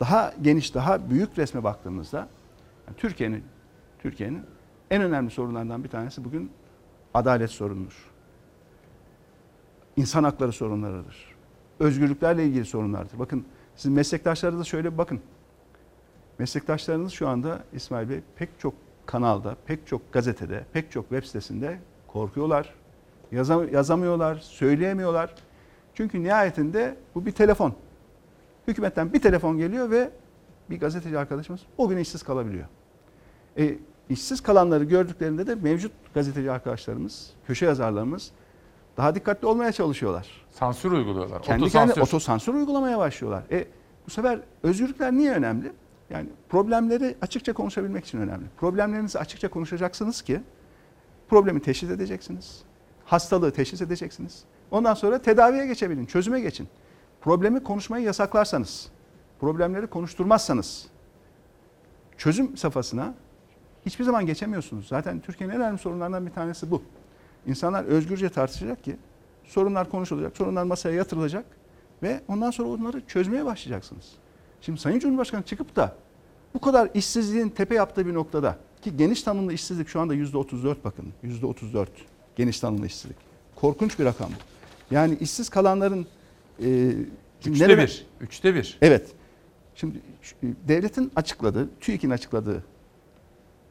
daha geniş, daha büyük resme baktığımızda yani Türkiye'nin Türkiye'nin en önemli sorunlarından bir tanesi bugün adalet sorunudur. İnsan hakları sorunlarıdır. Özgürlüklerle ilgili sorunlardır. Bakın sizin meslektaşlarınıza şöyle bakın. Meslektaşlarınız şu anda İsmail Bey pek çok kanalda, pek çok gazetede, pek çok web sitesinde korkuyorlar. Yazam- yazamıyorlar, söyleyemiyorlar. Çünkü nihayetinde bu bir telefon. Hükümetten bir telefon geliyor ve bir gazeteci arkadaşımız o gün işsiz kalabiliyor. E, işsiz kalanları gördüklerinde de mevcut gazeteci arkadaşlarımız, köşe yazarlarımız daha dikkatli olmaya çalışıyorlar. Sansür uyguluyorlar. Kendi Otosansür. kendine otosansür uygulamaya başlıyorlar. E, bu sefer özgürlükler niye önemli? Yani problemleri açıkça konuşabilmek için önemli. Problemlerinizi açıkça konuşacaksınız ki problemi teşhis edeceksiniz. Hastalığı teşhis edeceksiniz. Ondan sonra tedaviye geçebilin, çözüme geçin. Problemi konuşmayı yasaklarsanız, problemleri konuşturmazsanız çözüm safhasına hiçbir zaman geçemiyorsunuz. Zaten Türkiye'nin en önemli sorunlarından bir tanesi bu. İnsanlar özgürce tartışacak ki sorunlar konuşulacak, sorunlar masaya yatırılacak ve ondan sonra onları çözmeye başlayacaksınız. Şimdi Sayın Cumhurbaşkanı çıkıp da bu kadar işsizliğin tepe yaptığı bir noktada ki geniş tanımlı işsizlik şu anda %34 bakın. %34 geniş tanımlı işsizlik. Korkunç bir rakam bu. Yani işsiz kalanların e, Üçte nerede- bir. Üçte bir. Evet. Şimdi şu- devletin açıkladığı, TÜİK'in açıkladığı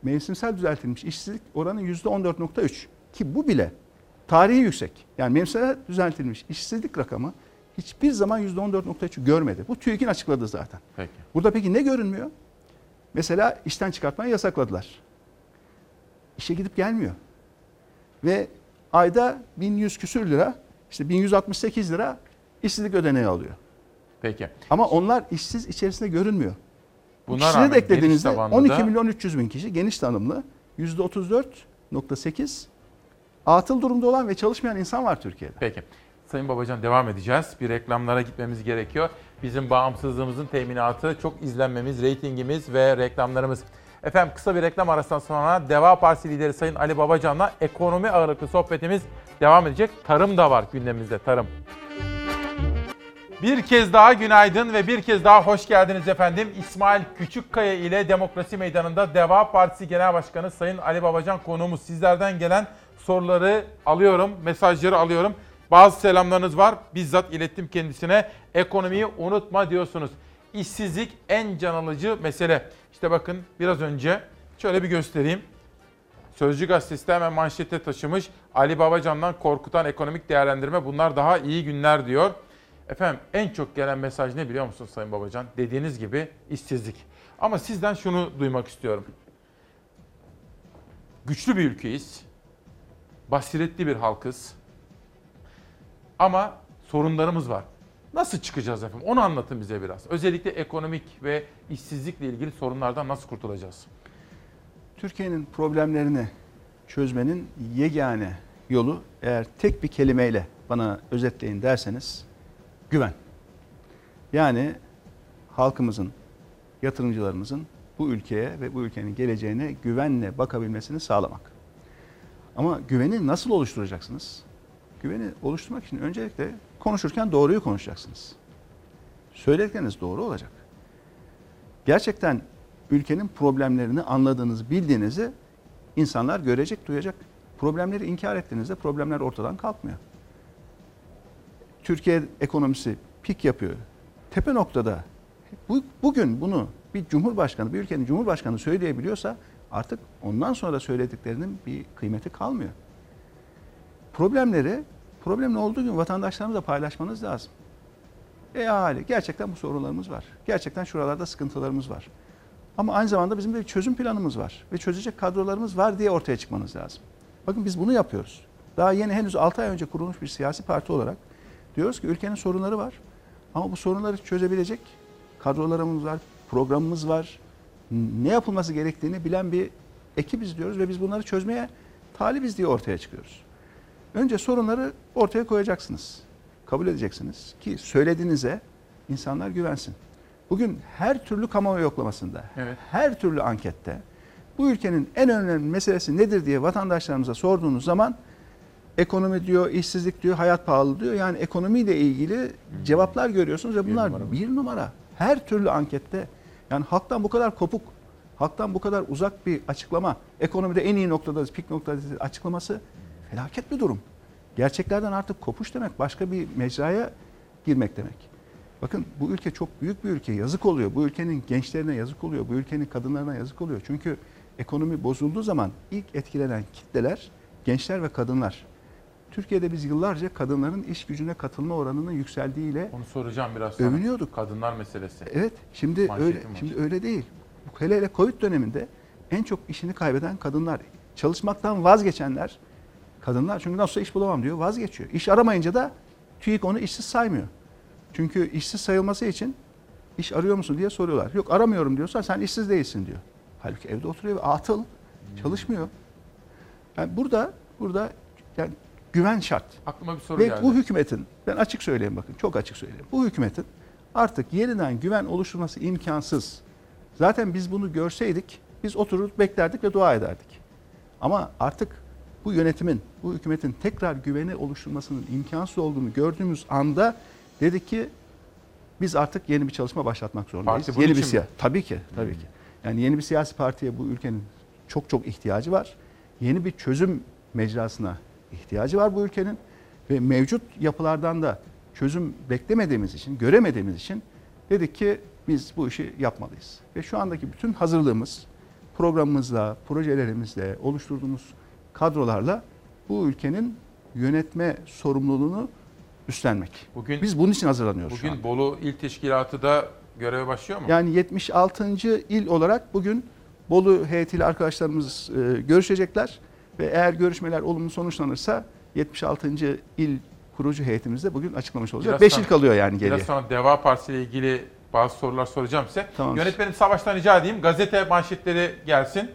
mevsimsel düzeltilmiş işsizlik oranı %14.3 ki bu bile tarihi yüksek. Yani mevsimsel düzeltilmiş işsizlik rakamı hiçbir zaman %14.3'ü görmedi. Bu TÜİK'in açıkladığı zaten. Peki. Burada peki ne görünmüyor? Mesela işten çıkartmayı yasakladılar. İşe gidip gelmiyor. Ve ayda 1100 küsür lira, işte 1168 lira işsizlik ödeneği alıyor. Peki. Ama onlar işsiz içerisinde görünmüyor. Bu Buna rağmen de eklediğinizde geniş tabanlı 12 da- milyon 300 bin kişi geniş tanımlı %34.8 atıl durumda olan ve çalışmayan insan var Türkiye'de. Peki. Sayın Babacan devam edeceğiz. Bir reklamlara gitmemiz gerekiyor. Bizim bağımsızlığımızın teminatı, çok izlenmemiz, reytingimiz ve reklamlarımız. Efendim kısa bir reklam arasından sonra Deva Partisi lideri Sayın Ali Babacan'la ekonomi ağırlıklı sohbetimiz devam edecek. Tarım da var gündemimizde, tarım. Bir kez daha günaydın ve bir kez daha hoş geldiniz efendim. İsmail Küçükkaya ile Demokrasi Meydanı'nda Deva Partisi Genel Başkanı Sayın Ali Babacan konuğumuz. Sizlerden gelen soruları alıyorum, mesajları alıyorum. Bazı selamlarınız var. Bizzat ilettim kendisine. Ekonomiyi unutma diyorsunuz. İşsizlik en can alıcı mesele. İşte bakın biraz önce şöyle bir göstereyim. Sözcü gazetesi de hemen manşete taşımış. Ali Babacan'dan korkutan ekonomik değerlendirme bunlar daha iyi günler diyor. Efendim en çok gelen mesaj ne biliyor musunuz Sayın Babacan? Dediğiniz gibi işsizlik. Ama sizden şunu duymak istiyorum. Güçlü bir ülkeyiz. Basiretli bir halkız. Ama sorunlarımız var. Nasıl çıkacağız efendim? Onu anlatın bize biraz. Özellikle ekonomik ve işsizlikle ilgili sorunlardan nasıl kurtulacağız? Türkiye'nin problemlerini çözmenin yegane yolu eğer tek bir kelimeyle bana özetleyin derseniz güven. Yani halkımızın, yatırımcılarımızın bu ülkeye ve bu ülkenin geleceğine güvenle bakabilmesini sağlamak. Ama güveni nasıl oluşturacaksınız? Güveni oluşturmak için öncelikle konuşurken doğruyu konuşacaksınız. Söyledikleriniz doğru olacak. Gerçekten ülkenin problemlerini anladığınızı, bildiğinizi insanlar görecek, duyacak. Problemleri inkar ettiğinizde problemler ortadan kalkmıyor. Türkiye ekonomisi pik yapıyor. Tepe noktada bu, bugün bunu bir cumhurbaşkanı, bir ülkenin cumhurbaşkanı söyleyebiliyorsa artık ondan sonra söylediklerinin bir kıymeti kalmıyor. Problemleri, problemin olduğu gün vatandaşlarımızla paylaşmanız lazım. E hali gerçekten bu sorunlarımız var. Gerçekten şuralarda sıkıntılarımız var. Ama aynı zamanda bizim de bir çözüm planımız var ve çözecek kadrolarımız var diye ortaya çıkmanız lazım. Bakın biz bunu yapıyoruz. Daha yeni henüz 6 ay önce kurulmuş bir siyasi parti olarak diyoruz ki ülkenin sorunları var. Ama bu sorunları çözebilecek kadrolarımız var, programımız var. Ne yapılması gerektiğini bilen bir ekibiz diyoruz ve biz bunları çözmeye talibiz diye ortaya çıkıyoruz. Önce sorunları ortaya koyacaksınız. Kabul edeceksiniz ki söylediğinize insanlar güvensin. Bugün her türlü kamuoyu yoklamasında, Evet. her türlü ankette bu ülkenin en önemli meselesi nedir diye vatandaşlarımıza sorduğunuz zaman ekonomi diyor, işsizlik diyor, hayat pahalı diyor. Yani ekonomiyle ilgili cevaplar görüyorsunuz ve bunlar numara. bir numara. Her türlü ankette yani halktan bu kadar kopuk, halktan bu kadar uzak bir açıklama, ekonomide en iyi noktadayız, pik noktadayız açıklaması felaket bir durum. Gerçeklerden artık kopuş demek, başka bir mecraya girmek demek. Bakın bu ülke çok büyük bir ülke. Yazık oluyor. Bu ülkenin gençlerine yazık oluyor. Bu ülkenin kadınlarına yazık oluyor. Çünkü ekonomi bozulduğu zaman ilk etkilenen kitleler gençler ve kadınlar. Türkiye'de biz yıllarca kadınların iş gücüne katılma oranının yükseldiğiyle Onu soracağım biraz sonra. övünüyorduk. Kadınlar meselesi. Evet, şimdi Manşetim öyle var. şimdi öyle değil. Hele hele Covid döneminde en çok işini kaybeden kadınlar, çalışmaktan vazgeçenler kadınlar. Çünkü nasıl iş bulamam diyor, vazgeçiyor. İş aramayınca da TÜİK onu işsiz saymıyor. Çünkü işsiz sayılması için iş arıyor musun diye soruyorlar. Yok aramıyorum diyorsa sen işsiz değilsin diyor. Halbuki evde oturuyor ve atıl, çalışmıyor. Yani burada burada yani güven şart. Aklıma bir soru Ve geldi. bu hükümetin, ben açık söyleyeyim bakın, çok açık söyleyeyim. Bu hükümetin artık yeniden güven oluşturması imkansız. Zaten biz bunu görseydik, biz oturur beklerdik ve dua ederdik. Ama artık bu yönetimin, bu hükümetin tekrar güveni oluşturmasının imkansız olduğunu gördüğümüz anda dedik ki biz artık yeni bir çalışma başlatmak zorundayız. Parti yeni bir için mi? siya- Tabii ki, tabii ki. Yani yeni bir siyasi partiye bu ülkenin çok çok ihtiyacı var. Yeni bir çözüm mecrasına ihtiyacı var bu ülkenin ve mevcut yapılardan da çözüm beklemediğimiz için, göremediğimiz için dedik ki biz bu işi yapmalıyız. Ve şu andaki bütün hazırlığımız programımızla, projelerimizle, oluşturduğumuz kadrolarla bu ülkenin yönetme sorumluluğunu üstlenmek. Bugün Biz bunun için hazırlanıyoruz şu an. Bugün Bolu İl Teşkilatı da göreve başlıyor mu? Yani 76. il olarak bugün Bolu heyetiyle arkadaşlarımız e, görüşecekler ve eğer görüşmeler olumlu sonuçlanırsa 76. il kurucu heyetimizde bugün açıklamış olacak. Biraz 5 sonra- il kalıyor yani geriye. Biraz sonra Deva Partisi ile ilgili bazı sorular soracağım size. Tamam. Yönetmenim Savaş'tan rica edeyim. Gazete manşetleri gelsin.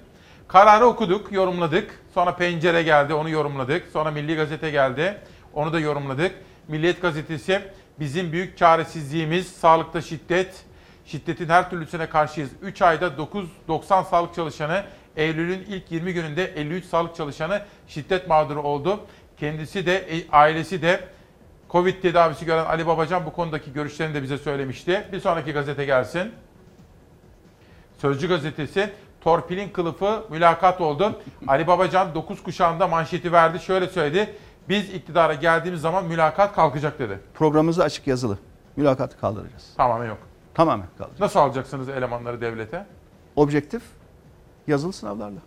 Kararı okuduk, yorumladık. Sonra Pencere geldi, onu yorumladık. Sonra Milli Gazete geldi, onu da yorumladık. Milliyet Gazetesi, bizim büyük çaresizliğimiz, sağlıkta şiddet, şiddetin her türlüsüne karşıyız. 3 ayda 990 sağlık çalışanı, Eylül'ün ilk 20 gününde 53 sağlık çalışanı şiddet mağduru oldu. Kendisi de, e, ailesi de Covid tedavisi gören Ali Babacan bu konudaki görüşlerini de bize söylemişti. Bir sonraki gazete gelsin. Sözcü gazetesi torpilin kılıfı mülakat oldu. Ali Babacan 9 kuşağında manşeti verdi. Şöyle söyledi. Biz iktidara geldiğimiz zaman mülakat kalkacak dedi. Programımızda açık yazılı. Mülakatı kaldıracağız. Tamamen yok. Tamamen kaldıracağız. Nasıl alacaksınız elemanları devlete? Objektif yazılı sınavlarla.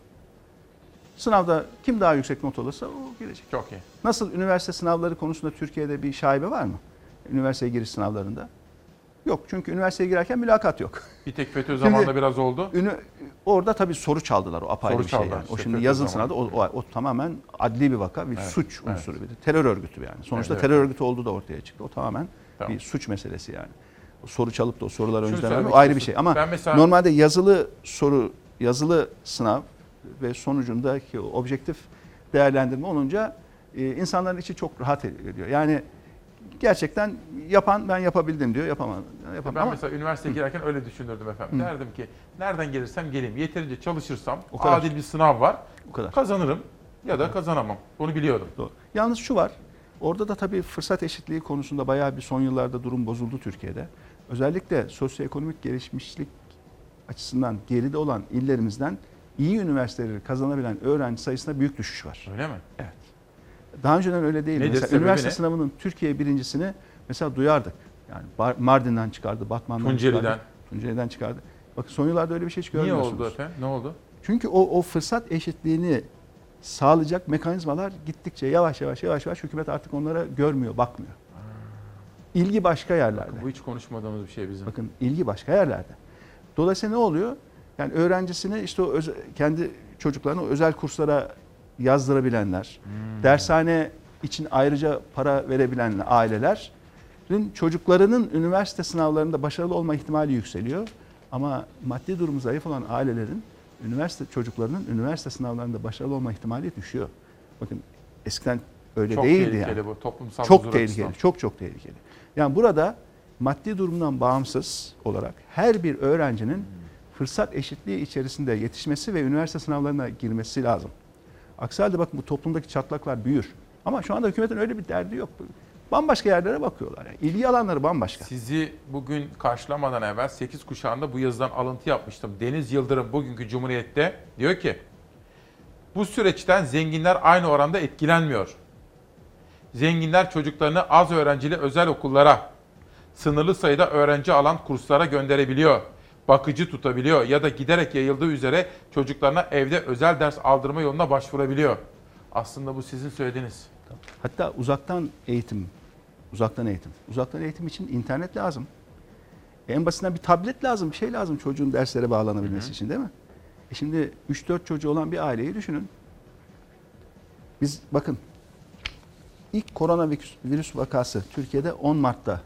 Sınavda kim daha yüksek not alırsa o gelecek. Çok iyi. Nasıl üniversite sınavları konusunda Türkiye'de bir şaibe var mı? Üniversiteye giriş sınavlarında. Yok çünkü üniversiteye girerken mülakat yok. Bir tek FETÖ Şimdi- zamanında biraz oldu. Ünü, orada tabii soru çaldılar o apayrı Soru bir şey çaldılar yani. O şimdi zamanı. sınavda o, o, o tamamen adli bir vaka, bir Evet, suç evet. unsuru bir de. Terör örgütü yani. Sonuçta Evet, terör evet. örgütü olduğu da ortaya çıktı. O tamamen Tamam. bir suç meselesi yani. O soru çalıp da o soruları Şunu önceden vermek ayrı bir şey. Ama mesela- normalde yazılı soru, yazılı sınav ve sonucundaki objektif değerlendirme olunca e, insanların içi çok rahat ediyor. Yani gerçekten yapan ben yapabildim diyor, yapamadım. yapamadım. Ben Ama mesela üniversiteye girerken öyle düşünürdüm efendim. Hı. Derdim ki nereden gelirsem geleyim. Yeterince çalışırsam O kadar. adil bir sınav var. O kadar. Kazanırım ya da kazanamam. Bunu biliyordum. Doğru. Yalnız şu var. Orada da tabii fırsat eşitliği konusunda bayağı bir son yıllarda durum bozuldu Türkiye'de. Özellikle sosyoekonomik gelişmişlik açısından geride olan illerimizden iyi üniversiteleri kazanabilen öğrenci sayısında büyük düşüş var. Öyle mi? Evet. Daha önceden öyle değildi. Nedir, Mesela üniversite ne? sınavının Türkiye birincisini mesela duyardık. Yani Mardin'den çıkardı, Batman'dan Tunceli'den. çıkardı. Tunceli'den çıkardı. Bakın son yıllarda öyle bir şey hiç Niye görmüyorsunuz. oldu efendim? Ne oldu? Çünkü o, o fırsat eşitliğini sağlayacak mekanizmalar gittikçe yavaş yavaş yavaş yavaş hükümet artık onlara görmüyor, bakmıyor. İlgi başka yerlerde. Bu hiç konuşmadığımız bir şey bizim. Bakın ilgi başka yerlerde. Dolayısıyla ne oluyor? Yani öğrencisini işte o öze- kendi çocuklarını özel kurslara yazdırabilenler, Hmm. dershane için ayrıca para verebilen ailelerin çocuklarının üniversite sınavlarında başarılı olma ihtimali yükseliyor. Ama maddi durumu zayıf olan ailelerin üniversite çocuklarının üniversite sınavlarında başarılı olma ihtimali düşüyor. Bakın eskiden öyle Çok değildi tehlikeli yani. bu, toplumsal çok tehlikeli, açısından. çok çok tehlikeli. Yani burada maddi durumdan bağımsız olarak her bir öğrencinin fırsat eşitliği içerisinde yetişmesi ve üniversite sınavlarına girmesi lazım. Aksi halde bakın bu toplumdaki çatlaklar büyür. Ama şu anda hükümetin öyle bir derdi yok. Bambaşka yerlere bakıyorlar. Yani ilgi alanları bambaşka. Sizi bugün karşılamadan evvel 8 kuşağında bu yazıdan alıntı yapmıştım. Deniz Yıldırım bugünkü Cumhuriyet'te diyor ki bu süreçten zenginler aynı oranda etkilenmiyor. Zenginler çocuklarını az öğrencili özel okullara, sınırlı sayıda öğrenci alan kurslara gönderebiliyor. Bakıcı tutabiliyor ya da giderek yayıldığı üzere çocuklarına evde özel ders aldırma yoluna başvurabiliyor. Aslında bu sizin söylediğiniz. Hatta uzaktan eğitim, uzaktan eğitim. Uzaktan eğitim için internet lazım. En basitinden bir tablet lazım, bir şey lazım çocuğun derslere bağlanabilmesi için değil mi? E şimdi 3-4 çocuğu olan bir aileyi düşünün. Biz bakın ilk koronavirüs virüs vakası Türkiye'de 10 Mart'ta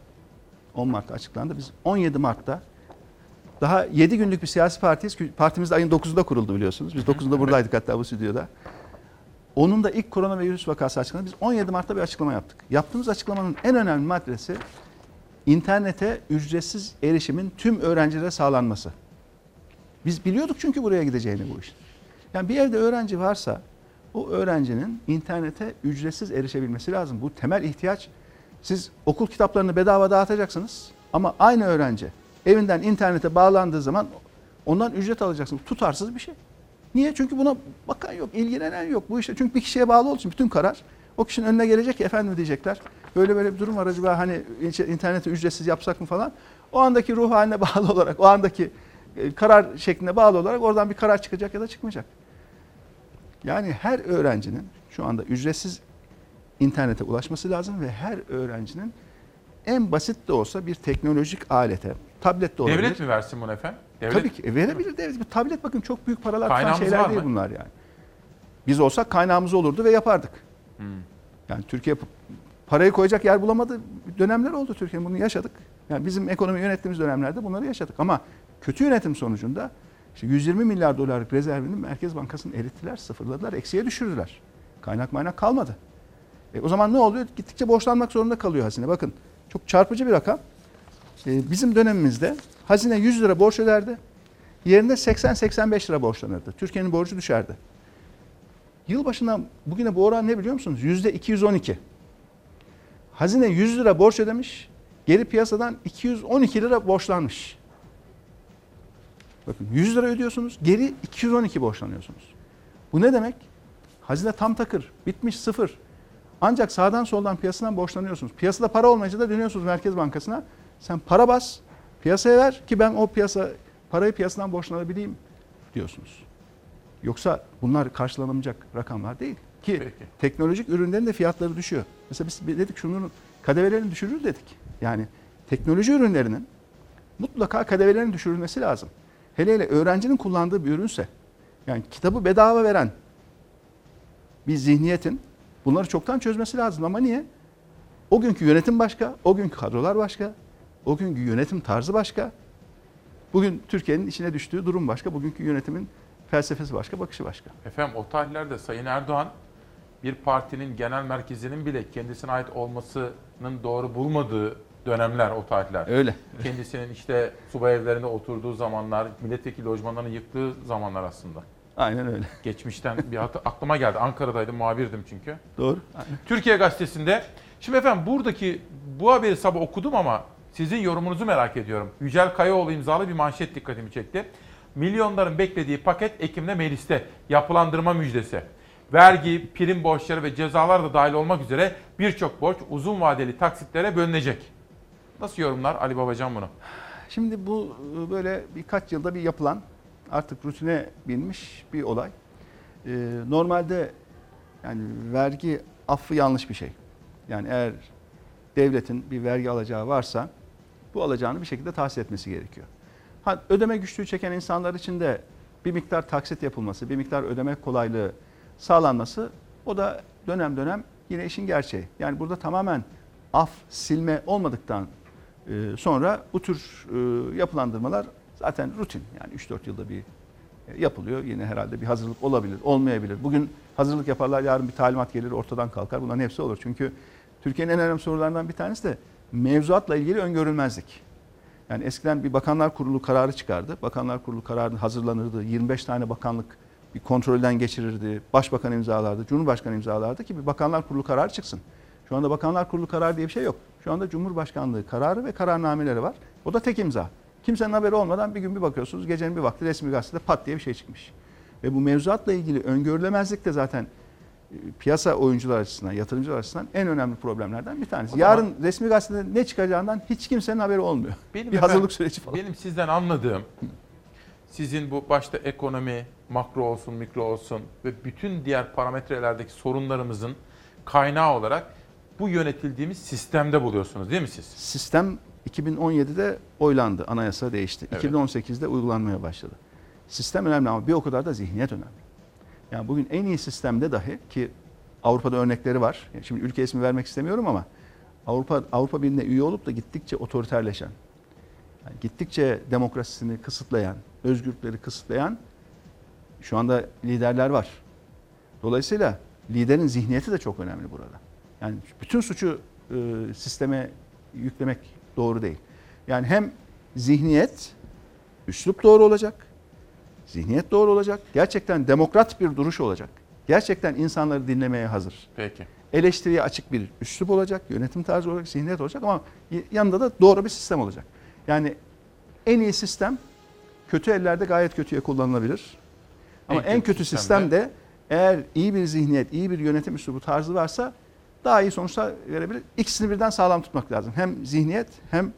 10 Mart'ta açıklandı. Biz 17 Mart'ta daha 7 günlük bir siyasi partiyiz. Partimiz de ayın 9'unda kuruldu biliyorsunuz. Biz 9'unda buradaydık hatta bu stüdyoda. Onun da ilk koronavirüs vakası açıklandı. Biz 17 Mart'ta bir açıklama yaptık. Yaptığımız açıklamanın en önemli maddesi internete ücretsiz erişimin tüm öğrencilere sağlanması. Biz biliyorduk çünkü buraya gideceğini bu işin. Yani bir evde öğrenci varsa o öğrencinin internete ücretsiz erişebilmesi lazım. Bu temel ihtiyaç. Siz okul kitaplarını bedava dağıtacaksınız ama aynı öğrenci evinden internete bağlandığı zaman ondan ücret alacaksınız. Tutarsız bir şey. Niye? Çünkü buna bakan yok, ilgilenen yok. Bu işte çünkü bir kişiye bağlı olduğu için bütün karar o kişinin önüne gelecek ki efendim diyecekler. Böyle böyle bir durum var acaba hani interneti ücretsiz yapsak mı falan. O andaki ruh haline bağlı olarak, o andaki e, karar şekline bağlı olarak oradan bir karar çıkacak ya da çıkmayacak. Yani her öğrencinin şu anda ücretsiz internete ulaşması lazım ve her öğrencinin en basit de olsa bir teknolojik alete, tablet de olabilir. Devlet mi versin bunu efendim? Devlet Tabii ki e, verebilir devlet. Bu tablet bakın çok büyük paralar tutan şeyler değil mı? bunlar yani. Biz olsak kaynağımız olurdu ve yapardık. Hmm. Yani Türkiye parayı koyacak yer bulamadı dönemler oldu Türkiye'nin bunu yaşadık. Yani bizim ekonomi yönettiğimiz dönemlerde bunları yaşadık ama kötü yönetim sonucunda işte 120 milyar dolarlık rezervini Merkez Bankası'nın erittiler, sıfırladılar, eksiye düşürdüler. Kaynak maynak kalmadı. E, o zaman ne oluyor? Gittikçe borçlanmak zorunda kalıyor hazine. Bakın çok çarpıcı bir rakam. E, bizim dönemimizde hazine 100 lira borç öderdi. Yerine 80-85 lira borçlanırdı. Türkiye'nin borcu düşerdi. Yılbaşından bugüne bu oran ne biliyor musunuz? Yüzde 212. Hazine 100 lira borç ödemiş. Geri piyasadan 212 lira borçlanmış. Bakın 100 lira ödüyorsunuz, geri 212 borçlanıyorsunuz. Bu ne demek? Hazine tam takır, bitmiş sıfır. Ancak sağdan soldan piyasadan borçlanıyorsunuz. Piyasada para olmayınca da dönüyorsunuz Merkez Bankası'na. Sen para bas, piyasaya ver ki ben o piyasa parayı piyasadan borçlanabileyim diyorsunuz. Yoksa bunlar karşılanamayacak rakamlar değil. Ki Peki. teknolojik ürünlerin de fiyatları düşüyor. Mesela biz dedik şunun kademelerini düşürür dedik. Yani teknoloji ürünlerinin mutlaka kademelerin düşürülmesi lazım. Hele hele öğrencinin kullandığı bir ürünse yani kitabı bedava veren bir zihniyetin bunları çoktan çözmesi lazım ama niye? O günkü yönetim başka, o günkü kadrolar başka, o günkü yönetim tarzı başka. Bugün Türkiye'nin içine düştüğü durum başka, bugünkü yönetimin felsefesi başka, bakışı başka. Efendim o tarihlerde Sayın Erdoğan bir partinin genel merkezinin bile kendisine ait olmasının doğru bulmadığı dönemler o tarihler. Öyle. Kendisinin işte subay evlerinde oturduğu zamanlar, milletvekili lojmanlarını yıktığı zamanlar aslında. Aynen öyle. Geçmişten bir hatı aklıma geldi. Ankara'daydım, muhabirdim çünkü. Doğru. Aynen. Türkiye Gazetesi'nde. Şimdi efendim buradaki bu haberi sabah okudum ama sizin yorumunuzu merak ediyorum. Yücel Kayaoğlu imzalı bir manşet dikkatimi çekti. Milyonların beklediği paket Ekim'de mecliste yapılandırma müjdesi. Vergi, prim borçları ve cezalar da dahil olmak üzere birçok borç uzun vadeli taksitlere bölünecek. Nasıl yorumlar Ali Babacan bunu? Şimdi bu e, böyle birkaç yılda bir yapılan artık rutine binmiş bir olay. Ee, normalde yani vergi affı yanlış bir şey. Yani eğer devletin bir vergi alacağı varsa bu alacağını bir şekilde tahsil etmesi gerekiyor. Ha, ödeme güçlüğü çeken insanlar için de bir miktar taksit yapılması, bir miktar ödeme kolaylığı sağlanması o da dönem dönem yine işin gerçeği. Yani burada tamamen af, silme olmadıktan e, sonra bu tür e, yapılandırmalar zaten rutin. Yani 3-4 yılda bir e, yapılıyor. Yine herhalde bir hazırlık olabilir, olmayabilir. Bugün hazırlık yaparlar, yarın bir talimat gelir, ortadan kalkar. Bunların hepsi olur. Çünkü Türkiye'nin en önemli sorularından bir tanesi de mevzuatla ilgili öngörülmezlik. Yani eskiden bir bakanlar kurulu kararı çıkardı. Bakanlar kurulu kararı hazırlanırdı. 25 tane bakanlık bir kontrolden geçirirdi. Başbakan imzalardı, Cumhurbaşkanı imzalardı ki bir bakanlar kurulu kararı çıksın. Şu anda bakanlar kurulu kararı diye bir şey yok. Şu anda Cumhurbaşkanlığı kararı ve kararnameleri var. O da tek imza. Kimsenin haberi olmadan bir gün bir bakıyorsunuz gecenin bir vakti resmi gazetede pat diye bir şey çıkmış. Ve bu mevzuatla ilgili öngörülemezlik de zaten piyasa oyuncular açısından, yatırımcılar açısından en önemli problemlerden bir tanesi. Zaman- Yarın resmi gazetede ne çıkacağından hiç kimsenin haberi olmuyor. Benim bir efendim- hazırlık süreci falan. Benim sizden anladığım sizin bu başta ekonomi, makro olsun, mikro olsun ve bütün diğer parametrelerdeki sorunlarımızın kaynağı olarak bu yönetildiğimiz sistemde buluyorsunuz değil mi siz? Sistem 2017'de oylandı, anayasa değişti. Evet. 2018'de uygulanmaya başladı. Sistem önemli ama bir o kadar da zihniyet önemli. Yani bugün en iyi sistemde dahi ki Avrupa'da örnekleri var. Şimdi ülke ismi vermek istemiyorum ama Avrupa Avrupa Birliği'ne üye olup da gittikçe otoriterleşen, yani gittikçe demokrasisini kısıtlayan, özgürlükleri kısıtlayan şu anda liderler var. Dolayısıyla liderin zihniyeti de çok önemli burada. Yani bütün suçu e, sisteme yüklemek doğru değil. Yani hem zihniyet, üslup doğru olacak, zihniyet doğru olacak, gerçekten demokrat bir duruş olacak. Gerçekten insanları dinlemeye hazır. Peki. Eleştiriye açık bir üslup olacak, yönetim tarzı olacak, zihniyet olacak ama yanında da doğru bir sistem olacak. Yani en iyi sistem kötü ellerde gayet kötüye kullanılabilir. Ama En en, kötü kötü sistemde- sistem de eğer iyi bir zihniyet, iyi bir yönetim üslubu tarzı varsa daha iyi sonuçlar verebilir. İkisini birden sağlam tutmak lazım. Hem zihniyet hem e,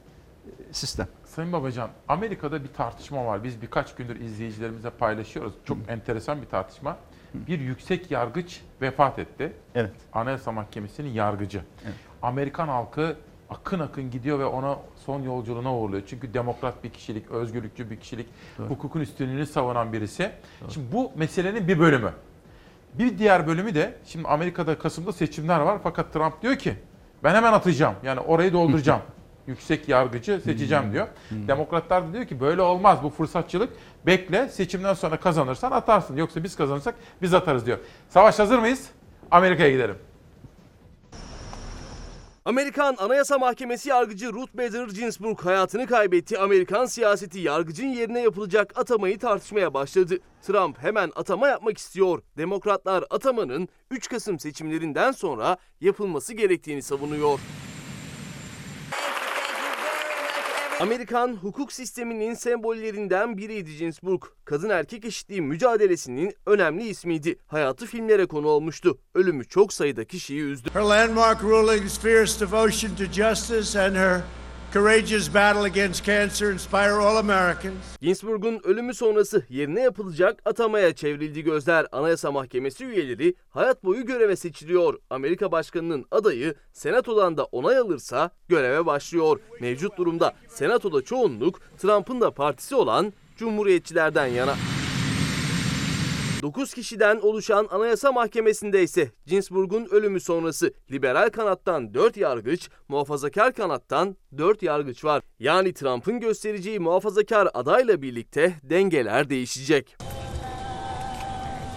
sistem. Sayın Babacan, Amerika'da bir tartışma var. Biz birkaç gündür izleyicilerimize paylaşıyoruz. Çok enteresan bir tartışma. Bir yüksek yargıç vefat etti. Evet. Anayasa Mahkemesi'nin yargıcı. Evet. Amerikan halkı akın akın gidiyor ve ona son yolculuğuna uğurluyor. Çünkü demokrat bir kişilik, özgürlükçü bir kişilik, Doğru. hukukun üstünlüğünü savunan birisi. Şimdi bu meselenin bir bölümü. Bir diğer bölümü de şimdi Amerika'da Kasım'da seçimler var fakat Trump diyor ki ben hemen atacağım. Yani orayı dolduracağım. Yüksek yargıcı seçeceğim diyor. Demokratlar da diyor ki böyle olmaz bu fırsatçılık. Bekle seçimden sonra kazanırsan atarsın. Yoksa biz kazanırsak biz atarız diyor. Savaş hazır mıyız? Amerika'ya gidelim. Amerikan Anayasa Mahkemesi yargıcı Ruth Bader Ginsburg hayatını kaybetti. Amerikan siyaseti yargıcın yerine yapılacak atamayı tartışmaya başladı. Trump hemen atama yapmak istiyor. Demokratlar atamanın 3 Kasım seçimlerinden sonra yapılması gerektiğini savunuyor. Amerikan hukuk sisteminin sembollerinden biriydi Ginsburg. Kadın erkek eşitliği mücadelesinin önemli ismiydi. Hayatı filmlere konu olmuştu. Ölümü çok sayıda kişiyi üzdü. Her landmark rulings, fierce devotion to justice, and her courageous battle against cancer inspire all Americans. Ginsburg'un ölümü sonrası yerine yapılacak atamaya çevrildi gözler. Anayasa Mahkemesi üyeleri hayat boyu göreve seçiliyor. Amerika Başkanı'nın adayı Senato'dan da onay alırsa göreve başlıyor. Mevcut durumda Senato'da çoğunluk Trump'ın da partisi olan Cumhuriyetçilerden yana. 9 kişiden oluşan Anayasa Mahkemesi'nde ise Ginsburg'un ölümü sonrası liberal kanattan 4 yargıç, muhafazakar kanattan 4 yargıç var. Yani Trump'ın göstereceği muhafazakar adayla birlikte dengeler değişecek.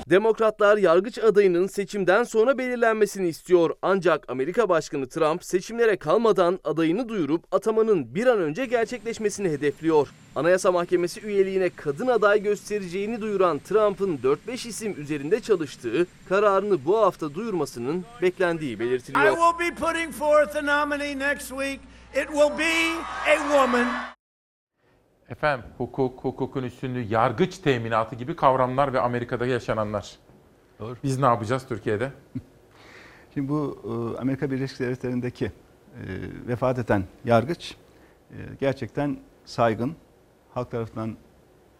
Demokratlar yargıç adayının seçimden sonra belirlenmesini istiyor. Ancak Amerika Başkanı Trump seçimlere kalmadan adayını duyurup atamanın bir an önce gerçekleşmesini hedefliyor. Anayasa Mahkemesi üyeliğine kadın aday göstereceğini duyuran Trump'ın 4-5 isim üzerinde çalıştığı kararını bu hafta duyurmasının beklendiği belirtiliyor. Efendim hukuk, hukukun üstünlüğü, yargıç teminatı gibi kavramlar ve Amerika'da yaşananlar. Doğru. Biz ne yapacağız Türkiye'de? Şimdi bu e, Amerika Birleşik Devletleri'ndeki e, vefat eden yargıç e, gerçekten saygın, halk tarafından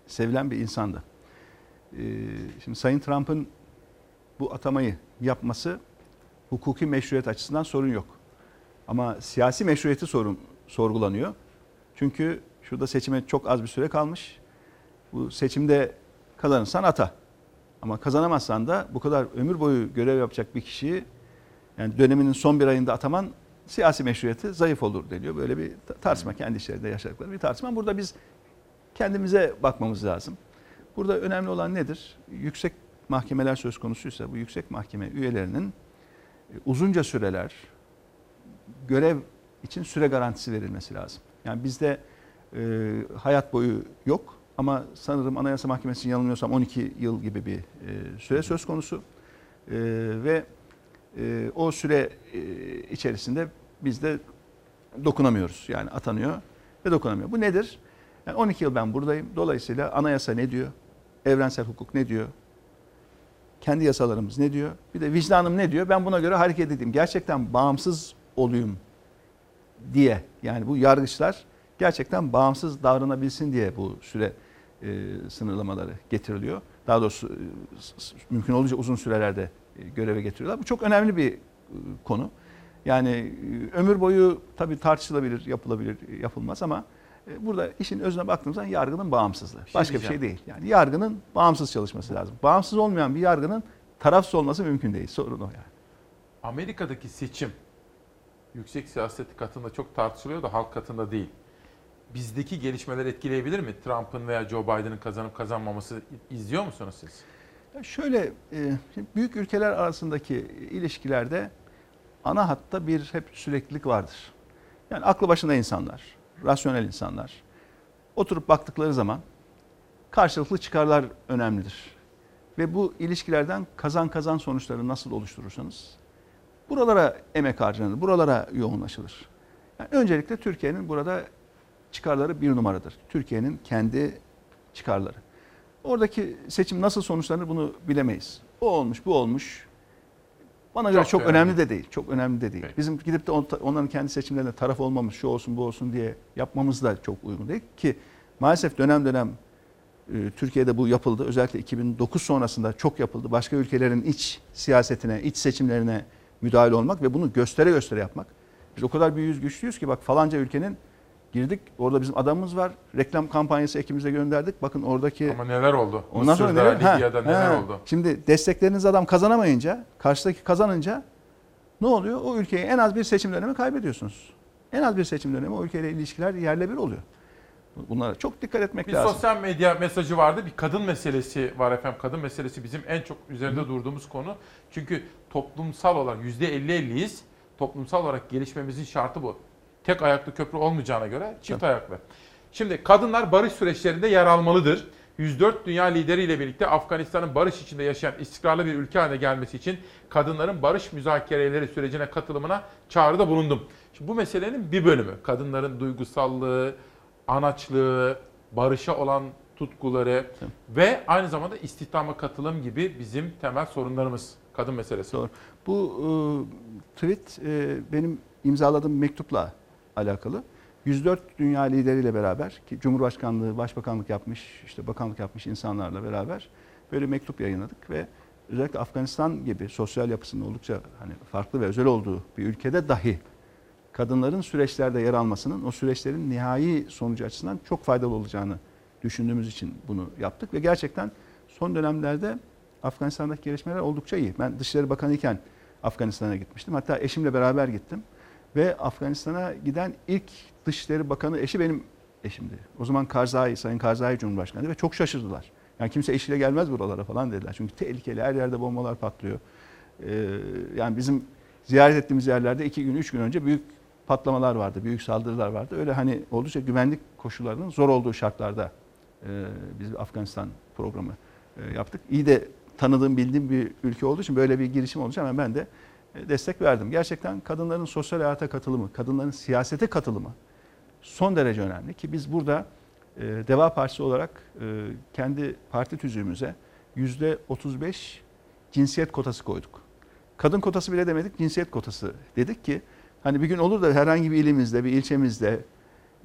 sevilen bir insandı. E, Şimdi Sayın Trump'ın bu atamayı yapması hukuki meşruiyet açısından sorun yok. Ama siyasi meşruiyeti sorun sorgulanıyor. Çünkü şurada seçime çok az bir süre kalmış. Bu seçimde kazanırsan ata. Ama kazanamazsan da bu kadar ömür boyu görev yapacak bir kişiyi yani döneminin son bir ayında ataman siyasi meşruiyeti zayıf olur deniyor. Böyle bir ta- tartışma kendi içlerinde yaşadıkları bir tartışma. Burada biz kendimize bakmamız lazım. Burada önemli olan nedir? Yüksek mahkemeler söz konusuysa bu yüksek mahkeme üyelerinin e, uzunca süreler görev için süre garantisi verilmesi lazım. Yani bizde e, hayat boyu yok ama sanırım Anayasa Mahkemesi'nin yanılmıyorsam 12 yıl gibi bir e, süre söz konusu. E, ve e, o süre e, içerisinde biz de dokunamıyoruz. Yani atanıyor ve dokunamıyor. Bu nedir? Yani 12 yıl ben buradayım. Dolayısıyla anayasa ne diyor? Evrensel hukuk ne diyor? Kendi yasalarımız ne diyor? Bir de vicdanım ne diyor? Ben buna göre hareket edeyim. Gerçekten bağımsız olayım diye. Yani bu yargıçlar gerçekten bağımsız davranabilsin diye bu süre e, sınırlamaları getiriliyor. Daha doğrusu e, mümkün olunca uzun sürelerde e, göreve getiriyorlar. Bu çok önemli bir e, konu. Yani e, ömür boyu tabii tartışılabilir, yapılabilir, e, yapılmaz ama e, burada işin özüne baktığımızda yargının bağımsızlığı. şey Başka bir şey değil. Yani yargının bağımsız çalışması lazım. Bağımsız olmayan bir yargının tarafsız olması mümkün değil. Sorun o yani. Amerika'daki seçim yüksek siyaset katında çok tartışılıyor da halk katında değil. Bizdeki gelişmeler etkileyebilir mi? Trump'ın veya Joe Biden'ın kazanıp kazanmaması izliyor musunuz siz? Şöyle e, büyük ülkeler arasındaki ilişkilerde ana hatta bir hep süreklilik vardır. Yani aklı başında insanlar, rasyonel insanlar oturup baktıkları zaman karşılıklı çıkarlar önemlidir. Ve bu ilişkilerden kazan kazan sonuçları nasıl oluşturursanız buralara emek harcanır, buralara yoğunlaşılır. Yani öncelikle Türkiye'nin burada çıkarları bir numaradır. Türkiye'nin kendi çıkarları. Oradaki seçim nasıl sonuçlanır bunu bilemeyiz. O olmuş, bu olmuş. Bana göre Çok çok, önemli önemli de değil. Çok önemli de değil. Bizim gidip de on- onların kendi seçimlerine taraf olmamız, şu olsun, bu olsun diye yapmamız da çok uygun değil ki maalesef dönem dönem e, Türkiye'de bu yapıldı. Özellikle 2009 sonrasında çok yapıldı. Başka ülkelerin iç siyasetine, iç seçimlerine müdahale olmak ve bunu göstere göstere yapmak. Biz o kadar bir yüz güçlüyüz ki bak falanca ülkenin girdik. Orada bizim adamımız var. Reklam kampanyası ekibimize gönderdik. Bakın oradaki Ama neler oldu? Ondan sonra neler? Ha, Libya'da neler ha. oldu? Şimdi destekleriniz adam kazanamayınca, karşıdaki kazanınca ne oluyor? O ülkeyi en az bir seçim dönemi kaybediyorsunuz. En az bir seçim dönemi o ülkeyle ilişkiler yerle bir oluyor. Bunlara çok dikkat etmek Bir lazım. sosyal medya mesajı vardı. Bir kadın meselesi var efendim. Kadın meselesi bizim en çok üzerinde durduğumuz konu. Çünkü toplumsal olarak %50-50'yiz. Toplumsal olarak gelişmemizin şartı bu. Tek ayaklı köprü olmayacağına göre çift ayaklı. Şimdi kadınlar barış süreçlerinde yer almalıdır. 104 dünya lideriyle birlikte Afganistan'ın barış içinde yaşayan istikrarlı bir ülke haline gelmesi için kadınların barış müzakereleri sürecine katılımına çağrıda bulundum. Şimdi bu meselenin bir bölümü kadınların duygusallığı, anaçlığı, barışa olan tutkuları ve aynı zamanda istihdama katılım gibi bizim temel sorunlarımız. Kadın meselesi. Doğru. Bu e, tweet e, benim imzaladığım mektupla alakalı. 104 dünya lideriyle beraber ki Cumhurbaşkanlığı, Başbakanlık yapmış, işte bakanlık yapmış insanlarla beraber böyle mektup yayınladık ve özellikle Afganistan gibi sosyal yapısının oldukça hani farklı ve özel olduğu bir ülkede dahi kadınların süreçlerde yer almasının o süreçlerin nihai sonucu açısından çok faydalı olacağını düşündüğümüz için bunu yaptık ve gerçekten son dönemlerde Afganistan'daki gelişmeler oldukça iyi. Ben Dışişleri Bakanı iken Afganistan'a gitmiştim. Hatta eşimle beraber gittim. Ve Afganistan'a giden ilk Dışişleri Bakanı eşi benim eşimdi. O zaman Karzai, Sayın Karzai Cumhurbaşkanı ve çok şaşırdılar. Yani kimse eşiyle gelmez buralara falan dediler. Çünkü tehlikeli her yerde bombalar patlıyor. Ee, yani bizim ziyaret ettiğimiz yerlerde iki gün, üç gün önce büyük patlamalar vardı, büyük saldırılar vardı. Öyle hani oldukça güvenlik koşullarının zor olduğu şartlarda e, biz Afganistan programı e, yaptık. İyi de tanıdığım, bildiğim bir ülke olduğu için böyle bir girişim olunca hemen ben de destek verdim. Gerçekten kadınların sosyal hayata katılımı, kadınların siyasete katılımı son derece önemli ki biz burada e, Deva Partisi olarak e, kendi parti tüzüğümüze yüzde 35 cinsiyet kotası koyduk. Kadın kotası bile demedik, cinsiyet kotası dedik ki hani bir gün olur da herhangi bir ilimizde, bir ilçemizde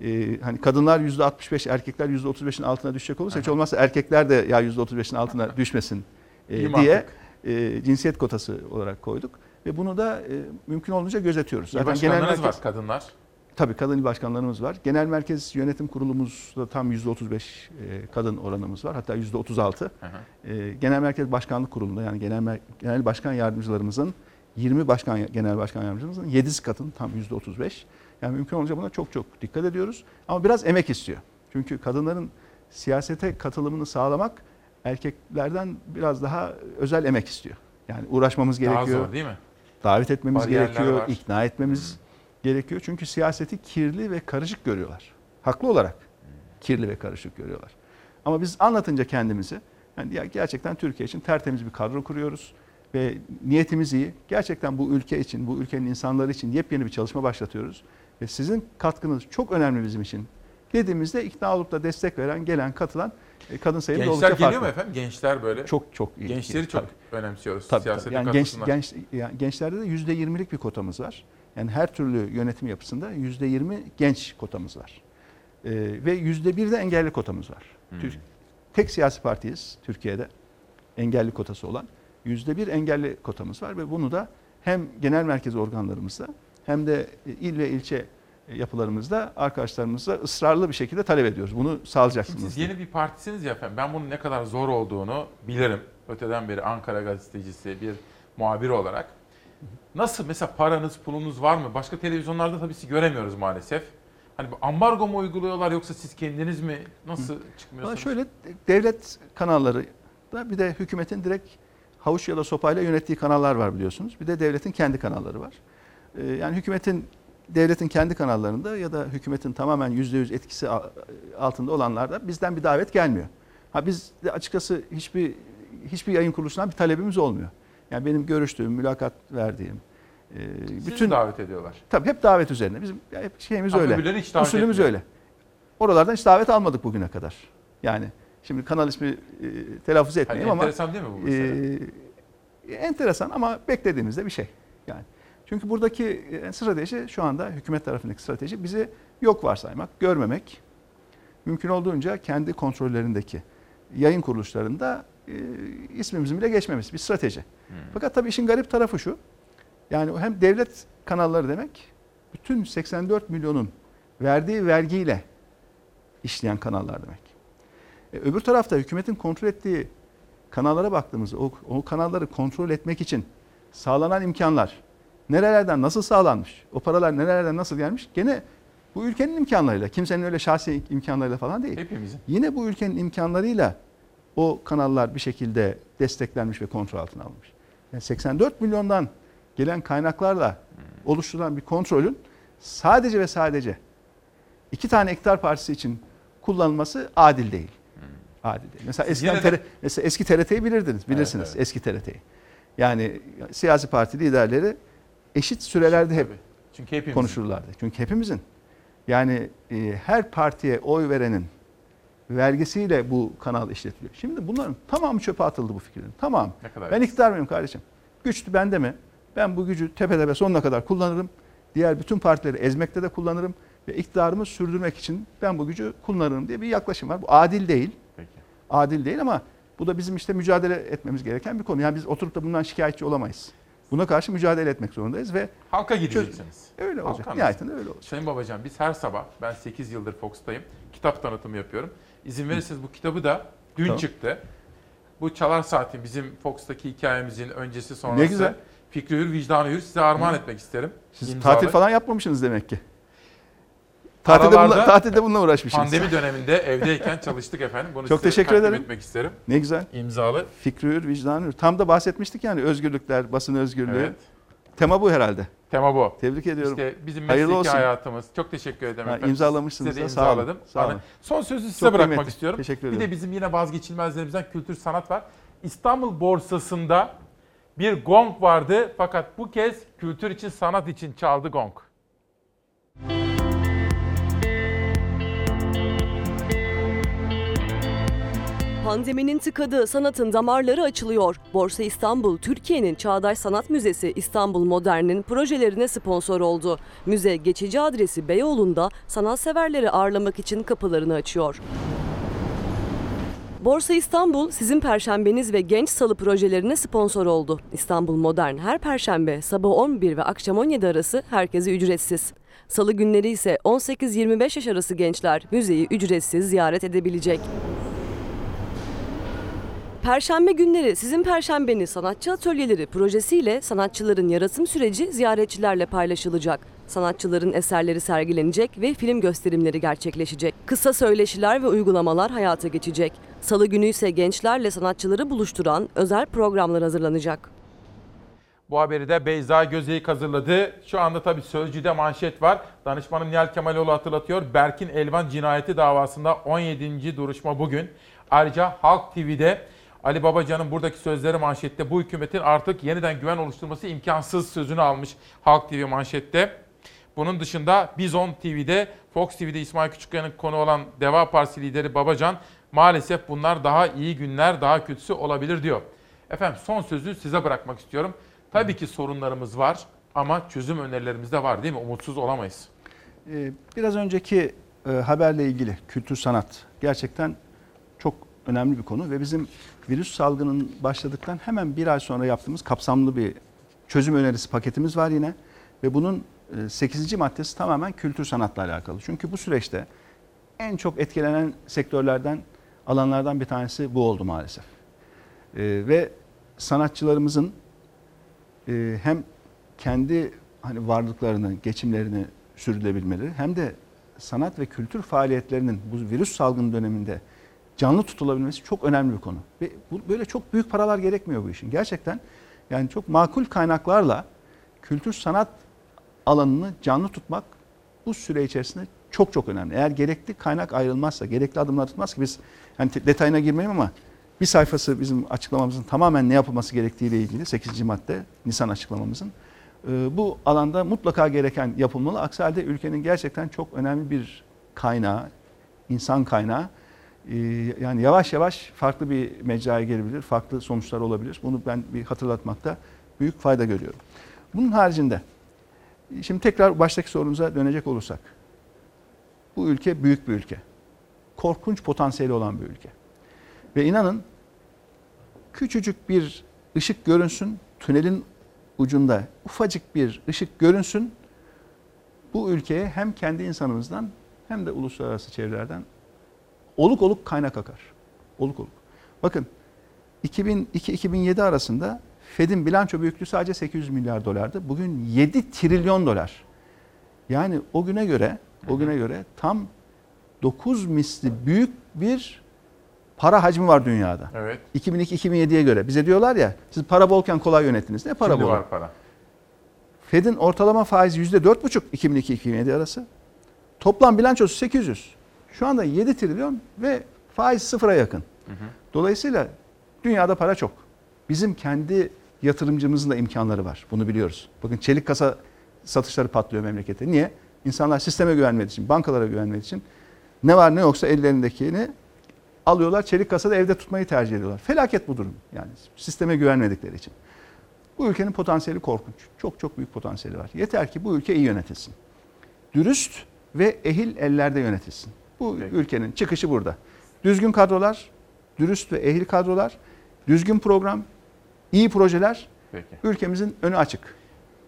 e, hani kadınlar yüzde 65, erkekler yüzde 35'in altına düşecek olursa hiç olmazsa erkekler de ya yüzde 35'in altına düşmesin e, diye e, cinsiyet kotası olarak koyduk ve bunu da e, mümkün olduğunca gözetiyoruz. İl başkanlarınız var kadınlar. Tabii kadın il başkanlarımız var. Genel merkez yönetim kurulumuzda tam %35 e, kadın oranımız var. Hatta %36. E, Genel merkez başkanlık kurulunda yani genel genel başkan yardımcılarımızın 20 başkan genel başkan yardımcımızın 7'si kadın tam %35. Yani mümkün olunca buna çok çok dikkat ediyoruz. Ama biraz emek istiyor. Çünkü kadınların siyasete katılımını sağlamak erkeklerden biraz daha özel emek istiyor. Yani uğraşmamız Daha gerekiyor. zor değil mi? Davet etmemiz Bariyerler gerekiyor, var. ikna etmemiz gerekiyor. Çünkü siyaseti kirli ve karışık görüyorlar. Haklı olarak kirli ve karışık görüyorlar. Ama biz anlatınca kendimizi yani ya gerçekten Türkiye için tertemiz bir kadro kuruyoruz ve niyetimiz iyi. Gerçekten bu ülke için, bu ülkenin insanları için yepyeni bir çalışma başlatıyoruz. Ve sizin katkınız çok önemli bizim için. Dediğimizde ikna olup da destek veren, gelen, katılan e, kadın Gençler oldukça geliyor farklı. mu efendim? Gençler böyle. Çok çok iyi. Gençleri çok Tabii. önemsiyoruz. Tabii, Siyasete tabii. Yani genç, genç, yani gençlerde de yüzde yirmilik bir kotamız var. Yani her türlü yönetim yapısında yüzde yirmi genç kotamız var. Ee, ve yüzde bir de engelli kotamız var. Hmm. Tür- Tek siyasi partiyiz Türkiye'de engelli kotası olan. Yüzde bir engelli kotamız var ve bunu da hem genel merkez organlarımızda hem de il ve ilçe yapılarımızda arkadaşlarımızla ısrarlı bir şekilde talep ediyoruz. Bunu sağlayacaksınız. siz yeni bir partisiniz ya efendim. Ben bunun ne kadar zor olduğunu bilirim. Öteden beri Ankara gazetecisi, bir muhabir olarak. Nasıl mesela paranız, pulunuz var mı? Başka televizyonlarda tabii sizi göremiyoruz maalesef. Hani bu ambargo mu uyguluyorlar yoksa siz kendiniz mi nasıl Valla çıkmıyorsunuz? şöyle devlet kanalları da bir de hükümetin direkt havuç ya da sopayla yönettiği kanallar var biliyorsunuz. Bir de devletin kendi kanalları var. Ee, yani hükümetin devletin kendi kanallarında ya da hükümetin tamamen %100 etkisi altında olanlarda bizden bir davet gelmiyor. Ha biz de açıkçası hiçbir hiçbir yayın kuruluşundan bir talebimiz olmuyor. Yani benim görüştüğüm, mülakat verdiğim e, Sizi bütün davet ediyorlar. Tabii hep davet üzerine. Bizim hep şeyimiz öyle. hiç davet Usulümüz etmiyor. öyle. Oralardan hiç davet almadık bugüne kadar. Yani şimdi kanal ismi e, telaffuz etmeyeyim ama enteresan değil mi bu mesele? e, enteresan ama beklediğimizde bir şey. Yani çünkü buradaki e, strateji şu anda hükümet tarafındaki strateji bizi yok varsaymak, görmemek. Mümkün olduğunca kendi kontrollerindeki yayın kuruluşlarında e, ismimizin bile geçmemesi bir strateji. Hmm. Fakat tabii işin garip tarafı şu. Yani hem devlet kanalları demek bütün 84 milyonun verdiği vergiyle işleyen kanallar demek. E, öbür tarafta hükümetin kontrol ettiği kanallara baktığımızda o, o kanalları kontrol etmek için sağlanan imkanlar nerelerden nasıl sağlanmış? O paralar nerelerden nasıl gelmiş? Gene bu ülkenin imkanlarıyla, kimsenin öyle şahsi imkanlarıyla falan değil. Hepimizin. Yine bu ülkenin imkanlarıyla o kanallar bir şekilde desteklenmiş ve kontrol altına alınmış. Yani 84 milyondan gelen kaynaklarla oluşturulan bir kontrolün sadece ve sadece iki tane iktidar partisi için kullanılması adil değil. Adil değil. Mesela eskiden de- mesela eski TRT'yi bilirdiniz, bilirsiniz evet. eski TRT'yi. Yani siyasi parti liderleri eşit sürelerde hep Çünkü hepimizin. konuşurlardı. Çünkü hepimizin. Yani e, her partiye oy verenin vergisiyle bu kanal işletiliyor. Şimdi bunların tamamı çöpe atıldı bu fikirlerin. Tamam. Ne kadar Ben iktidar mıyım kardeşim? Güçlü bende mi? Ben bu gücü tepe tepe sonuna kadar kullanırım. Diğer bütün partileri ezmekte de kullanırım. Ve iktidarımı sürdürmek için ben bu gücü kullanırım diye bir yaklaşım var. Bu adil değil. Peki. Adil değil ama bu da bizim işte mücadele etmemiz gereken bir konu. Yani biz oturup da bundan şikayetçi olamayız. Buna karşı mücadele etmek zorundayız ve Halka gideceksiniz. Öyle olacak. Halka Nihayetinde öyle olacak. Sayın Babacan biz her sabah ben 8 yıldır Fox'tayım. Kitap tanıtımı yapıyorum. İzin verirseniz bu kitabı da dün Tamam. çıktı. Bu Çalar Saat'in bizim Fox'taki hikayemizin öncesi sonrası. Ne güzel. Fikri Hür, vicdanı hür size armağan Hı. etmek isterim. Siz İmzalı. tatil falan yapmamışsınız demek ki. Tatilde, bununla, Aralarda tatilde bununla uğraşmışsınız. Pandemi döneminde evdeyken çalıştık efendim. Bunu Çok teşekkür ederim. etmek isterim. Ne güzel. İmzalı. Fikri hür, vicdanı hür. Tam da bahsetmiştik yani özgürlükler, basın özgürlüğü. Evet. Tema bu herhalde. Tema bu. Tebrik ediyorum. İşte bizim mesleki olsun. hayatımız. Çok teşekkür ederim Ha, imzalamışsınız Size de da, sağ olun. Sağ Bana- olun. Son sözü size Çok bırakmak kıymetli. istiyorum. Teşekkür Bir ederim. de bizim yine vazgeçilmezlerimizden kültür sanat var. İstanbul borsasında bir gong vardı fakat bu kez kültür için sanat için çaldı gong. Pandeminin tıkadığı sanatın damarları açılıyor. Borsa İstanbul, Türkiye'nin Çağdaş Sanat Müzesi İstanbul Modern'in projelerine sponsor oldu. Müze geçici adresi Beyoğlu'nda sanatseverleri ağırlamak için kapılarını açıyor. Borsa İstanbul sizin perşembeniz ve genç salı projelerine sponsor oldu. İstanbul Modern her perşembe sabah 11 ve akşam 17 arası herkese ücretsiz. Salı günleri ise 18-25 yaş arası gençler müzeyi ücretsiz ziyaret edebilecek. Perşembe günleri sizin perşembeniz sanatçı atölyeleri projesiyle sanatçıların yaratım süreci ziyaretçilerle paylaşılacak. Sanatçıların eserleri sergilenecek ve film gösterimleri gerçekleşecek. Kısa söyleşiler ve uygulamalar hayata geçecek. Salı günü ise gençlerle sanatçıları buluşturan özel programlar hazırlanacak. Bu haberi de Beyza Gözeyik hazırladı. Şu anda tabii Sözcü'de manşet var. Danışmanım Nihal Kemaloğlu hatırlatıyor. Berkin Elvan cinayeti davasında 17. duruşma bugün. Ayrıca Halk TV'de Ali Babacan'ın buradaki sözleri manşette bu hükümetin artık yeniden güven oluşturması imkansız sözünü almış Halk TV manşette. Bunun dışında Bizon TV'de, Fox TV'de İsmail Küçükkaya'nın konu olan Deva Partisi lideri Babacan maalesef bunlar daha iyi günler, daha kötüsü olabilir diyor. Efendim son sözü size bırakmak istiyorum. Tabii ki sorunlarımız var ama çözüm önerilerimiz de var değil mi? Umutsuz olamayız. Ee, Biraz önceki e, haberle ilgili kültür sanat gerçekten çok önemli bir konu ve bizim virüs salgının başladıktan hemen bir ay sonra yaptığımız kapsamlı bir çözüm önerisi paketimiz var yine ve bunun 8. maddesi tamamen kültür sanatla alakalı. Çünkü bu süreçte en çok etkilenen sektörlerden, alanlardan bir tanesi bu oldu maalesef. Ee, ve sanatçılarımızın e, hem kendi hani varlıklarını, geçimlerini sürdürülebilmeleri hem de sanat ve kültür faaliyetlerinin bu virüs salgını döneminde canlı tutulabilmesi çok önemli bir konu. Ve bu, böyle çok büyük paralar gerekmiyor bu işin. Gerçekten yani çok makul kaynaklarla kültür sanat alanını canlı tutmak bu süre içerisinde çok çok önemli. Eğer gerekli kaynak ayrılmazsa, gerekli adımlar tutmazsa biz yani detayına girmeyeyim ama bir sayfası bizim açıklamamızın tamamen ne yapılması gerektiğiyle ilgili 8. madde Nisan açıklamamızın. Ee, Bu alanda mutlaka gereken yapılmalı. Aksi halde ülkenin gerçekten çok önemli bir kaynağı, insan kaynağı yani yavaş yavaş farklı bir mecraya gelebilir, farklı sonuçlar olabilir. Bunu ben bir hatırlatmakta büyük fayda görüyorum. Bunun haricinde şimdi tekrar baştaki sorumuza dönecek olursak. Bu ülke büyük bir ülke. Korkunç potansiyeli olan bir ülke. Ve inanın küçücük bir ışık görünsün, tünelin ucunda ufacık bir ışık görünsün. Bu ülkeye hem kendi insanımızdan hem de uluslararası çevrelerden oluk oluk kaynak akar. Oluk oluk. Bakın 2002-2007 arasında Fed'in bilanço büyüklüğü sadece 800 milyar dolardı. Bugün 7 trilyon dolar. Yani o güne göre o güne göre tam 9 misli büyük bir para hacmi var dünyada. Evet. 2002-2007'ye göre. Bize diyorlar ya siz para bolken kolay yönettiniz. Ne para Şimdi bol? var para. Fed'in ortalama faizi %4,5 2002-2007 arası. Toplam bilançosu 800. Şu anda 7 trilyon ve faiz sıfıra yakın. Dolayısıyla dünyada para çok. Bizim kendi yatırımcımızın da imkanları var. Bunu biliyoruz. Bakın çelik kasa satışları patlıyor memlekette. Niye? İnsanlar sisteme güvenmediği için, bankalara güvenmediği için ne var ne yoksa ellerindekini alıyorlar. Çelik kasada evde tutmayı tercih ediyorlar. Felaket bu durum. Yani sisteme güvenmedikleri için. Bu ülkenin potansiyeli korkunç. Çok çok büyük potansiyeli var. Yeter ki bu ülke iyi yönetilsin. Dürüst ve ehil ellerde yönetilsin. Bu ülkenin çıkışı burada. Düzgün kadrolar, dürüst ve ehil kadrolar, düzgün program, iyi projeler. Peki. Ülkemizin önü açık.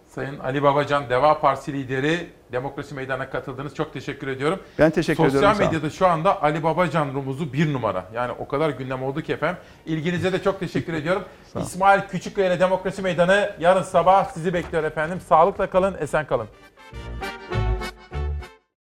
Sayın Ali Babacan, Deva Partisi lideri, Demokrasi Meydanı'na katıldınız. Çok teşekkür ediyorum. Ben teşekkür Sosyal ediyorum, olun. medyada şu anda Ali Babacan rumuzu bir numara. Yani o kadar gündem oldu ki efendim. İlginize de çok teşekkür ediyorum. İsmail Küçükkaya ile Demokrasi Meydanı yarın sabah sizi bekliyor efendim. Sağlıkla kalın, esen kalın.